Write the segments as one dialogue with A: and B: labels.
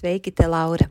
A: Sveiki, te Laura!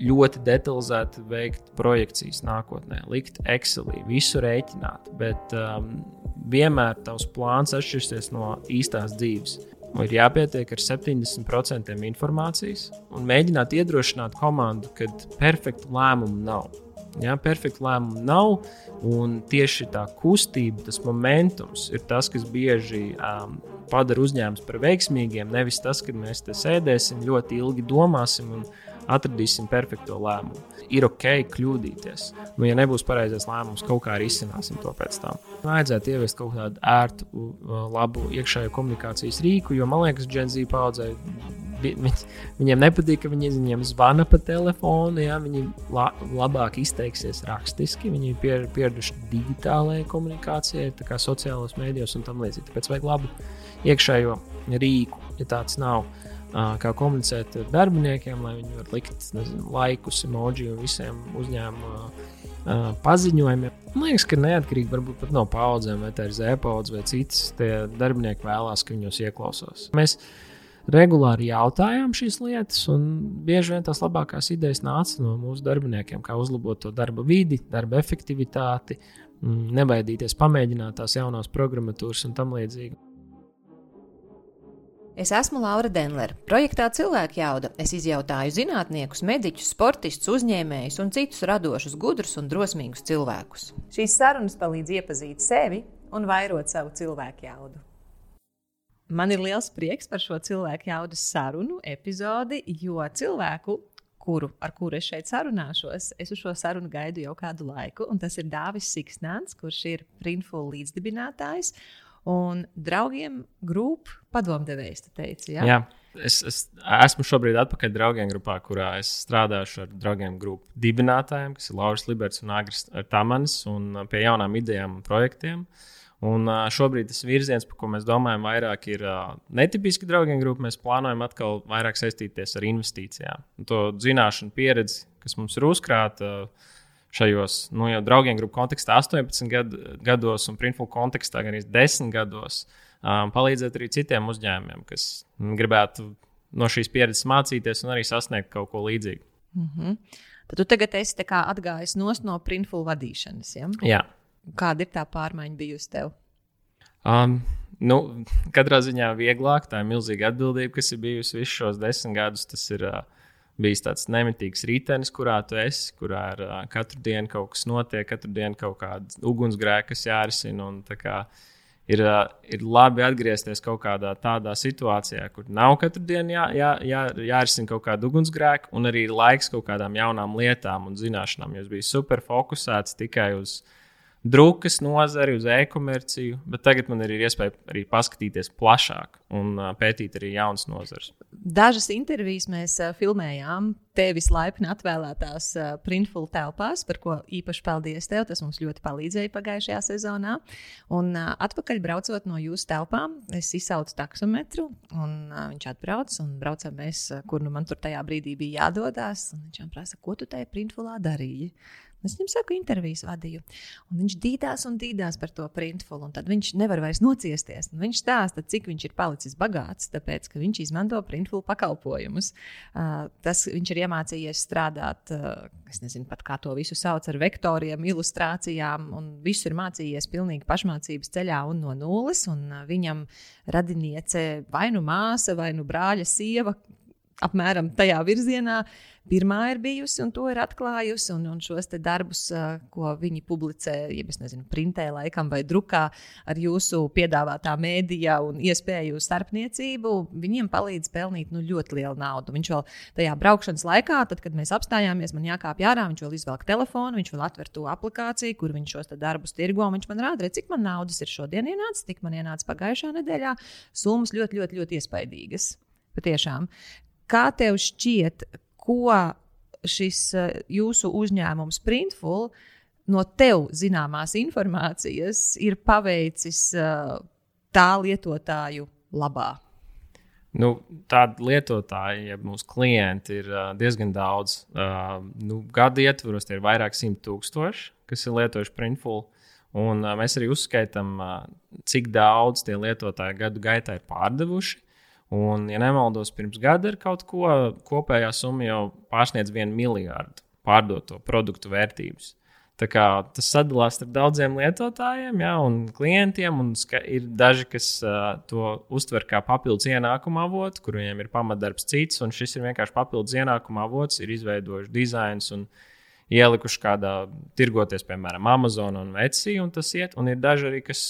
B: ļoti detalizēti veikt projekcijas nākotnē, likt Excelī, visu rēķināt, bet um, vienmēr tavs plāns atšķirsies no īstās dzīves. Ir jāpietiek ar 70% informācijas un mēģināt iedrošināt komandu, ka perfektu lēmumu nav. Ja, perfektu lēmumu nav, un tieši tā kustība, tas momentums ir tas, kas bieži um, padara uzņēmumus par veiksmīgiem. Nevis tas, ka mēs te sēdēsim, ļoti ilgi domāsim un atradīsim perfekto lēmumu. Ir ok kļūdīties. Nu, ja nebūs pareizais lēmums, kaut kā arī izsināsim to pēc tam. Vajadzētu ieviest kaut kādu ērtu, labu iekšējo komunikācijas rīku, jo man liekas, Genzīna paudzē. Viņiem nepatīk, ka viņi viņiem zvana pa telefonu. Ja, viņi la, labāk izteiksies rakstiski. Viņi ir pier, pieraduši digitālajai komunikācijai, kā sociālajos mēdījos un tam līdzīgi. Tāpēc vajag labu iekšējo rīku, ja tāds nav kā komunicēt ar darbiniekiem, lai viņi varētu likt nezinu, laikus, emoji un visiem uzņēmuma paziņojumiem. Man liekas, ka neatkarīgi no paudzēm, vai tā ir zēpaudze vai citas, tie darbinieki vēlās, ka viņos ieklausās. Mēs regulāri jautājām šīs lietas, un bieži vien tās labākās idejas nāca no mūsu darbiniekiem, kā uzlabot to darba vidi, darba efektivitāti, nebaidīties pamēģināt tās jaunās programmatūras un tam līdzīgi.
A: Es esmu Laura Denlere. Projektā Cilvēku jauda es izjautāju zinātniekus, mediķus, sportistus, uzņēmējus un citus radošus, gudrus un drosmīgus cilvēkus. Šīs sarunas palīdz iepazīt sevi un vairot savu cilvēku jaudu. Man ir liels prieks par šo cilvēku jaudas sarunu epizodi, jo cilvēku, kuru, ar kuru es šeit sarunāšos, es uz šo sarunu gaidu jau kādu laiku. Tas ir Dāvis Siksnants, kurš ir Printful līdzdibinātājs un draugiem grupu padomdevējs. Teici, ja?
B: Jā. Es, es esmu šobrīd atpakaļ draugiem grupā, kurā es strādāšu ar draugiem grupu dibinātājiem, kas ir Lauris Liberts un Agris Tamanis, un pie jaunām idejām un projektiem. Un šobrīd tas virziens, par ko mēs domājam, vairāk ir netipiski draugiem grupa. Mēs plānojam atkal vairāk saistīties ar investīcijām. To zināšanu pieredzi, kas mums ir uzkrāta, uh, šajos nu, jau draugiem grupu kontekstā 18 gad, gados un printful kontekstā gan 10 gados. Um, palīdzēt arī citiem uzņēmumiem, kas gribētu no šīs pieredzes mācīties un arī sasniegt kaut ko līdzīgu.
A: Mm -hmm. Tad tu tagad esi atgājis no printful vadīšanas. Ja?
B: Jā.
A: Kāda ir tā pārmaiņa bijusi tev?
B: Um, nu, katrā ziņā vieglāk. Tā ir milzīga atbildība, kas ir bijusi visus šos desmit gadus. Tas ir uh, bijis tāds nemitīgs ritenis, kurā tu esi, kurā ir, uh, katru dienu kaut kas notiek, katru dienu kaut kāda ugunsgrēka, kas jārisina. Ir, uh, ir labi atgriezties kaut kādā tādā situācijā, kur nav katru dienu jā, jā, jā, jārisina kaut kāda ugunsgrēka, un arī laiks kaut kādām jaunām lietām un zināšanām. Jūs bijat super fokusēts tikai uz viņa drukas nozari, uz e-komerciju, bet tagad man ir iespēja arī paskatīties plašāk un pētīt arī jaunas nozares.
A: Dažas intervijas mēs filmējām tevis laipni atvēlētās printful telpās, par ko īpaši paldies tev. Tas mums ļoti palīdzēja pagājušajā sezonā. Un atpakaļ braucot no jūsu telpām, es izsaucu taksometru, un viņš atbrauc un braucam mēs, kur nu man tur tajā brīdī bija jādodas. Viņš man prasa, ko tu tajā printfulā darīji? Es viņam saku, intervijas vadīju. Un viņš dīdās un dīdās par to printfulu. Tad viņš nevar vairs nociesties. Un viņš stāsta, cik viņš ir palicis bagāts, tāpēc ka viņš izmanto printfulu pakalpojumus. Uh, tas viņš ir iemācījies strādāt, uh, es nezinu pat kā to visu sauc, ar vektoriem, ilustrācijām. Un visu ir mācījies pilnīgi pašmācības ceļā un no nulles. Un, uh, viņam radiniece vai nu māsa, vai nu brāļa sieva apmēram tajā virzienā. Pirmā ir bijusi un to ir atklājusi. Un, un šos darbus, ko viņi publicē, ja nezinu, printē, laikam, vai drukā ar jūsu piedāvātā mēdījā un iespēju starpniecību, viņiem palīdz pelnīt nu, ļoti lielu naudu. Viņš vēl tajā braukšanas laikā, tad, kad mēs apstājāmies, man jākāpj ārā, viņš vēl izvelk telefonu, viņš vēl atver to aplikāciju, kur viņš šos darbus tirgo. Viņš man rāda, cik man naudas ir šodien ienācis, cik man ienāca pagājušā nedēļā. Summas ļoti, ļoti, ļoti iespaidīgas. Patiešām. Kā tev šķiet, ko šis eh, jūsu uzņēmums Printful no tev zināmās informācijas ir paveicis eh, tā lietotāju labā?
B: Nu, Tādu lietotāju, ja mūsu klienti ir uh, diezgan daudz. Nu, gadu ietvaros tie ir vairāk simt tūkstoši, kas ir lietojuši Printful. Un, mēs arī uzskaitām, cik daudz tie lietotāji gadu gaitā ir pārdevuši. Un, ja nemaldos, pirms gada ir kaut ko kopējā summa jau pārsniedz vienu miljardu pārdoto produktu vērtības. Tā kā tas sadalās ar daudziem lietotājiem ja, un klientiem. Un ir daži, kas uh, to uztver kā papildus ienākumu avotu, kur viņiem ir pamatdarbs cits, un šis ir vienkārši papildus ienākumu avots, ir izveidojuši dizains un ielikuši kādā tirgoties, piemēram, Amazon un Etsy, un tas iet. Un ir daži arī, kas,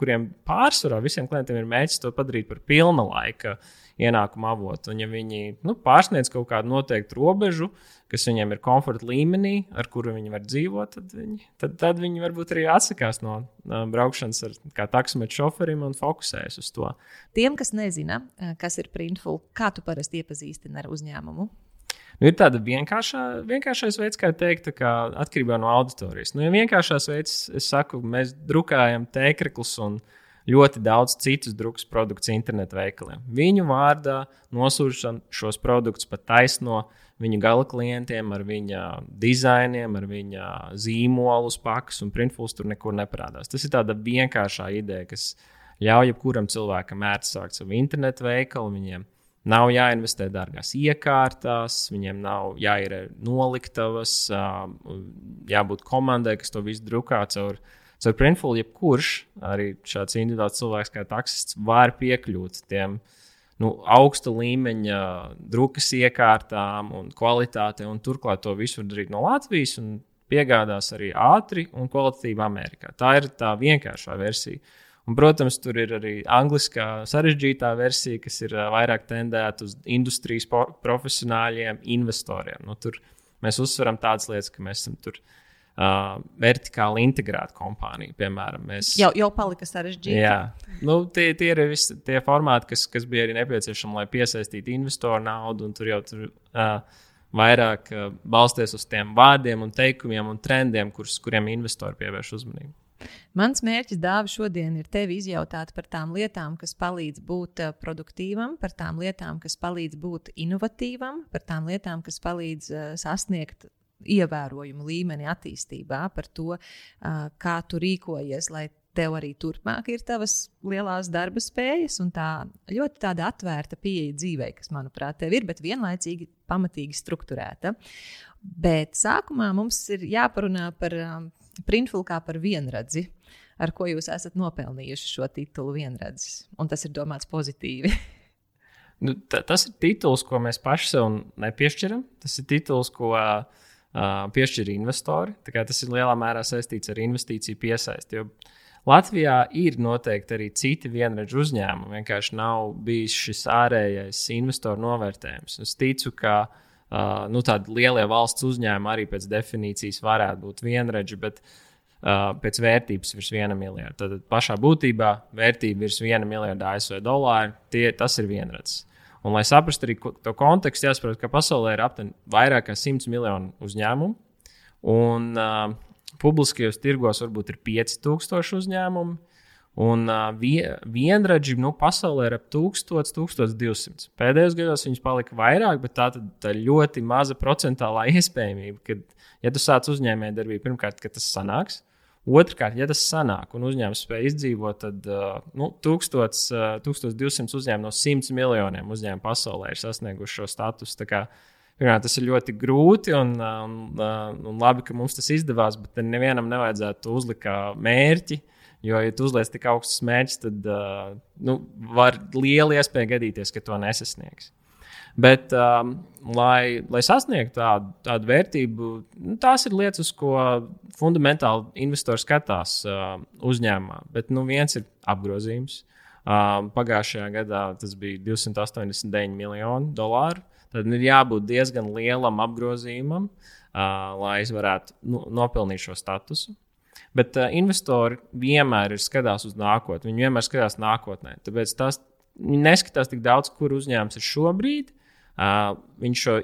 B: kuriem pārsvarā visiem klientiem ir mēģinājums to padarīt par pilna laika ienākumu avotu. Un, ja viņi nu, pārsniedz kaut kādu noteiktu robežu, kas viņiem ir komforta līmenī, ar kuru viņi var dzīvot, tad viņi, tad, tad viņi varbūt arī atsakās no braukšanas ar kā taksometru šoferim un fokusējas uz to.
A: Tiem, kas nezina, kas ir Printful, kā tu parasti iepazīstini ar uzņēmumu?
B: Nu, ir tāda vienkāršā, vienkāršais veids, kā teikt, kā atkarībā no auditorijas. Nu, ja vienkāršais veids, es saku, mēs drukājam tēkļus un ļoti daudz citus drukas produktus internetu veikaliem. Viņu vārdā nosūšam šos produktus pat taisno viņu gala klientiem, ar viņa dizainiem, ar viņa zīmolu, pakas un printfuls tur nekur neparādās. Tas ir tāda vienkāršā ideja, kas ļauj jebkuram cilvēkam ērti sākt savu internetu veikalu. Viņiem Nav jāinvestē dārgās iekārtās, viņiem nav jāir noliktavas, jābūt komandai, kas to visu drukā caur, caur printfulu. Jebkurš, arī šāds individuāls cilvēks kā taksists, var piekļūt tiem nu, augsta līmeņa drukas iekārtām un kvalitātei, un turklāt to visu var darīt no Latvijas un piegādās arī ātri un kvalitatīvi Amerikā. Tā ir tā vienkāršā versija. Un, protams, tur ir arī angliskā sarežģītā versija, kas ir vairāk tendēta uz industrijas profesionāļiem, investoriem. Nu, tur mēs uzsveram tādas lietas, ka mēs esam tur. Uh, vertikāli integrēta kompānija, piemēram. Mēs,
A: jau, jau palika sarežģīti.
B: Jā, nu, tie, tie ir visi tie formāti, kas, kas bija arī nepieciešami, lai piesaistītu investoru naudu. Tur jau tur uh, vairāk uh, balsties uz tiem vārdiem, un teikumiem un trendiem, kurus, kuriem investori pievērš uzmanību.
A: Mans mērķis dāvā šodien ir tevi izjautāt par tām lietām, kas palīdz būt eh, produktīvam, par tām lietām, kas palīdz būt inovatīvam, par tām lietām, kas palīdz uh, sasniegt ievērojumu līmeni attīstībā, par to, uh, kā tu rīkojies, lai tev arī turpmāk ir tavas lielās darba spējas un tā ļoti tāda atvērta pieeja dzīvē, kas, manuprāt, tev ir, bet vienlaicīgi pamatīgi strukturēta. Bet sākumā mums ir jāparunā par um, Printful kā par vienradzi, ar ko jūs esat nopelnījuši šo titulu vienradzis. Un tas ir domāts pozitīvi.
B: nu, tas ir tituls, ko mēs paši sev nepiešķiram. Tas ir tituls, ko uh, piešķir investori. Tas ir lielā mērā saistīts ar investīciju piesaisti. Latvijā ir noteikti arī citi vienradžu uzņēmumi. Vienkārši nav bijis šis ārējais investoru novērtējums. Es ticu, ka uh, Uh, nu, tādi lielie valsts uzņēmumi arī pēc definīcijas varētu būt vienredzi, bet uh, pēc vērtības virs viena miljarda. Tad pašā būtībā vērtība virs viena miljarda ASV dolāru, tie, tas ir vienredzes. Un, lai saprastu arī to kontekstu, jāsaprot, ka pasaulē ir aptuveni vairāk kā 100 miljonu uzņēmumu. Un uh, publiskajos tirgos varbūt ir 5000 uzņēmumu. Un uh, vie, vienradži nu, pasaulē ir ap 1000, 1200. Pēdējos gados viņus palika vairāk, bet tā ir ļoti maza procentuālā iespējamība, ka, ja tu sāc uzņēmējdarbību, pirmkārt, ka tas sanāks. Otrakārt, ja tas sanāk un uzņēmums spēj izdzīvot, tad uh, nu, 1000, uh, 1200 uzņēmumu no 100 miljoniem uzņēmumu pasaulē ir sasnieguši šo statusu. Pirmkārt, tas ir ļoti grūti un, un, un labi, ka mums tas izdevās, bet nevienam nevajadzētu uzlikt mērķi Jo, ja tu uzliec tik augstus mērķus, tad uh, nu, var liela iespēja gadīties, ka to nesasniegs. Bet, um, lai, lai sasniegtu tādu, tādu vērtību, nu, tās ir lietas, uz ko fundamentāli investori skatās uh, uzņēmumā. Bet nu, viens ir apgrozījums. Uh, pagājušajā gadā tas bija 289 miljoni dolāru. Tad ir jābūt diezgan lielam apgrozījumam, uh, lai es varētu nu, nopelnīt šo statusu. Bet uh, investori vienmēr ir skatās uz nākotni. Viņi vienmēr skatās nākotnē. Tāpēc tas neskatās tik daudz, kur uzņēmums ir šobrīd. Uh, viņš šo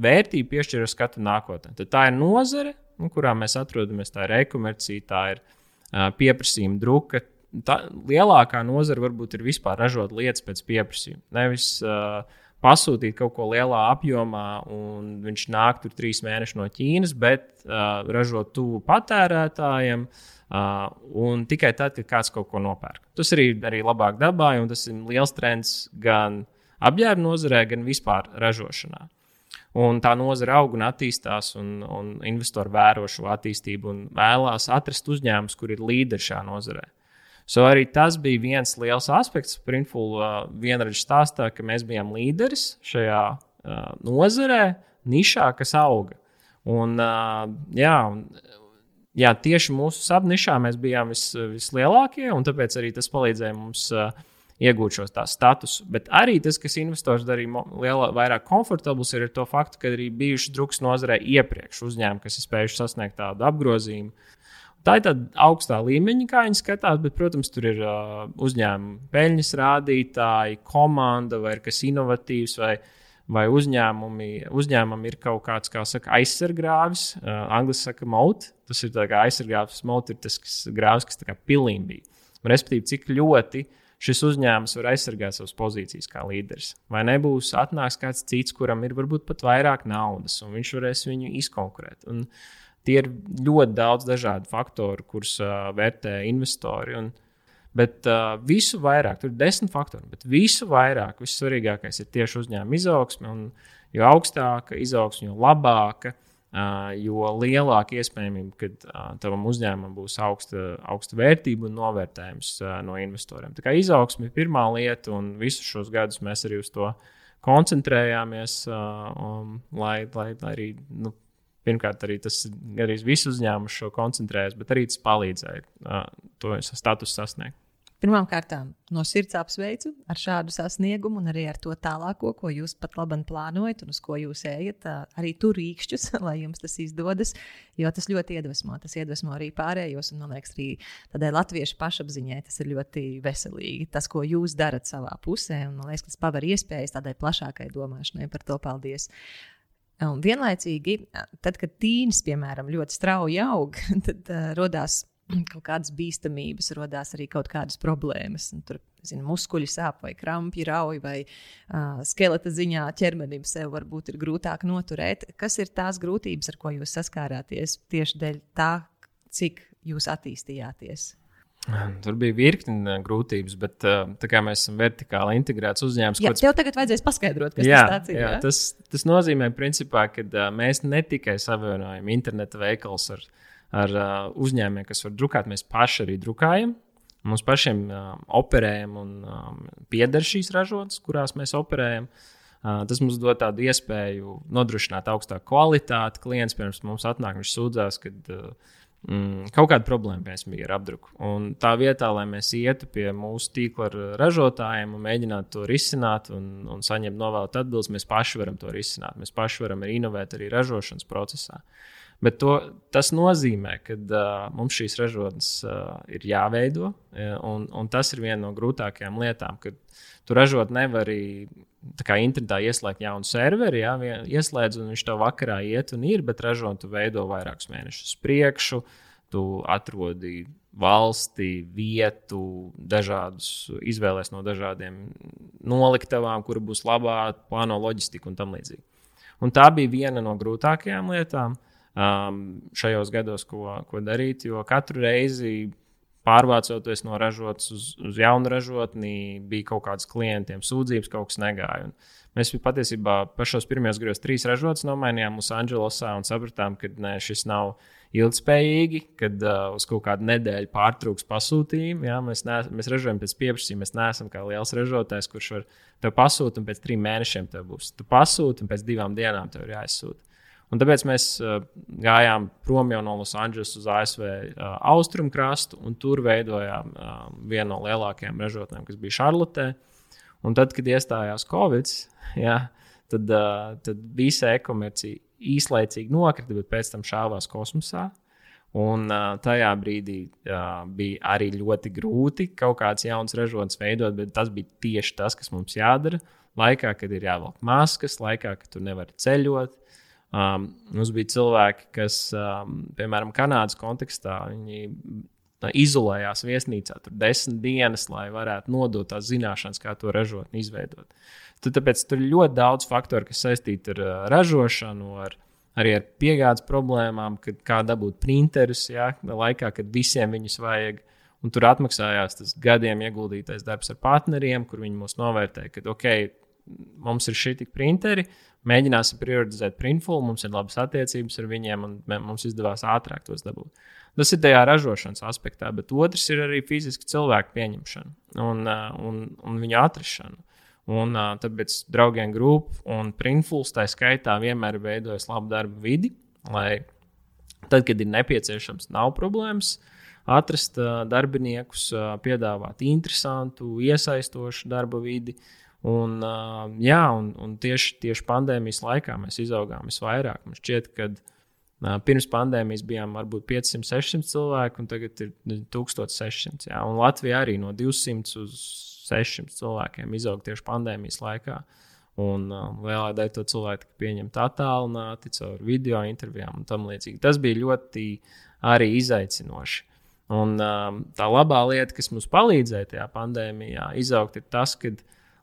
B: vērtību piešķir ar skatu nākotnē. Tad tā ir nozare, nu, kurā mēs atrodamies. Tā ir e-komercija, tā ir uh, pieprasījuma druka. Tā lielākā nozara varbūt ir vispār ražot lietas pēc pieprasījuma. Nevis uh, pasūtīt kaut ko lielā apjomā, un viņš nāk tur trīs mēnešus no Ķīnas, bet uh, ražot tuvu patērētājiem. Uh, un tikai tad, kad kāds kaut ko nopērk. Tas arī, arī labāk dabai, un tas ir liels trends gan apģērba nozarē, gan vispār ražošanā. Un tā nozara aug un attīstās, un, un investori vēro šo attīstību un vēlās atrast uzņēmumus, kur ir līderi šajā nozarē. So arī tas bija viens liels aspekts Printful uh, vienreiz stāstā, ka mēs bijām līderis šajā uh, nozarē, nišā, kas auga. Un, uh, jā, jā, tieši mūsu subnišā mēs bijām vis, vislielākie, un tāpēc arī tas palīdzēja mums uh, iegūt šo statusu. Bet arī tas, kas investors darīja lielā, vairāk komfortabls, ir ar to faktu, ka arī bijuši drukas nozarē iepriekš uzņēmumi, kas ir spējuši sasniegt tādu apgrozījumu. Tā ir tāda augstā līmeņa, kā viņi skatās, bet, protams, tur ir uh, uzņēmuma peļņas rādītāji, komanda vai kas inovatīvs. Vai, Vai uzņēmumam ir kaut kāds, kā saka, aizsargāvis, uh, angļuiski saka, mout. Tas ir aizsargāvis, mout ir tas kas, grāvs, kas pilnībā. Respektīvi, cik ļoti šis uzņēmums var aizsargāt savas pozīcijas kā līderis. Vai nebūs atnāks kāds cits, kuram ir varbūt pat vairāk naudas, un viņš varēs viņu izkonkurēt. Un, uh, Tie ir ļoti daudz dažādu faktoru, kurus uh, vērtē investori. Un, bet uh, visu vairāk, tur ir desmit faktori, bet visu vairāk, vissvarīgākais ir tieši uzņēmuma izaugsme. Jo augstāka izaugsme, jo labāka, uh, jo lielāka iespējamība, ka uh, tavam uzņēmumam būs augsta, augsta vērtība un novērtējums uh, no investoriem. Tā kā izaugsme ir pirmā lieta, un visus šos gadus mēs arī uz to koncentrējāmies, uh, um, lai, lai, lai arī. Nu, Pirmkārt, arī tas arī visu uzņēmumu šo koncentrējas, bet arī tas palīdzēja uh, to statusu sasniegt.
A: Pirmkārt, no sirds apsveicu ar šādu sasniegumu un arī ar to tālāko, ko jūs pat labi plānojat un uz ko jūs ejat. Arī tur rīkšķus, lai jums tas izdodas, jo tas ļoti iedvesmo. Tas iedvesmo arī pārējos, un man liekas, arī tādai latviešu pašapziņai tas ir ļoti veselīgi. Tas, ko jūs darat savā pusē, un man liekas, tas paver iespējas tādai plašākai domāšanai par to paldies. Un vienlaicīgi, tad, kad tīns, piemēram, ļoti strauji aug, tad uh, radās kaut kādas bīstamības, radās arī kaut kādas problēmas. Un tur zinu, muskuļi sāp, vai krampji rauj, vai uh, skeleta ziņā ķermenim sev varbūt ir grūtāk noturēt. Kas ir tās grūtības, ar ko jūs saskārāties tieši dēļ tā, cik jūs attīstījāties?
B: Tur bija virkni grūtības, bet tā kā mēs esam vertikāli integrēts uzņēmums,
A: tad tev tagad vajadzēs paskaidrot, kas jā, tas ir. Jā, jā?
B: Tas, tas nozīmē, principā, ka uh, mēs ne tikai savienojam interneta veikals ar, ar uzņēmumiem, kas var drukāt, mēs paši arī drukājam. Mums pašiem uh, operējam un um, pieder šīs ražotnes, kurās mēs operējam. Uh, tas mums dod tādu iespēju nodrošināt augstāku kvalitāti. Klients pirms mums atnāk, viņš sūdzās, ka uh, Mm, kaut kāda problēma bijām ar apdruku. Un tā vietā, lai mēs ietu pie mūsu tīkla ražotājiem un mēģinātu to risināt un, un saņemt novēlēt atbildes, mēs paši varam to risināt. Mēs paši varam inovēt arī ražošanas procesā. Bet to, tas nozīmē, ka uh, mums šīs ražotnes uh, ir jāveido, un, un tas ir viena no grūtākajām lietām, kad tu ražot nevari kā internetā ieslēgt jaunu serveri, ja, ieslēdz, un viņš tev vakarā iet un ir, bet ražot, tu veido vairākus mēnešus priekšu. Tu atrodi valsti, vietu, dažādus izvēlēs no dažādiem noliktavām, kur būs labā plāno loģistika un tam līdzīgi. Un tā bija viena no grūtākajām lietām um, šajos gados, ko, ko darīt, jo katru reizi pārvācoties no ražotnes uz, uz jaunu ražotni, bija kaut kādas klientiem sūdzības, kaut kas negāja. Un mēs patiesībā pašos pirmajos gados trīs ražotnes nomainījām Losandželosā un sapratām, ka ne, šis nav ilgspējīgi, kad uh, uz kaut kādu nedēļu pārtrūks pasūtījumi. Jā, mēs, ne, mēs ražojam pēc pieprasījuma, mēs neesam kā liels ražotājs, kurš var te pasūtīt, un pēc trim mēnešiem tev būs. Tu pasūti, un pēc divām dienām tev ir jāizsūta. Un tāpēc mēs uh, gājām prom jau no Losandželas uz ASV uh, austrumu krastu, un tur veidojām uh, vienu no lielākajām ražotnēm, kas bija Šarlotē. Un tad, kad iestājās Covid, jā, tad, uh, tad visa e-komercija īslaicīgi nokrita, bet pēc tam šāvās kosmosā. Un uh, tajā brīdī uh, bija arī ļoti grūti kaut kāds jauns ražotnes veidot, bet tas bija tieši tas, kas mums jādara. Laikā, kad ir jāvelk maskas, laikā, kad tu nevari ceļot. Um, mums bija cilvēki, kas, um, piemēram, Kanādas kontekstā, viņi izolējās viesnīcā tur desmit dienas, lai varētu nodot tās zināšanas, kā to ražotni izveidot. Tad, tāpēc tur ir ļoti daudz faktoru, kas saistīti ar uh, ražošanu, ar, arī ar piegādes problēmām, kad kā dabūt printerus, ja, laikā, kad visiem viņus vajag. Un tur atmaksājās tas gadiem ieguldītais darbs ar partneriem, kur viņi mūs novērtēja, ka ok, mums ir šī tik printeri, mēģināsim prioritizēt printfulu, mums ir labas attiecības ar viņiem, un mums izdevās ātrāk tos dabūt. Tas ir tajā ražošanas aspektā, bet otrs ir arī fiziski cilvēku pieņemšana un, uh, un, un viņa atrašana. Un, uh, tāpēc draugiem grupa un printfuls tā skaitā vienmēr ir veidojis labu darbu vidi, lai tad, kad ir nepieciešams, nav problēmas atrast uh, darbiniekus, uh, piedāvāt interesantu, iesaistošu darba vidi. Un, uh, jā, un, un tieši, tieši pandēmijas laikā mēs izaugām visvairāk. Man šķiet, ka uh, pirms pandēmijas bijām varbūt 500, 600 cilvēki, un tagad ir 1600. Jā, un Latvija arī no 200 uz 600 cilvēkiem izaug tieši pandēmijas laikā. Un uh, lielā daļa to cilvēku tika pieņemta attālināti caur video intervijām un tam līdzīgi. Tas bija ļoti arī izaicinoši. Un um, tā labā lieta, kas mums palīdzēja tajā pandēmijā izaugt, ir tas, ka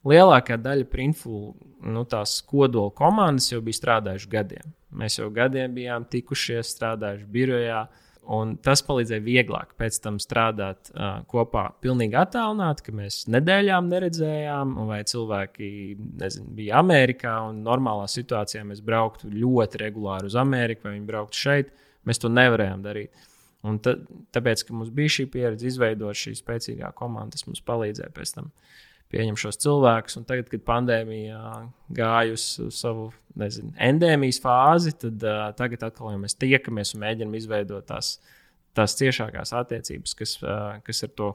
B: lielākā daļa printful nu, tās kodola komandas jau bija strādājuši gadiem. Mēs jau gadiem bijām tikušies, strādājuši birojā. Uh, Un tas palīdzēja vieglāk pēc tam strādāt uh, kopā, pilnīgi attālināti, ka mēs nedēļām neredzējām, vai cilvēki nezinu, bija Amerikā normālā situācijā mēs brauktu ļoti regulāri uz Ameriku, vai viņi brauktu šeit. Mēs to nevarējām darīt. Un ta, tāpēc, ka mums bija šī pieredze izveidot šī spēcīgā komanda, tas mums palīdzēja pēc tam pieņem šos cilvēkus. Un tagad, kad pandēmija gāja uz, savu nezinu, endēmijas fāzi, tad uh, tagad atkal ja mēs tiekamies un mēģinām izveidot tās, tās ciešākās attiecības, kas, uh, kas ar to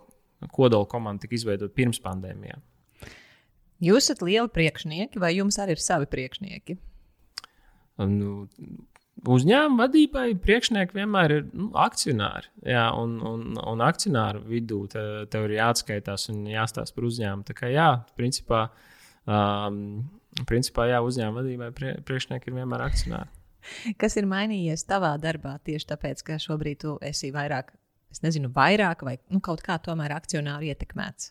B: kodola komandu tika izveidot pirms pandēmijām.
A: Jūs esat lieli priekšnieki, vai jums arī ir savi priekšnieki?
B: Nu, uzņēmuma vadībai priekšnieki vienmēr ir nu, akcionāri. Jā, un, un, un akcionāru vidū te, tev ir jāatskaitās un jāstāsta par uzņēmumu. Tā kā jā, principā, um, principā jā, uzņēmuma vadībai prie, priekšnieki ir vienmēr akcionāri.
A: Kas ir mainījies tavā darbā tieši tāpēc, ka šobrīd tu esi vairāk, es nezinu, vairāk vai nu, kaut kā tomēr akcionāri ietekmēts?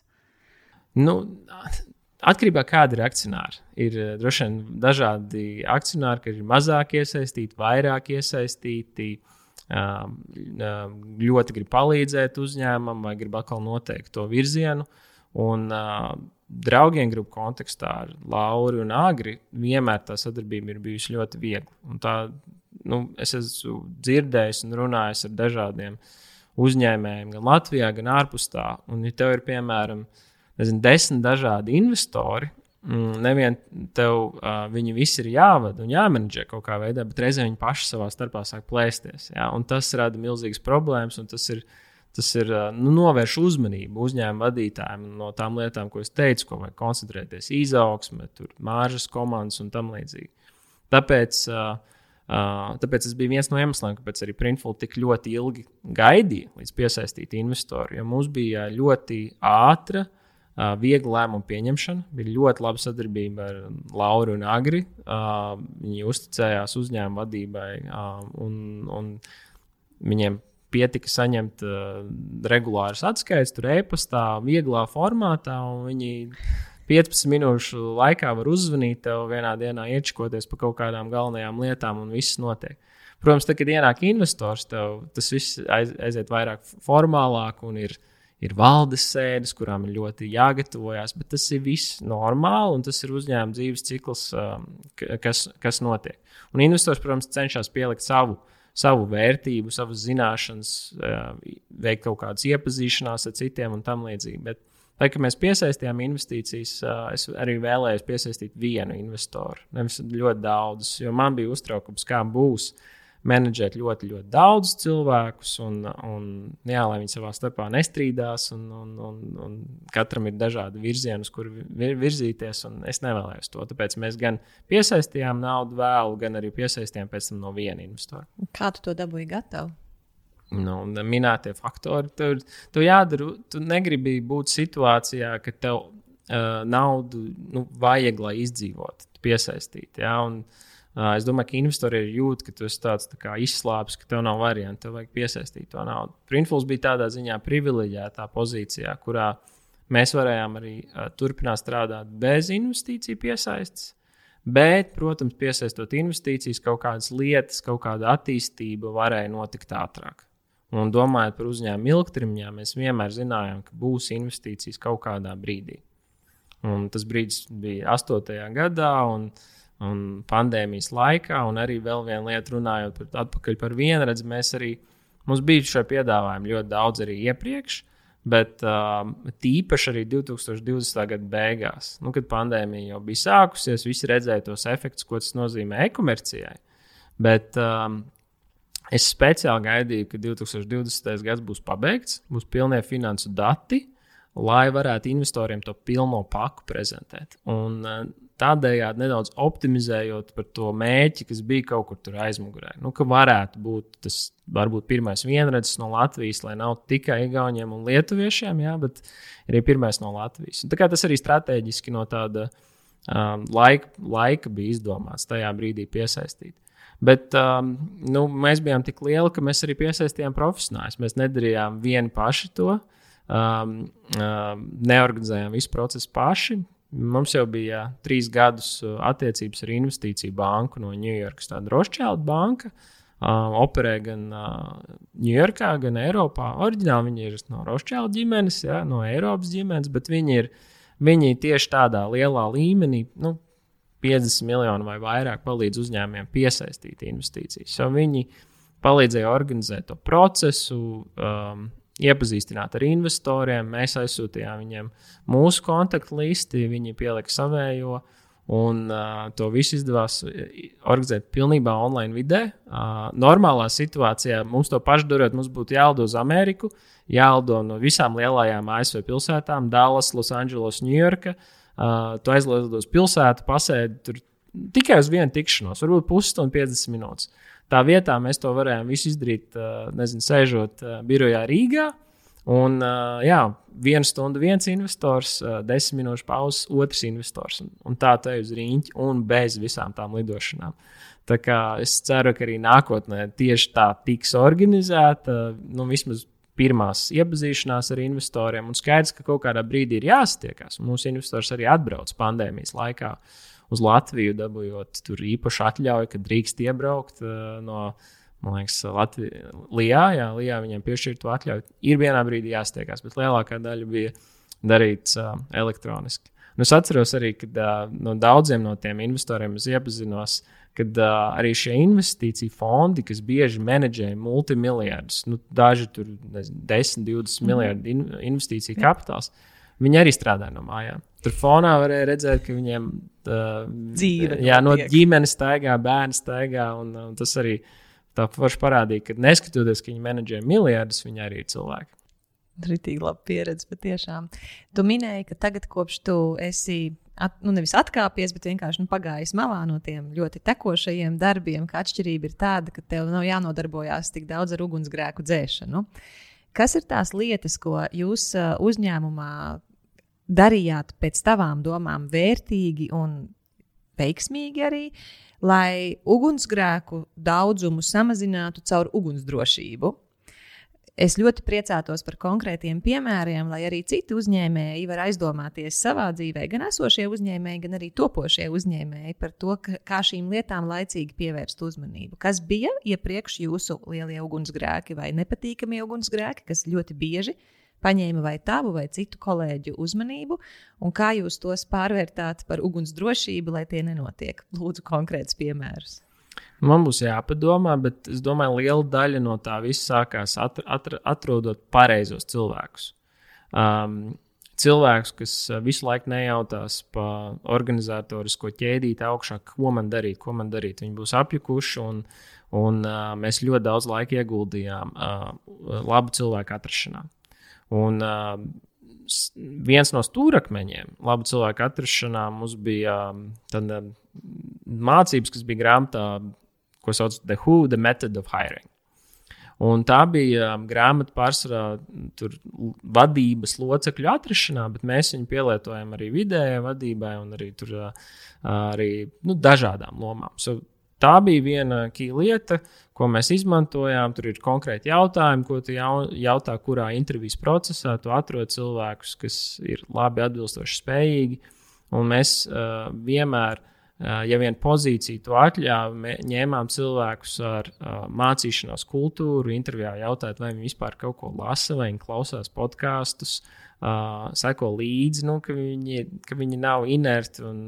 B: Nu, Atkarībā no tā, kāda ir akcionāri. Ir eh, droši vien dažādi akcionāri, kas ir mazāk iesaistīti, vairāk iesaistīti, um, um, ļoti grib palīdzēt uzņēmumam vai grib atkal noteikt to virzienu. Un, uh, draugiem grupu kontekstā ar Lauru un Agri vienmēr tā sadarbība ir bijusi ļoti viegla. Un tā, nu, es esmu dzirdējis un runājis ar dažādiem uzņēmējiem, gan Latvijā, gan ārpus tā. Un, ja tev ir piemēram, uh, nezinu, desmit dažādi investori. Mm, nevien tev uh, viņi visi ir jāvada un jāmenedžē kaut kādā veidā, bet reizē viņi paši savā starpā sāk plēsties. Ja? Tas rada milzīgas problēmas, un tas ir, tas ir nu, novērš uzmanību uzņēmuma vadītājiem no tām lietām, ko es teicu, ko vajag koncentrēties, izaugsme, māržas komandas un tam līdzīgi. Tāpēc, uh, uh, tāpēc tas bija viens no iemesliem, kāpēc arī Printful tik ļoti ilgi gaidīja, līdz piesaistītu investoru, jo mums bija ļoti ātra viegla lēmuma pieņemšana. Bija ļoti laba sadarbība ar Lauru un Agri. Uh, viņi uzticējās uzņēmuma vadībai, uh, un, un viņiem pietika saņemt uh, regulāras atskaites, tur e-pastā, vieglā formātā, un viņi 15 minūšu laikā var uzzvanīt tev vienā dienā, iečkoties par kaut kādām galvenajām lietām, un viss notiek. Protams, tad, kad ienāk investors, tev tas viss aiz, aiziet vairāk formālāk un ir, ir valdes sēdes, kurām ir ļoti jāgatavojas, bet tas ir viss normāli un tas ir uzņēmuma dzīves cikls, um, kas, kas notiek. Un investors, protams, cenšas pielikt savu savu vērtību, savas zināšanas, veikt kaut kādas iepazīšanās ar citiem un tam līdzīgi. Bet, lai mēs piesaistījām investīcijas, es arī vēlējos piesaistīt vienu investoru, nevis ļoti daudzus, jo man bija uztraukums, kā būs menedžēt ļoti, ļoti daudz cilvēkus, un, un jā, lai viņi savā starpā nestrīdās, un, un, un, un katram ir dažādi virzieni, uz kur virzīties, un es nevēlējos to. Tāpēc mēs gan piesaistījām naudu vēlu, gan arī piesaistījām pēc tam no viena investora.
A: Kā tu to dabūji gatavu?
B: Nu, minētie faktori. Tur, tu jādara, tu negribi būt situācijā, ka tev uh, naudu nu, vajag, lai izdzīvotu, piesaistīt. Ja? Un, Uh, es domāju, ka investori ir jūt, ka tu esi tāds tā izslāpis, ka tev nav variantu, tev vajag piesaistīt to naudu. Printfuls bija tādā ziņā privileģētā pozīcijā, kurā mēs varējām arī turpināt strādāt bez investīciju piesaistes. Bet, protams, piesaistot investīcijas, kaut kādas lietas, kaut kāda attīstība varēja notikt ātrāk. Un domājot par uzņēmumu ilgtermiņā, mēs vienmēr zinājām, ka būs investīcijas kaut kādā brīdī. Un tas brīdis bija 8. gadā, un uh, un pandēmijas laikā, un arī vēl viena lieta, runājot par, par vienredzi, mēs arī mums bija šie piedāvājumi ļoti daudz arī iepriekš. Bet uh, tīpaši arī 2020. gada beigās, nu, kad pandēmija jau bija sākusies, visi redzēja tos efektus, ko tas nozīmē e-komercijai. Bet um, es speciāli gaidīju, ka 2020. gads būs pabeigts, būs pilnie finansu dati, lai varētu investoriem to pilno paku prezentēt. Un, uh, tādējādi nedaudz optimizējot par to mēķi, kas bija kaut kur tur aizmugurē. Nu, ka varētu būt tas varbūt pirmais vienredzes no Latvijas, lai nav tikai Igauniem un Lietuviešiem, jā, bet arī pirmais no Latvijas. Un, tas arī strateģiski no tāda um, laika, laika bija izdomāts tajā brīdī piesaistīt. Bet um, nu, mēs bijām tik lieli, ka mēs arī piesaistījām profesionāļus. Mēs nedarījām vieni paši to. Um, um, neorganizējām visu procesu paši. Mums jau bija trīs gadus uh, attiecības ar investīciju banku no Ņujorkas, tāda Rothschild banka. Uh, operē gan Ņujorkā, uh, gan Eiropā. Oriģināli viņi ir no Rothschild ģimenes, ja, no Eiropas ģimenes, bet viņi ir viņi tieši tādā lielā līmenī, nu, 50 miljonu vai vairāk, palīdz uzņēmumiem piesaistīt investīcijas. So viņi palīdzēja organizēt to procesu, um, iepazīstināt ar investoriem. Mēs aizsūtījām viņiem mūsu kontaktlisti, viņi pielika savējo. Un uh, to visu izdevās organizēt pilnībā online vidē. Uh, normālā situācijā mums to pašu darot, mums būtu jālido uz Ameriku, jālido no visām lielajām ASV pilsētām, Dallas, Losandželos, Ņujorka. Uh, tu aizlido uz pilsētu, pasēdi tur tikai uz vienu tikšanos, varbūt pusstundu, 50 minūtes. Tā vietā mēs to varējām izdarīt, nezinu, sēžot birojā Rīgā. Un, jā, viena stunda viens investors, desmit minūšu pauzes, otrs investors. Un, un tā tā uz rīņķa un bez visām tām lidošanām. Tā kā es ceru, ka arī nākotnē tieši tā tiks organizēta. Nu, vismaz pirmās iepazīšanās ar investoriem. Un skaidrs, ka kaut kādā brīdī ir jāsatiekās. Mūsu investors arī atbrauc pandēmijas laikā. Uh, uz Latviju, dabūjot tur īpašu atļauju, ka drīkst iebraukt uh, no. Man liekas, Latvijā, jā, Lijā viņiem piešķirt to atļauju. Ir vienā brīdī jāsteigās, bet lielākā daļa bija darīts uh, elektroniski. Nu, es atceros arī, ka uh, no daudziem no tiem investoriem es iepazinos, kad uh, arī šie investīciju fondi, kas bieži menedžē multimiljardus, nu, daži tur nezinu, 10, 20 mm. miljardu in, investīciju kapitāls, viņi arī strādā no mājām. Tur fonā varēja redzēt, ka viņiem uh,
A: dzīve
B: jā, no ģimenes staigā, bērni staigā. Un, un tas arī tā forši parādīja, ka neskatoties, ka viņi menedžē miljardus, viņi arī ir cilvēki.
A: Ritīgi laba pieredze, patiešām. Tu minēji, ka tagad, kopš tu esi at, nu, nevis atkāpies, bet vienkārši nu, pagājis malā no tiem ļoti tekošajiem darbiem, ka atšķirība ir tāda, ka tev nav jānodarbojās tik daudz ar ugunsgrēku dzēšanu. Kas ir tās lietas, ko jūs uzņēmumā darījāt pēc tavām domām vērtīgi un veiksmīgi arī, lai ugunsgrēku daudzumu samazinātu caur ugunsdrošību. Es ļoti priecātos par konkrētiem piemēriem, lai arī citi uzņēmēji var aizdomāties savā dzīvē, gan esošie uzņēmēji, gan arī topošie uzņēmēji par to, kā šīm lietām laicīgi pievērst uzmanību. Kas bija iepriekš jūsu lielie ugunsgrēki vai nepatīkamie ugunsgrēki, kas ļoti bieži paņēma vai tavu vai citu kolēģu uzmanību, un kā jūs tos pārvērtāt par ugunsdrošību, lai tie nenotiek? Lūdzu, konkrēts piemērs.
B: Man būs jāpadomā, bet es domāju, liela daļa no tā viss sākās atr atr atrodot pareizos cilvēkus. Um, cilvēks, kas visu laiku nejautās pa organizatorisko ķēdīti augšā, ko man darīt, ko man darīt. Viņi būs apjukuši, un, un uh, mēs ļoti daudz laika ieguldījām uh, labu cilvēku atrašanā. Un, uh, viens no stūrakmeņiem, labu cilvēku atrašanā, mums bija um, tāda mācības, kas bija grāmatā ko sauc The Who, The Method of Hiring. Un tā bija grāmata pārsvarā vadības locekļu atrašanā, bet mēs viņu pielietojam arī vidējai vadībai un arī, tur, uh, arī nu, dažādām lomām. So, tā bija viena lieta, ko mēs izmantojām. Tur ir konkrēti jautājumi, ko tu jautā, kurā intervijas procesā tu atrod cilvēkus, kas ir labi atbilstoši spējīgi. Un mēs uh, vienmēr Eh, ja vien pozīcija to atļāva, ņēmām cilvēkus ar uh, mācīšanās kultūru, intervijā jautājot, vai viņi vispār kaut ko lasa, vai viņi klausās podkāstus, uh, seko līdzi, nu, ka, viņi, ka viņi nav inerti un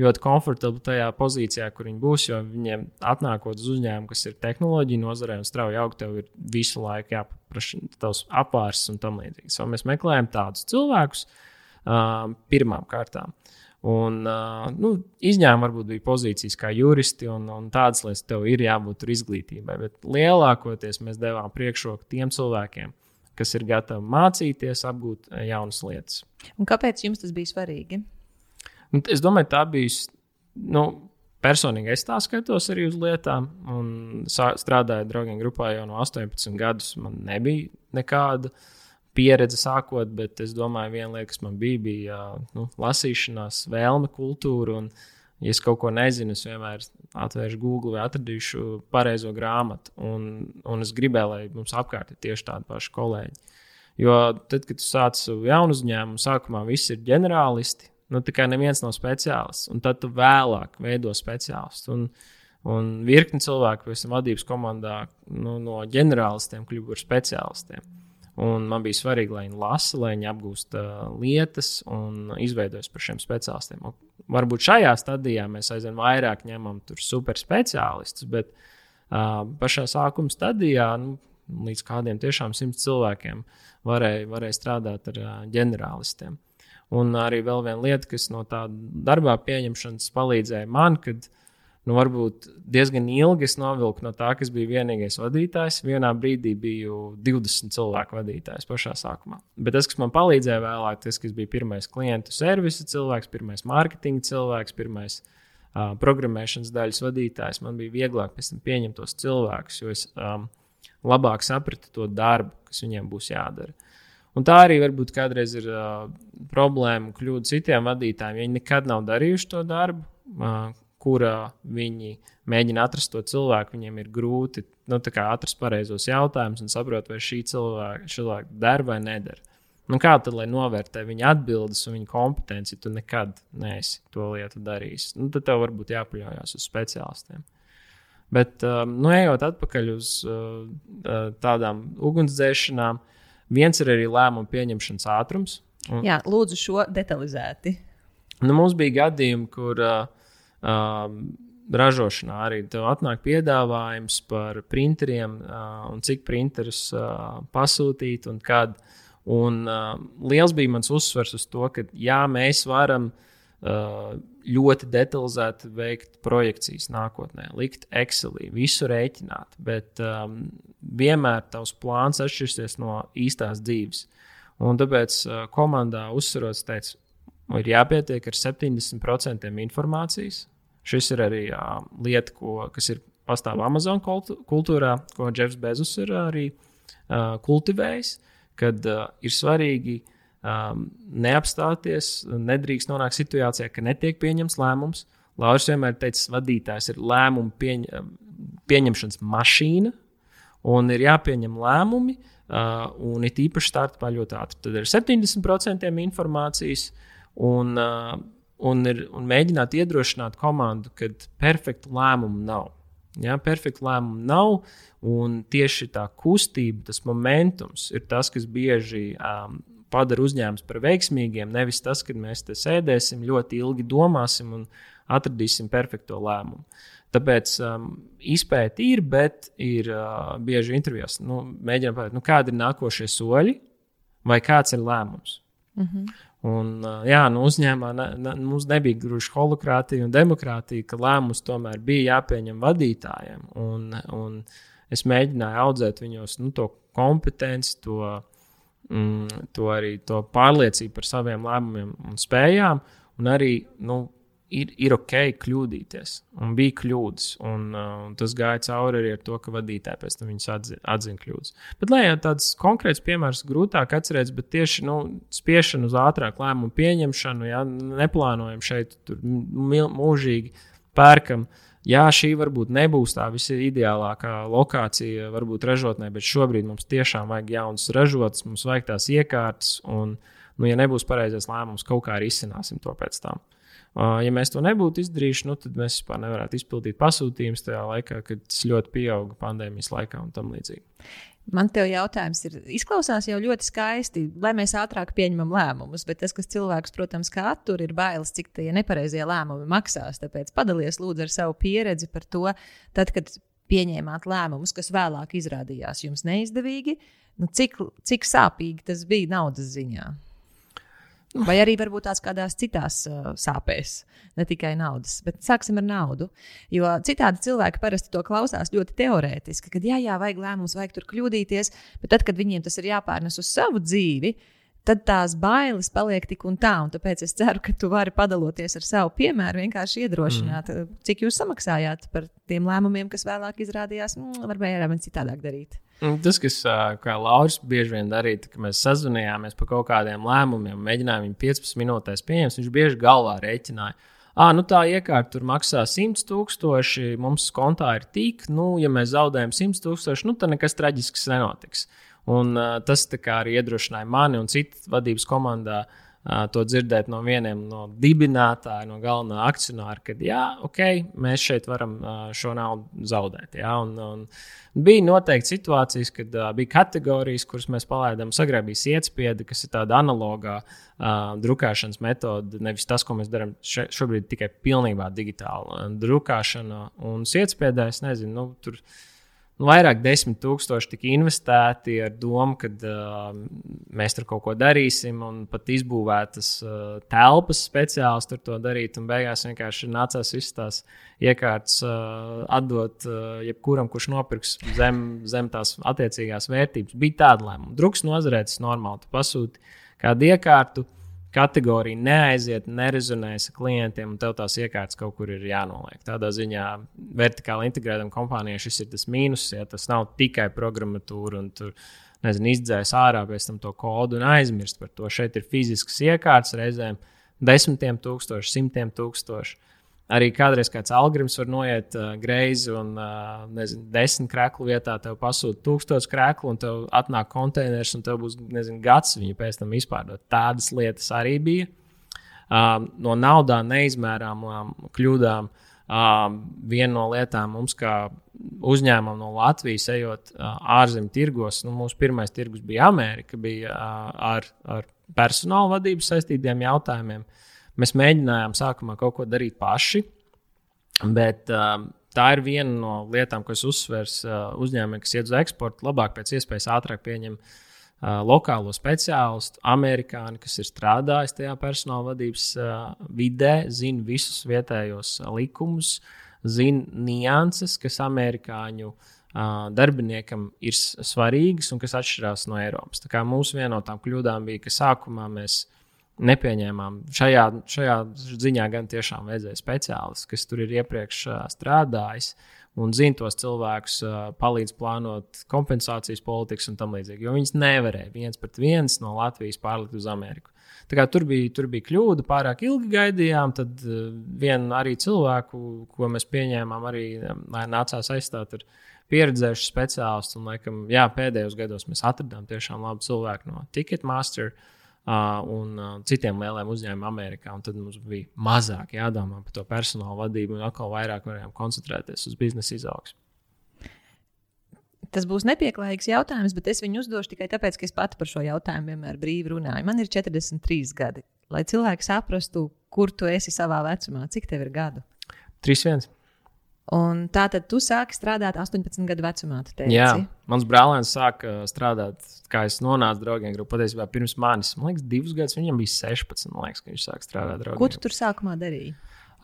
B: ļoti komfortabli tajā pozīcijā, kur viņi būs. Jo viņiem atnākot uz uzņēmumu, kas ir tehnoloģija nozarē un strauji aug, tev ir visu laiku jāpaprasa tavs apvārsts un tam līdzīgi. So mēs meklējam tādus cilvēkus uh, pirmām kārtām. Un, uh, nu, izņēmumi varbūt bija pozīcijas kā juristi un, un tādas lietas, tev ir jābūt izglītībai. Bet lielākoties mēs devām priekšroku tiem cilvēkiem, kas ir gatavi mācīties, apgūt jaunas lietas.
A: Un kāpēc jums tas bija svarīgi?
B: Un, es domāju, tā bija. Nu, Personīgi es tā skatos arī uz lietām, strādāju draugiem grupā jau no 18 gadus. Man nebija nekāda pieredze sākot, bet es domāju, viena lieta, kas man bija, bija nu, lasīšanās, vēlme, kultūra. Un, ja es kaut ko nezinu, es vienmēr atvēršu Google vai atradīšu pareizo grāmatu. Un, un es gribēju, lai mums apkārt ir tieši tādi paši kolēģi. Jo tad, kad tu sāc savu jaunu uzņēmumu, sākumā viss ir ģenerālisti. Nu, tikai neviens nav speciālists, un tad tu vēlāk veido speciālistu. Un, un virkni cilvēku, ir vadības komandā, nu, no ģenerālistiem kļuvu par speciālistiem. Un man bija svarīgi, lai viņi lasa, lai viņi apgūst uh, lietas un izveidojas par šiem speciālistiem. Un varbūt šajā stadijā mēs aizvien vairāk ņemam superspeciālistus, bet uh, pašā sākuma stadijā nu, līdz kādiem tiešām simts cilvēkiem varēja, varēja strādāt ar uh, ģenerālistiem. Un arī vēl viena lieta, kas no tāda darbā pieņemšanas palīdzēja man, kad nu, varbūt diezgan ilgi es novilku no tā, kas bija vienīgais vadītājs. Vienā brīdī biju 20 cilvēku vadītājs pašā sākumā. Bet tas, kas man palīdzēja vēlāk, tas, bija pirmais klientu servisa cilvēks, pirmais mārketinga cilvēks, pirmais uh, programmēšanas daļas vadītājs, man bija vieglāk pēc tam pieņemt tos cilvēkus, jo es um, labāk sapratu to darbu, kas viņiem būs jādara. Un tā arī varbūt kādreiz ir uh, problēma, kļūda citiem vadītājiem. Viņi nekad nav darījuši to darbu, uh, kurā viņi mēģina atrast to cilvēku, viņiem ir grūti nu, atrast pareizos jautājumus un saprast, vai šī cilvēka, cilvēka der vai neder. Nu, kā tad, lai novērtē viņa atbildes un viņa kompetenci, tu nekad neesi to lietu darījis? Nu, tad tev varbūt jāpaļaujas uz speciālistiem. Bet, um, nu, ejot atpakaļ uz uh, uh, tādām ugunsdzēšanām, viens ir arī lēmumu pieņemšanas ātrums.
A: Un, Jā, lūdzu, šo detalizēti.
B: Nu, mums bija gadījumi, kur uh, um, ražošanā arī tev atnāk piedāvājums par printeriem uh, un cik printerus uh, pasūtīt un kad. Un uh, liels bija mans uzsvers uz to, ka jā, mēs varam uh, ļoti detalizēti veikt projekcijas nākotnē, likt Excelī, visu rēķināt, bet um, vienmēr tavs plāns atšķirsies no īstās dzīves. Un tāpēc uh, komandā uzsverots, teica, ir jāpietiek ar 70% informācijas, Šis ir arī uh, lieta, ko, kas ir pastāv Amazon kultūrā, ko Jeffs Bezos ir arī uh, kultivējis, kad uh, ir svarīgi um, neapstāties, nedrīkst nonākt situācijā, ka netiek pieņemts lēmums. Lauris vienmēr teica, vadītājs ir lēmumu pieņ, pieņemšanas mašīna, un ir jāpieņem lēmumi Uh, un it īpaši startupā ļoti ātri. Tad ir 70% informācijas, un, uh, un, ir, un mēģināt iedrošināt komandu, ka perfektu lēmumu nav. Ja, perfektu lēmumu nav, un tieši tā kustība, tas momentums ir tas, kas bieži um, padara uzņēmumus par veiksmīgiem. Nevis tas, ka mēs te sēdēsim, ļoti ilgi domāsim un atradīsim perfekto lēmumu. Tāpēc um, izpēta ir, bet ir uh, bieži intervijās nu, mēģinām pateikt, nu, kādi ir nākošie soļi vai kāds ir lēmums. Mm -hmm. Un, jā, nu, uzņēmumā ne, ne, mums nebija gluži holokrātija un demokrātija, ka lēmums tomēr bija jāpieņem vadītājiem. Un, un es mēģināju audzēt viņos nu, to kompetenci, to, mm, to arī to pārliecību par saviem lēmumiem un spējām. Un arī nu, ir, ir ok kļūdīties, un bija kļūdas. Un, uh, un tas gāja cauri arī ar to, ka vadītāji pēc tam viņus atzina, atzina kļūdas. Bet, lai jau tāds konkrēts piemērs grūtāk atcerēties, bet tieši nu, spiešana uz ātrāku lēmumu pieņemšanu, ja neplānojam šeit mūžīgi pērkam. Jā, šī varbūt nebūs tā visideālākā lokācija, varbūt ražotnē, bet šobrīd mums tiešām vajag jaunas ražotnes, mums vajag tās iekārtas, un, nu, ja nebūs pareizais lēmums, kaut kā arī izsināsim to pēc tam. Ja mēs to nebūtu izdarījuši, nu, tad mēs vispār nevarētu izpildīt pasūtījumus tajā laikā, kad tas ļoti pieauga pandēmijas laikā un tam līdzīgi.
A: Man te jautājums ir, izklausās jau ļoti skaisti, lai mēs ātrāk pieņemam lēmumus, bet tas, kas cilvēks, protams, kā attur, ir bailes, cik tie nepareizie lēmumi maksās. Tāpēc padalies lūdzu ar savu pieredzi par to, tad, kad pieņēmāt lēmumus, kas vēlāk izrādījās jums neizdevīgi, nu, cik, cik sāpīgi tas bija naudas ziņā. Vai arī varbūt tās kādās citās uh, sāpēs, ne tikai naudas. Bet sāksim ar naudu. Jo citādi cilvēki parasti to klausās ļoti teorētiski, kad jā, jā, vajag lēmumus, vajag tur kļūdīties, bet tad, kad viņiem tas ir jāpārnes uz savu dzīvi, tad tās bailes paliek tik un tā. Un tāpēc es ceru, ka tu vari padaloties ar savu piemēru, vienkārši iedrošināt, mm. cik jūs samaksājāt par tiem lēmumiem, kas vēlāk izrādījās, mm, varbūt arī citādāk darīt.
B: Tas, kas, Lauris bieži vien darīja, kad mēs sazvanījāmies par kaut kādiem lēmumiem, mēģinājām viņu 15 minūtēs pieņemt, viņš bieži galvā rēķināja. Ah, nu tā iekārta tur maksā 100 tūkstoši, mums kontā ir tik, nu, ja mēs zaudējam 100 tūkstoši, nu, tad nekas traģisks nenotiks. Un, uh, tas arī iedrošināja mani un citu vadības komandā uh, to dzirdēt no vieniem no dibinātājiem, no galvenā akcionāra, ka jā, ok, mēs šeit varam šo naudu zaudēt. Jā, un, un bija noteikti situācijas, kad bija kategorijas, kuras mēs palaidām. Agrāk bija sietspiede, kas ir tāda analogā uh, drukāšanas metode, nevis tas, ko mēs darām šobrīd, tikai pilnībā digitāla drukāšana un sietspiedē. Es nezinu, nu, tur ir vairāk desmit tūkstoši tika investēti ar domu, ka uh, mēs tur kaut ko darīsim, un pat izbūvētas uh, telpas speciāls tur to darīt. Un beigās vienkārši nācās visas tās iekārtas uh, atdot uh, jebkuram, kurš nopirks zem, zem tās attiecīgās vērtības. Bija tāda lēmuma. Druks nozarē tas normāli. Tu pasūti kādu iekārtu kategorija neaiziet, nerezonēs ar klientiem, un tev tās iekārtas kaut kur ir jānoliek. Tādā ziņā vertikāli integrētam kompānijai šis ir tas mīnus, ja tas nav tikai programmatūra un tur. Nezinu, izdzēs ārā pēc tam to kodu un aizmirst par to. Šeit ir fizisks iekārts reizēm desmitiem tūkstoši, simtiem tūkstoši arī kādreiz kāds algoritms var noiet uh, greizi un uh, nezinu, desmit krēklu vietā tev pasūta tūkstoš krēklu, un tev atnāk konteiners, un tev būs nezinu, gads viņu pēc tam izpārdot. Tādas lietas arī bija. Um, no naudā neizmērāmām kļūdām. Um, viena no lietām mums, kā uzņēmumam no Latvijas, ejot uh, ārzemju tirgos, nu, mūsu pirmais tirgus bija Amerika, bija uh, ar, ar personāla vadību saistītiem jautājumiem. Uh, Mēs mēģinājām sākumā kaut ko darīt paši, bet uh, tā ir viena no lietām, ko es uzsveru uh, uzņēmumiem, kas iet uz eksportu, labāk pēc iespējas ātrāk pieņem uh, lokālo speciālistu, amerikāņu, kas ir strādājis tajā personāla vadības uh, vidē, zina visus vietējos uh, likumus, zina nianses, kas amerikāņu uh, darbiniekam ir svarīgas un kas atšķirās no Eiropas. Tā kā mūsu viena no tām kļūdām bija, ka sākumā mēs nepieņēmām. Šajā, šajā ziņā gan tiešām vajadzēja speciālists, kas tur ir iepriekš strādājis un zina tos cilvēkus, palīdz plānot kompensācijas politikas un tam līdzīgi. Jo viņas nevarēja viens pret viens no Latvijas pārlikt uz Ameriku. Tur bija, tur bija kļūda, pārāk ilgi gaidījām. Tad vienu arī cilvēku, ko mēs pieņēmām, arī nācās aizstāt ar pieredzējušu speciālistu. Un, laikam, jā, pēdējos gados mēs atradām tiešām labu cilvēku no Ticketmaster. Uh, un citiem lieliem uzņēmumiem Amerikā. Un tad mums bija mazāk jādomā par to personāla vadību, un atkal vairāk varējām koncentrēties uz biznesa izaugsmu.
A: Tas būs nepieklājīgs jautājums, bet es viņu uzdošu tikai tāpēc, ka es pati par šo jautājumu vienmēr brīvi runāju. Man ir 43 gadi. Lai cilvēki saprastu, kur tu esi savā vecumā, cik tev ir gadu?
B: 31.
A: Un tā tad tu sāki strādāt 18 gadu vecumā.
B: Jā, mans brālēns sāka strādāt, kā es nonācu draugiem grupā. Patiesībā pirms manis, man liekas, divus gadus viņam bija 16. Man liekas, ka viņš sāka strādāt draugiem.
A: Ko tu tur sākumā darīji?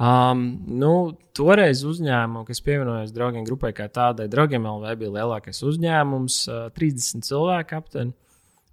B: Um, nu, toreiz uzņēmumu, kas pievienojās draugiem grupai, kā tādai, draugiem LV bija lielākais uzņēmums, uh, 30 cilvēku aptuveni.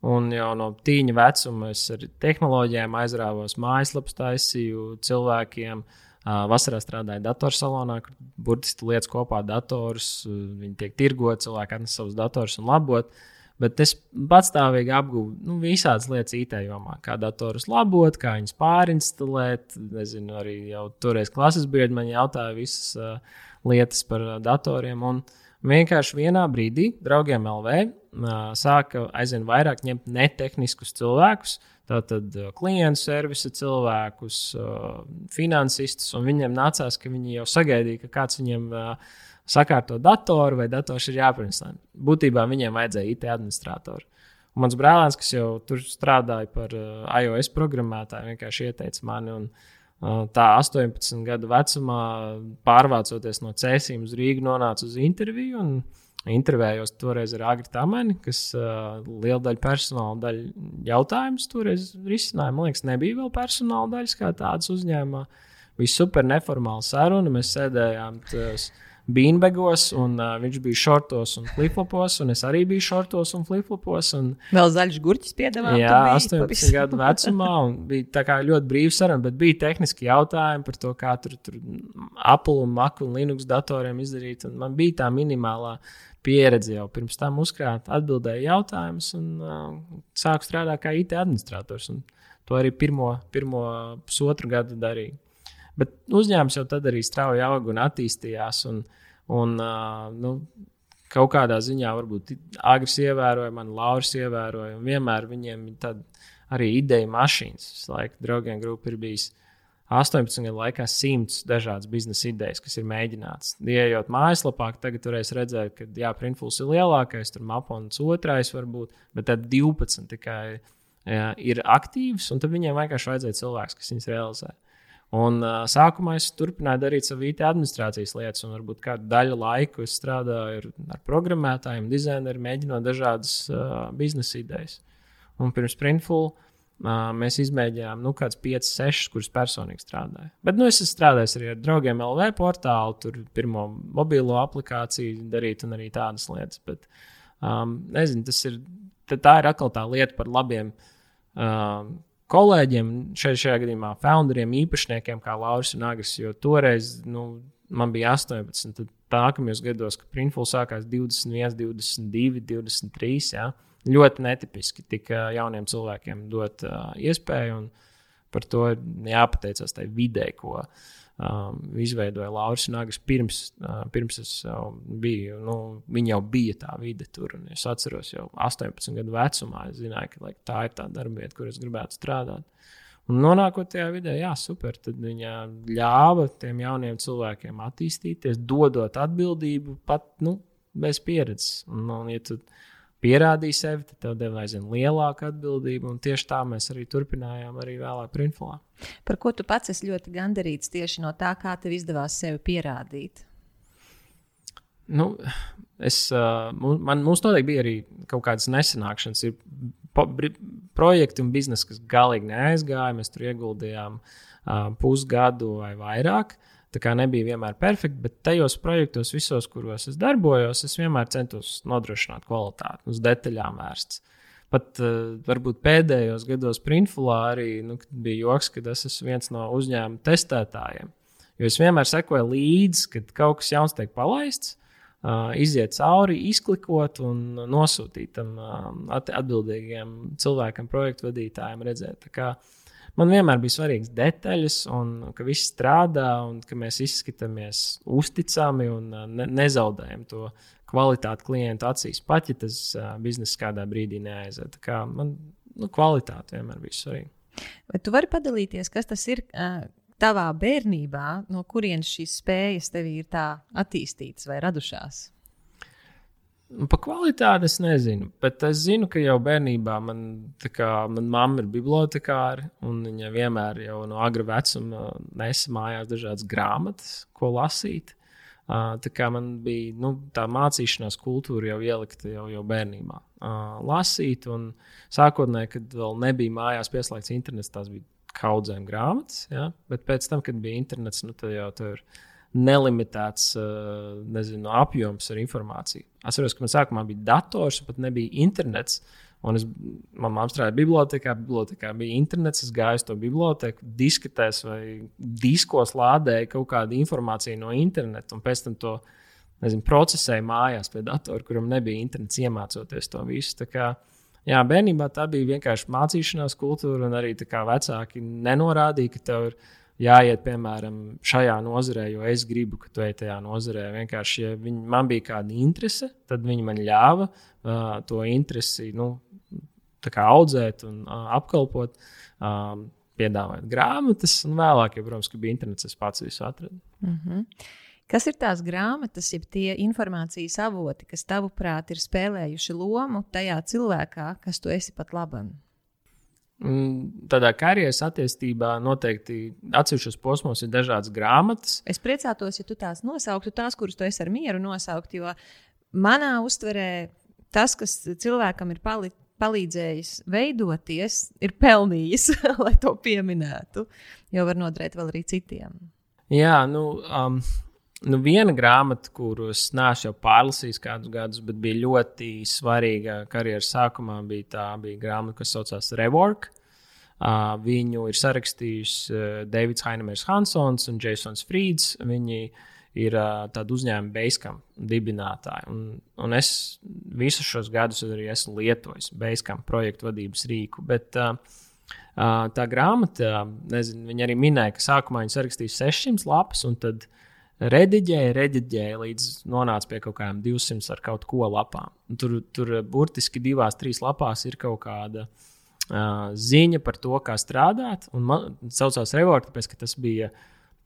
B: Un jau no tīņa vecuma es ar tehnoloģijām aizrāvos mājaslapas, taisīju cilvēkiem. Uh, vasarā strādāju datorsalonā, kur burtiski lietas kopā datorus. Viņi tiek tirgoti, cilvēki atnes savus datorus un labot. Uh, Bet es patstāvīgi apgūstu nu, visādas lietas IT jomā, kā datorus labot, kā viņus pārinstalēt. Nezinu, arī jau toreiz klases biedri man jautāja visas uh, lietas par uh, datoriem. Un vienkārši vienā brīdī draugiem LV uh, sāka aizvien vairāk ņemt netehniskus cilvēkus. Tātad uh, klientu servisa cilvēkus, uh, finansistus, un viņiem nācās, ka viņi jau sagaidīja, ka kāds viņiem uh, sakārto datoru vai dators ir jāpieņem. Būtībā viņiem vajadzēja IT administratoru. Un mans brālēns, kas jau tur strādāja par uh, iOS programmētāju, vienkārši ieteica mani. Un, uh, tā 18 gadu vecumā, pārvācoties no Cēsīm uz Rīgu, nonāca uz interviju. Intervējos toreiz ar Agri Tamani, kas uh, liela daļa personāla daļa jautājumus toreiz risināja. Man liekas, nebija vēl personāla daļas kā tādas uzņēmumā. Bija super neformāla saruna. Mēs sēdējām. Tās, beanbagos, un uh, viņš bija šortos un flipflopos, un es arī biju šortos un flipflopos. Un,
A: Vēl zaļš gurķis piedāvā.
B: Jā, 18 gadu vecumā, un bija ļoti brīva saruna, bet bija tehniski jautājumi par to, kā tur, tur Apple, un Mac un Linux datoriem izdarīt. Un man bija tā minimālā pieredze jau pirms tam uzkrāt, atbildēju jautājumus un uh, sāku strādāt kā IT administrators. Un to arī pirmo, pirmo pusotru gadu darīju. Bet uzņēmums jau tad arī strauji auga un attīstījās. Un, un, nu, kaut kādā ziņā varbūt Agris ievēroja, man Lauris ievēroja. Vienmēr viņiem ir arī ideja mašīnas. Laika draugiem grupa ir bijis 18 gadu laikā simts dažādas biznesa idejas, kas ir mēģināts. Iejot mājaslapā, tagad varēs redzēt, ka jā, Printfuls ir lielākais, tur Mapons otrais varbūt, bet tad 12 tikai jā, ir aktīvs, un tad viņiem vienkārši vajadzēja cilvēks, kas viņus realizē. Un, uh, sākumā es turpināju darīt savu IT administrācijas lietas, un varbūt kādu daļu laiku strādāju ar, ar programmētājiem, dizaineriem, mēģinot dažādas uh, biznesa idejas. Un pirms Printful uh, mēs izmēģinājām nu, kādas 5, 6, kuras personīgi strādāju. Bet nu, es strādāju arī ar draugiem LV portālu, tur pirmo mobilo aplikāciju darīt un arī tādas lietas. Bet, um, nezinu, tas ir, tā ir atkal tā lieta par labiem. Um, kolēģiem, šeit, šajā gadījumā founderiem, īpašniekiem, kā Lauris un Agris. Jo toreiz nu, man bija 18, tad nākamajos gados, kad Printfuls sākās 21, 22, 23. Ja, ļoti netipiski tik jauniem cilvēkiem dot uh, iespēju, un par to jāpateicas tai vidē, ko uh, um, izveidoja Lauris Nāgas pirms, uh, pirms es uh, biju. Nu, viņa jau bija tā vide tur, un es atceros, jau 18 gadu vecumā es zināju, ka like, tā ir tā darbieta, kur es gribētu strādāt. Un nonākot tajā vidē, jā, super. Tad viņa ļāva tiem jauniem cilvēkiem attīstīties, dodot atbildību pat nu, bez pieredzes. Un, un, ja tu, pierādīji sevi, tad tev deva aizvien lielāka atbildība. Tieši tā mēs arī turpinājām arī vēlāk Printfulā.
A: Par ko tu pats esi ļoti gandarīts tieši no tā, kā tev izdevās sevi pierādīt?
B: Nu, es, man, mums noteikti bija arī kaut kādas nesanākšanas. Ir po, projekti un biznesi, kas galīgi neaizgāja. Mēs tur ieguldījām uh, pusgadu vai vairāk. Uh, Tā kā nebija vienmēr perfekta, bet tajos projektos, visos, kuros es darbojos, es vienmēr centos nodrošināt kvalitāti, uz detaļām vērsts. Pat uh, varbūt pēdējos gados Printfulā arī nu, bija joks, ka es esmu viens no uzņēmuma testētājiem. Jo es vienmēr sekoju līdzi, kad kaut kas jauns tiek palaists, uh, iziet cauri, izklikot un nosūtīt tam uh, atbildīgiem cilvēkam, projektu vadītājiem, redzēt. Man vienmēr bija svarīgas detaļas, un ka viss strādā, un ka mēs izskatāmies uzticami un ne, nezaudējam to kvalitāti klientu acīs, pat ja tas uh, biznesa kādā brīdī neaiziet. Kā man nu, kvalitāte vienmēr bija svarīga.
A: Vai tu vari padalīties, kas tas ir? Uh tavā bērnībā, no kurienes šīs spējas tev ir tā attīstītas vai radušās?
B: Nu, pa kvalitāti es nezinu, bet es zinu, ka jau bērnībā man, kā, man mamma ir bibliotekāra, un viņa vienmēr jau no agra vecuma nesa mājās dažādas grāmatas, ko lasīt. Tā kā man bija nu, tā mācīšanās kultūra jau ielikta jau, jau bērnībā. Lasīt, un sākotnēji, kad vēl nebija mājās pieslēgts internets, tās bija kaudzēm grāmatas, ja? bet pēc tam, kad bija internets, nu, tad jau tur ir nelimitēts nezinu, apjoms ar informāciju. Es atceros, ka man sākumā bija dators, pat nebija internets. Un es, man māte strādāja bibliotekā, bibliotekā bija internets. Es gāju uz to biblioteku, diskutēs vai diskos lādēju kaut kādu informāciju no interneta, un pēc tam to nezinu, procesēju mājās pie datora, kuram nebija internets, iemācoties to visu. Kā, Jā, bērnībā tā bija vienkārši mācīšanās kultūra, un arī vecāki nenorādīja, ka tev ir jāiet, piemēram, šajā nozarē, jo es gribu, ka tu ej tajā nozarē. Vienkārši, ja viņi, man bija kāda interese, tad viņi man ļāva uh, to interesi nu, audzēt un uh, apkalpot. Um, piedāvājot grāmatas, un vēlāk, ja, protams, bija internets, es pats visu atradu.
A: Mm -hmm. Kas ir tās grāmatas, jeb tie informācijas avoti, kas tavuprāt ir spēlējuši lomu tajā cilvēkā, kas tu esi pat labam?
B: Mm, tādā karjeras attīstībā noteikti atsevišķos posmos ir dažādas grāmatas.
A: Es priecātos, ja tu tās nosauktu, tās, kuras tu esi ar mieru nosaukt, jo manā uztverē tas, kas cilvēkam ir palicis palīdzējis veidoties, ir pelnījis, lai to pieminētu. Jo var nodarīt vēl arī citiem.
B: Jā, nu, um, nu, viena grāmata, kuras neesmu jau pārlasījis kādus gadus, bet bija ļoti svarīga karjeras sākumā, bija tā bija grāmata, kas saucās Rework. Uh, viņu ir sarakstījis uh, Davids Hainemers Hansons un Jasons Frīds. Viņi ir uh, tādi uzņēmumi Basecamp dibinātāji. Un, un es visus šos gadus arī esmu lietojis Basecamp projektu vadības rīku. Bet, uh, uh, tā grāmata, nezinu, viņi arī minēja, ka sākumā viņi sarakstīja 600 lapas, un tad uh, rediģēja, rediģēja līdz nonāca pie kaut kādiem 200 ar kaut ko lapām. Un tur, tur burtiski divās, trīs lapās ir kaut kāda uh, ziņa par to, kā strādāt. Un man saucās Revolta, tāpēc ka tas bija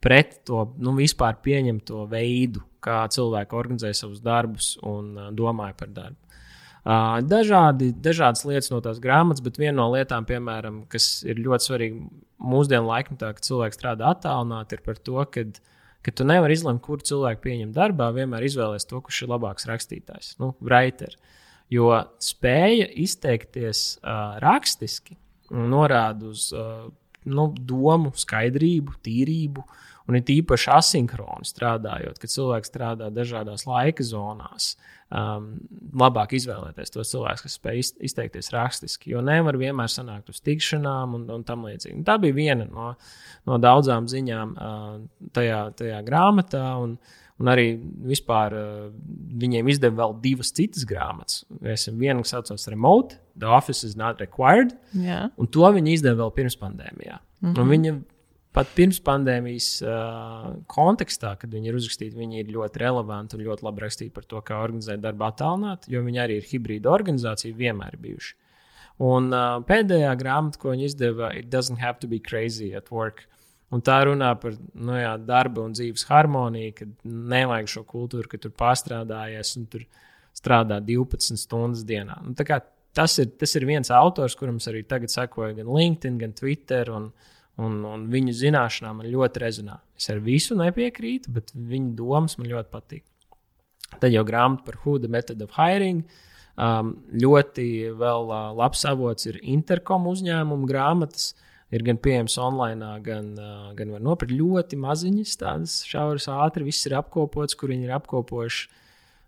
B: pret to nu, vispār pieņemto veidu, kā cilvēki organizē savus darbus un domāja par darbu. Dažādi, dažādas lietas no tās grāmatas, bet viena no lietām, piemēram, kas ir ļoti svarīga mūsdienu laikmetā, kad cilvēks strādā attālināti, ir par to, ka ka tu nevari izlemt, kuru cilvēku pieņemt darbā, vienmēr izvēlēties to, kurš ir labāks rakstītājs, nu, writer. Jo spēja izteikties uh, rakstiski norāda uz uh, nu, domu, skaidrību, tīrību. Un ir īpaši asinhroni strādājot, kad cilvēks strādā dažādās laika zonās. Um, labāk izvēlēties tos cilvēkus, kas spēj izteikties rakstiski, jo nevar vienmēr sanākt uz tikšanām un, un tam līdzīgi. Un tā bija viena no, no daudzām ziņām uh, tajā, tajā grāmatā. Un, Un arī vispār uh, viņiem izdeva vēl divas citas grāmatas. Viena, kas saucās Remote, The Office is Not Required.
A: Jā.
B: Un to viņi izdeva vēl pirms pandēmijā. Mm -hmm. Un viņa pat pirms pandēmijas uh, kontekstā, kad viņi ir uzrakstīti, viņi ir ļoti relevanti un ļoti labi rakstīti par to, kā organizēt darbu attālināti, jo viņi arī ir hibrīda organizācija, vienmēr bijuši. Un uh, pēdējā grāmata, ko viņi izdeva, ir Doesn't Have to Be Crazy at Work. Un tā runā par nu, jā, darba un dzīves harmoniju, kad nevajag šo kultūru, ka tur pārstrādājies un tur strādā 12 stundas dienā. Kā, tas, ir, tas ir viens autors, kuram arī tagad sekoja gan LinkedIn, gan Twitter. Un, un, un viņu zināšanām man ļoti rezonē. Es ar visu nepiekrītu, bet viņa domas man ļoti patīk. Tad jau grāmata par the Method of Hiring. Um, ļoti vēl, uh, labs avots ir interkom uzņēmumu grāmatas. Uh, ir gan pieejams online, gan, gan var nopirkt ļoti maziņas, tādas šauras, ātri. Viss ir apkopots, kur viņi ir apkopojuši.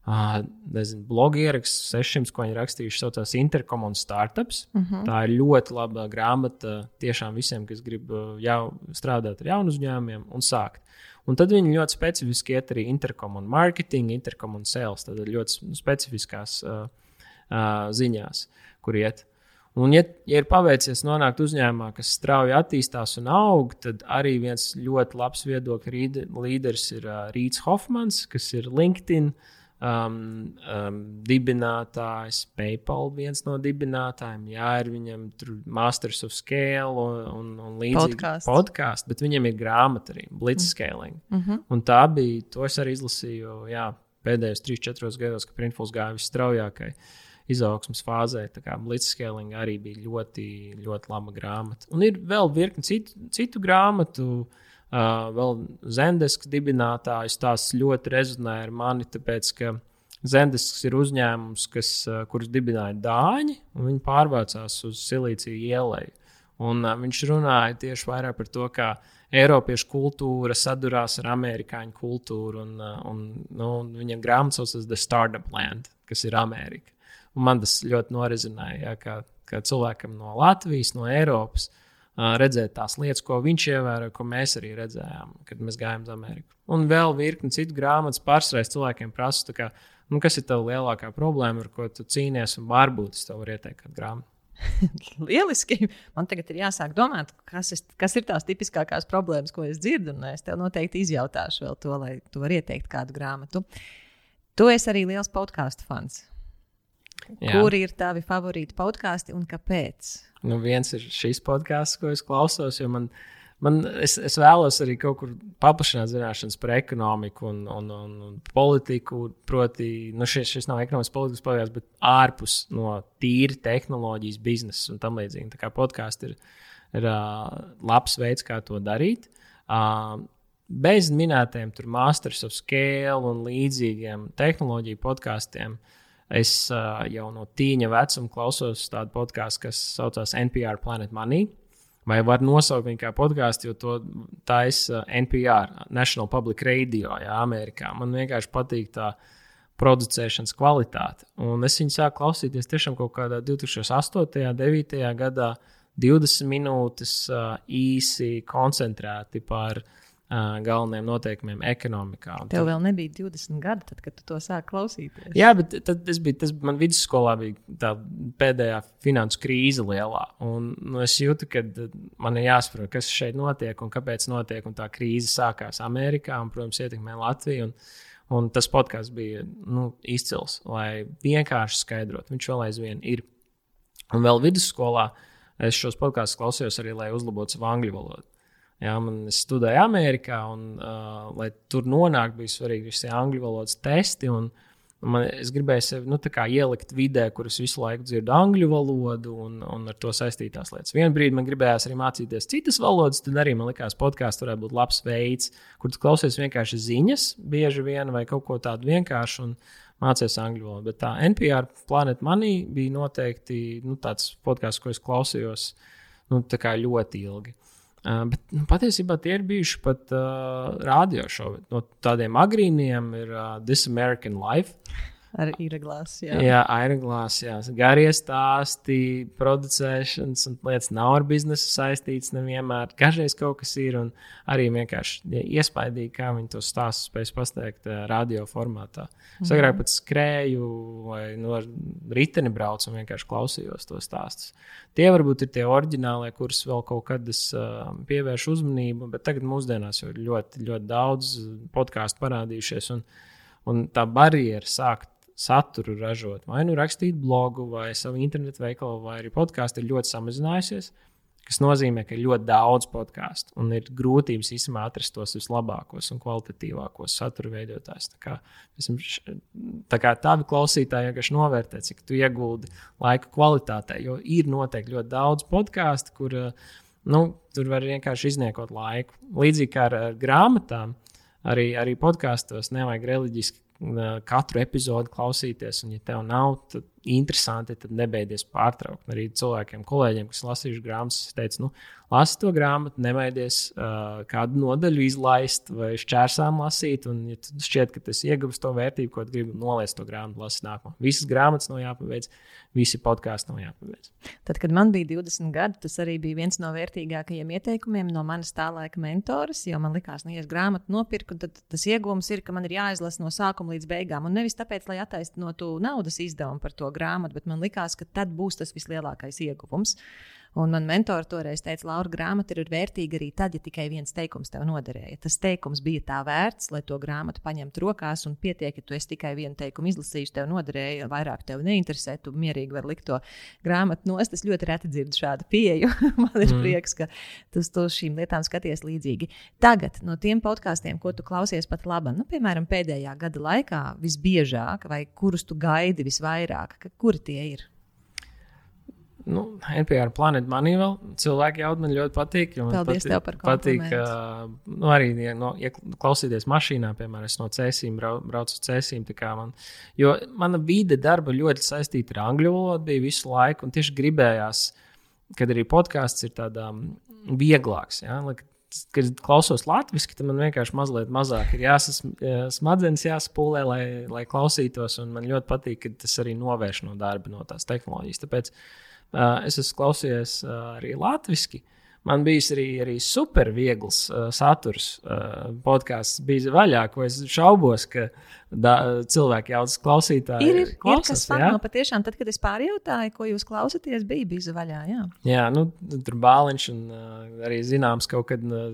B: Uh, nezinu, blogu ieraksts 600, ko viņi rakstījuši, saucās Intercom un Startups. Uh mhm. -huh. Tā ir ļoti laba grāmata tiešām visiem, kas grib jau strādāt ar jaunu uzņēmumiem un sākt. Un tad viņi ļoti specifiski iet arī interkom un marketing, interkom un sales. Tad ļoti specifiskās uh, uh, ziņās, kur iet. Un, ja, ja ir paveicies nonākt uzņēmumā, kas strauji attīstās un aug, tad arī viens ļoti labs viedokļu līderis ir uh, Rīts Hofmans, kas ir LinkedIn um, um, dibinātājs, PayPal viens no dibinātājiem. Jā, ir viņam tur Masters of Scale un, un, un līdzīgi podkāsts, bet viņam ir grāmata arī Blitzscaling.
A: Mm -hmm.
B: Un tā bija, to es arī izlasīju jā, pēdējos 3-4 gados, kad Printfuls gāja visstraujākajai izaugsmas fāzē. Tā kā Blitzscaling arī bija ļoti, ļoti laba grāmata. Un ir vēl virkni citu, citu grāmatu. Uh, vēl Zendesks dibinātājs tās ļoti rezonē ar mani, tāpēc ka Zendesks ir uzņēmums, kas, uh, kurus dibināja Dāņi, un viņi pārvācās uz Silīciju ielai. Un, uh, viņš runāja tieši vairāk par to, kā Eiropiešu kultūra sadurās ar amerikāņu kultūru. Un, uh, un, nu, viņam grāmatas saucas The Startup Land, kas ir Amerika. Un man tas ļoti norizināja, ja, kā, kā cilvēkam no Latvijas, no Eiropas, redzēt tās lietas, ko viņš ievēroja, ko mēs arī redzējām, kad mēs gājām uz Ameriku. Un vēl virkni citu grāmatas pārsvarēs cilvēkiem prasa, kā, nu, kas ir tava lielākā problēma, ar ko tu cīnies, un varbūt es tev varu ieteikt kādu grāmatu.
A: Lieliski. Man tagad ir jāsāk domāt, kas, es, kas ir tās tipiskākās problēmas, ko es dzirdu. Es tev noteikti izjautāšu vēl to, lai tu varētu ieteikt kādu grāmatu. Tu esi arī liels podkāstu fans. Jā. Kuri ir tavi favorīti podkāsti un kāpēc?
B: Nu, viens ir šis podkāsts, ko es klausos, jo man, man es, es vēlos arī kaut kur paplašināt zināšanas par ekonomiku un, un, un, un politiku. Proti, nu šis, šis nav ekonomisks politikas podkāsts, bet ārpus no tīra tehnoloģijas, biznesa un tam līdzīgi. Tā kā podkāsts ir, ir uh, labs veids, kā to darīt. Uh, bez minētiem Masters of Scale un līdzīgiem tehnoloģiju podkāstiem. Uh, Es uh, jau no tīņa vecuma klausos tādu podkāstu, kas saucās NPR Planet Money. Vai var nosaukt viņu kā podkāstu, jo to taisa NPR, National Public Radio, jā, Amerikā. Man vienkārši patīk tā producēšanas kvalitāte. Un es viņu sāku klausīties tiešām kaut kādā 2008. un 2009. gadā, 20 minūtes uh, īsi koncentrēti par uh, galvenajiem noteikumiem ekonomikā. Un
A: Tev tad... vēl nebija 20 gadi, tad, kad tu to sāki klausīties.
B: Jā, bet tad tas bija tas, man vidusskolā bija tā pēdējā finansu krīze lielā. Un, nu, es jūtu, ka man ir jāsaprot, kas šeit notiek un kāpēc notiek. Un tā krīze sākās Amerikā un, protams, ietekmē Latviju. Un, un tas podkāsts bija nu, izcils, lai vienkārši skaidrotu. Viņš vēl aizvien ir. Un vēl vidusskolā es šos podkāstus klausījos arī, lai uzlabotu savu angļu valodu. Jā, man studēja Amerikā, un, uh, lai tur nonāktu, bija svarīgi visi angļu valodas testi. Un, un man, es gribēju sevi nu, ielikt vidē, kur es visu laiku dzirdu angļu valodu un, un ar to saistītās lietas. Vienā brīdī man gribējās arī mācīties citas valodas, tad arī man likās, ka podkāsts varētu būt labs veids, kur klausies vienkārši ziņas, bieži vien vai kaut ko tādu vienkāršu. Un, Mācījos angļu valodu, bet tā NPR Planet Money bija noteikti nu, tāds podkāsts, ko es klausījos nu, ļoti ilgi. Uh, bet nu, patiesībā tie ir bijuši pat uh, radiošovi. No tādiem agrīniem ir uh, This American Life.
A: Ar īreglās, jā.
B: Jā, īreglās. Garie stāsti, producēšanas un lietas nav ar biznesu saistītas nevienmēr. Dažreiz kaut kas ir un arī vienkārši iespaidīgi, kā viņi to stāstu spēj pasniegt uh, radio formātā. Es mm. agrāk pat skrēju vai nu, ar riteni braucu un vienkārši klausījos to stāstus. Tie varbūt ir tie oriģinālie, kurus vēl kaut kad es uh, pievēršu uzmanību, bet tagad mūsdienās jau ir ļoti, ļoti daudz podkāstu parādījušies. Un, un tā barjera sākt saturu ražot, vai nu rakstīt blogu, vai savu internetu veikalu, vai arī podkāstu, ir ļoti samazinājusies. Tas nozīmē, ka ir ļoti daudz podkāstu un ir grūtības īstenībā atrast tos vislabākos un kvalitatīvākos satura veidotājus. Tā kā, tā kā tavi klausītāji vienkārši novērtē, cik tu ieguldi laika kvalitātē, jo ir noteikti ļoti daudz podkāstu, kur nu, tur var vienkārši izniekot laiku. Līdzīgi kā ar, ar grāmatām, arī, arī podkāstos nevajag reliģiski katru epizodi klausīties, un, ja tev nav tad interesanti, tad nebeidzies pārtraukt. Arī cilvēkiem, kolēģiem, kas lasījuši grāmatas, es teicu, nu, lasi to grāmatu, nebaidies uh, kādu nodaļu izlaist vai šķērsām lasīt. Un, ja šķiet, ka tas iegūst to vērtību, ko gribi nolaist to grāmatu, lasīt nākamo. Visas grāmatas nav jāpabeidz, visi podkāsti nav jāpabeidz.
A: Tad, kad man bija 20 gadi, tas arī bija viens no vērtīgākajiem ieteikumiem no manas tā laika mentoras. Jo man likās, ka, nu, ja es grāmatu nopirku, tad tas iegūms ir, ka man ir jāizlasa no sākuma līdz beigām. Un nevis tāpēc, lai attaisnotu naudas izdevumu par to grāmatu, bet man likās, ka tad būs tas vislielākais ieguvums. Un man mentori toreiz teica, Laura, grāmata ir vērtīga arī tad, ja tikai viens teikums tev noderēja. Tas teikums bija tā vērts, lai to grāmatu paņemtu rokās, un pietiek, ja tu tikai vienu teikumu izlasījuši, tev noderēja, vairāk tev neinteresē, tu mierīgi vari likt to grāmatu nost. Es ļoti reti dzirdu šādu pieeju. man ir mm. prieks, ka tu uz šīm lietām skaties līdzīgi. Tagad no tiem podkāstiem, ko tu klausies pat labi, nu, piemēram, pēdējā gada laikā visbiežāk, vai kurus tu gaidi visvairāk, kuri tie ir?
B: Nu, NPR Planet Money vēl cilvēki jau man ļoti patīk.
A: Paldies patīk, tev par.
B: Patīk, uh, nu, arī, ja, no, ja klausīties mašīnā, piemēram, es no cēsīm brau, braucu uz cēsīm. Man, jo mana vide darba ļoti saistīta ar angļu valodu bija visu laiku, un tieši gribējās, kad arī podkāsts ir tādā vieglāks. Ja? Kad klausos latviešu, tad man vienkārši mazliet mazāk ir jāsasmadzenes, jāspūlē, lai, lai klausītos. Man ļoti patīk, ka tas arī novērš no darba, no tās tehnoloģijas. Tāpēc Uh, es esmu klausījies uh, arī latviešu. Man bija arī, arī super viegls uh, saturs. Uh, podkāsts bija vaļā, ko es šaubos, ka da, cilvēki jau tas klausītāji
A: ir. Ir, klausas, ir kas fano, patiešām, tad, kad es pārjautāju, ko jūs klausāties, bija bija vaļā. Jā,
B: jā nu, tur bāliņš un uh, arī zināms, kaut kad uh,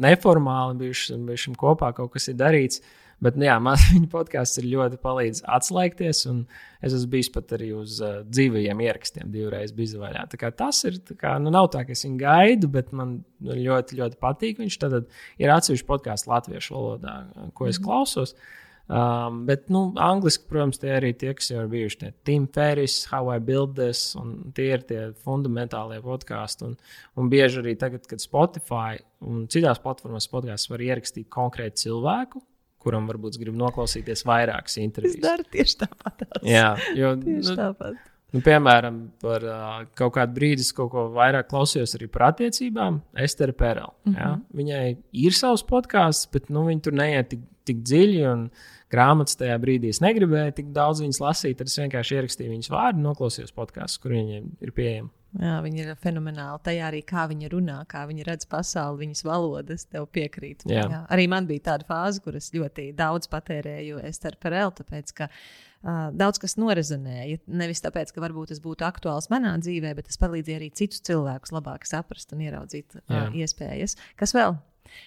B: neformāli bijuši kopā kaut kas ir darīts. Uh, Bet, nu, jā, man viņa podkāsts ir ļoti palīdzējis atslēgties, un es esmu bijis pat arī uz uh, dzīvajiem ierakstiem, divreiz bijis vaļā. Tas ir, kā, nu, nav tā, ka es viņu gaidu, bet man ļoti, ļoti patīk. Viņš tad ir atsevišķi podkāsts latviešu valodā, ko es -hmm. klausos. Um, bet, nu, angliski, protams, tie arī tie, kas jau ir bijuši. Tie Tim Ferris, How I Build This, un tie ir tie fundamentālie podkāsti. Un, un bieži arī tagad, kad Spotify un citās platformās podkāstos var ierakstīt konkrētu cilvēku, kuram varbūt grib noklausīties vairākas intervijas.
A: Tas dara tieši tāpat.
B: Jā, jo
A: tieši nu, tāpat.
B: Nu, piemēram, par uh, kaut kādu brīdi es kaut ko vairāk klausījos arī par attiecībām. Estera Perela. Mm -hmm. ja? Viņai ir savs podkāsts, bet nu, viņa tur neiet tik, tik dziļi. Un grāmatas tajā brīdī es negribēju tik daudz viņas lasīt. Tad es vienkārši ierakstīju viņas vārdu, noklausījos podkāstus, kur viņiem ir pieejami.
A: Jā, viņa ir fenomenāla. Tajā arī kā viņa runā, kā viņa redz pasauli, viņas valodas, tev piekrīt. Jā. Jā. Arī man bija tāda fāze, kur es ļoti daudz patērēju Perelu, tāpēc ka uh, daudz kas norezonēja. Nevis tāpēc, ka varbūt tas būtu aktuāls manā dzīvē, bet tas palīdzēja arī citus cilvēkus labāk saprast un ieraudzīt uh, iespējas. Kas vēl?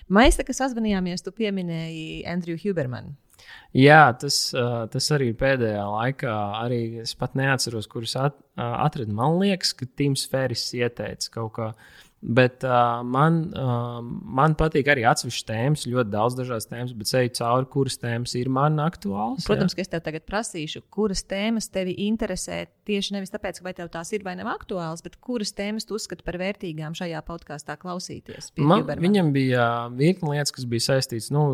A: Maista, kas sazvanījāmies, tu pieminēji Andriju Hubermanu.
B: Jā, tas, tas arī pēdējā laikā, arī es pat neatceros, kurus at, atradu. Man liekas, ka Tims Ferris ieteica kaut ko Bet uh, man, uh, man patīk arī atsevišķas tēmas, ļoti daudz dažādas tēmas, bet ceļu cauri, kuras tēmas ir man aktuālas.
A: Protams, jā. ka es tev tagad prasīšu, kuras tēmas tevi interesē tieši nevis tāpēc, vai tev tās ir vai nav aktuālas, bet kuras tēmas tu uzskati par vērtīgām šajā podkāstā klausīties.
B: Man, Huberman. viņam bija virkni lietas, kas bija saistītas nu,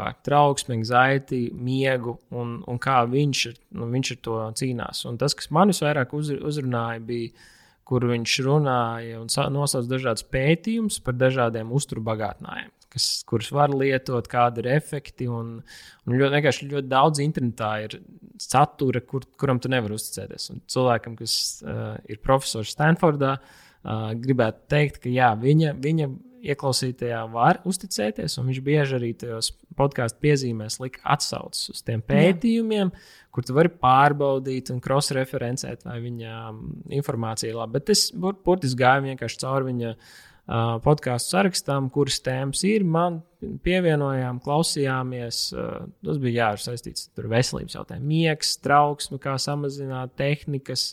B: ar trauksmi, zaiti, miegu un, un kā viņš, nu, viņš ar to cīnās. Un tas, kas man visvairāk uz, uzrunāja, bija kur viņš runāja un nosauca dažādus pētījumus par dažādiem uzturbagātnājiem, kas, kurus var lietot, kādi ir efekti. Un, un ļoti, vienkārši ļoti daudz internetā ir satura, kur, kuram tu nevari uzticēties. Un cilvēkam, kas uh, ir profesors Stanfordā, uh, gribētu teikt, ka jā, viņa, viņa ieklausītajā var uzticēties, un viņš bieži arī tajos podkāstu piezīmēs lika atsauces uz tiem pētījumiem, Jā. kur tu vari pārbaudīt un cross-referencēt, vai viņa um, informācija ir laba. Bet es burtiski gāju vienkārši cauri viņa uh, podkāstu sarakstam, kuras tēmas ir. Man pievienojām, klausījāmies. Uh, tas bija jā, saistīts ar veselības jautājumu, miegs, trauksmi, kā samazināt tehnikas,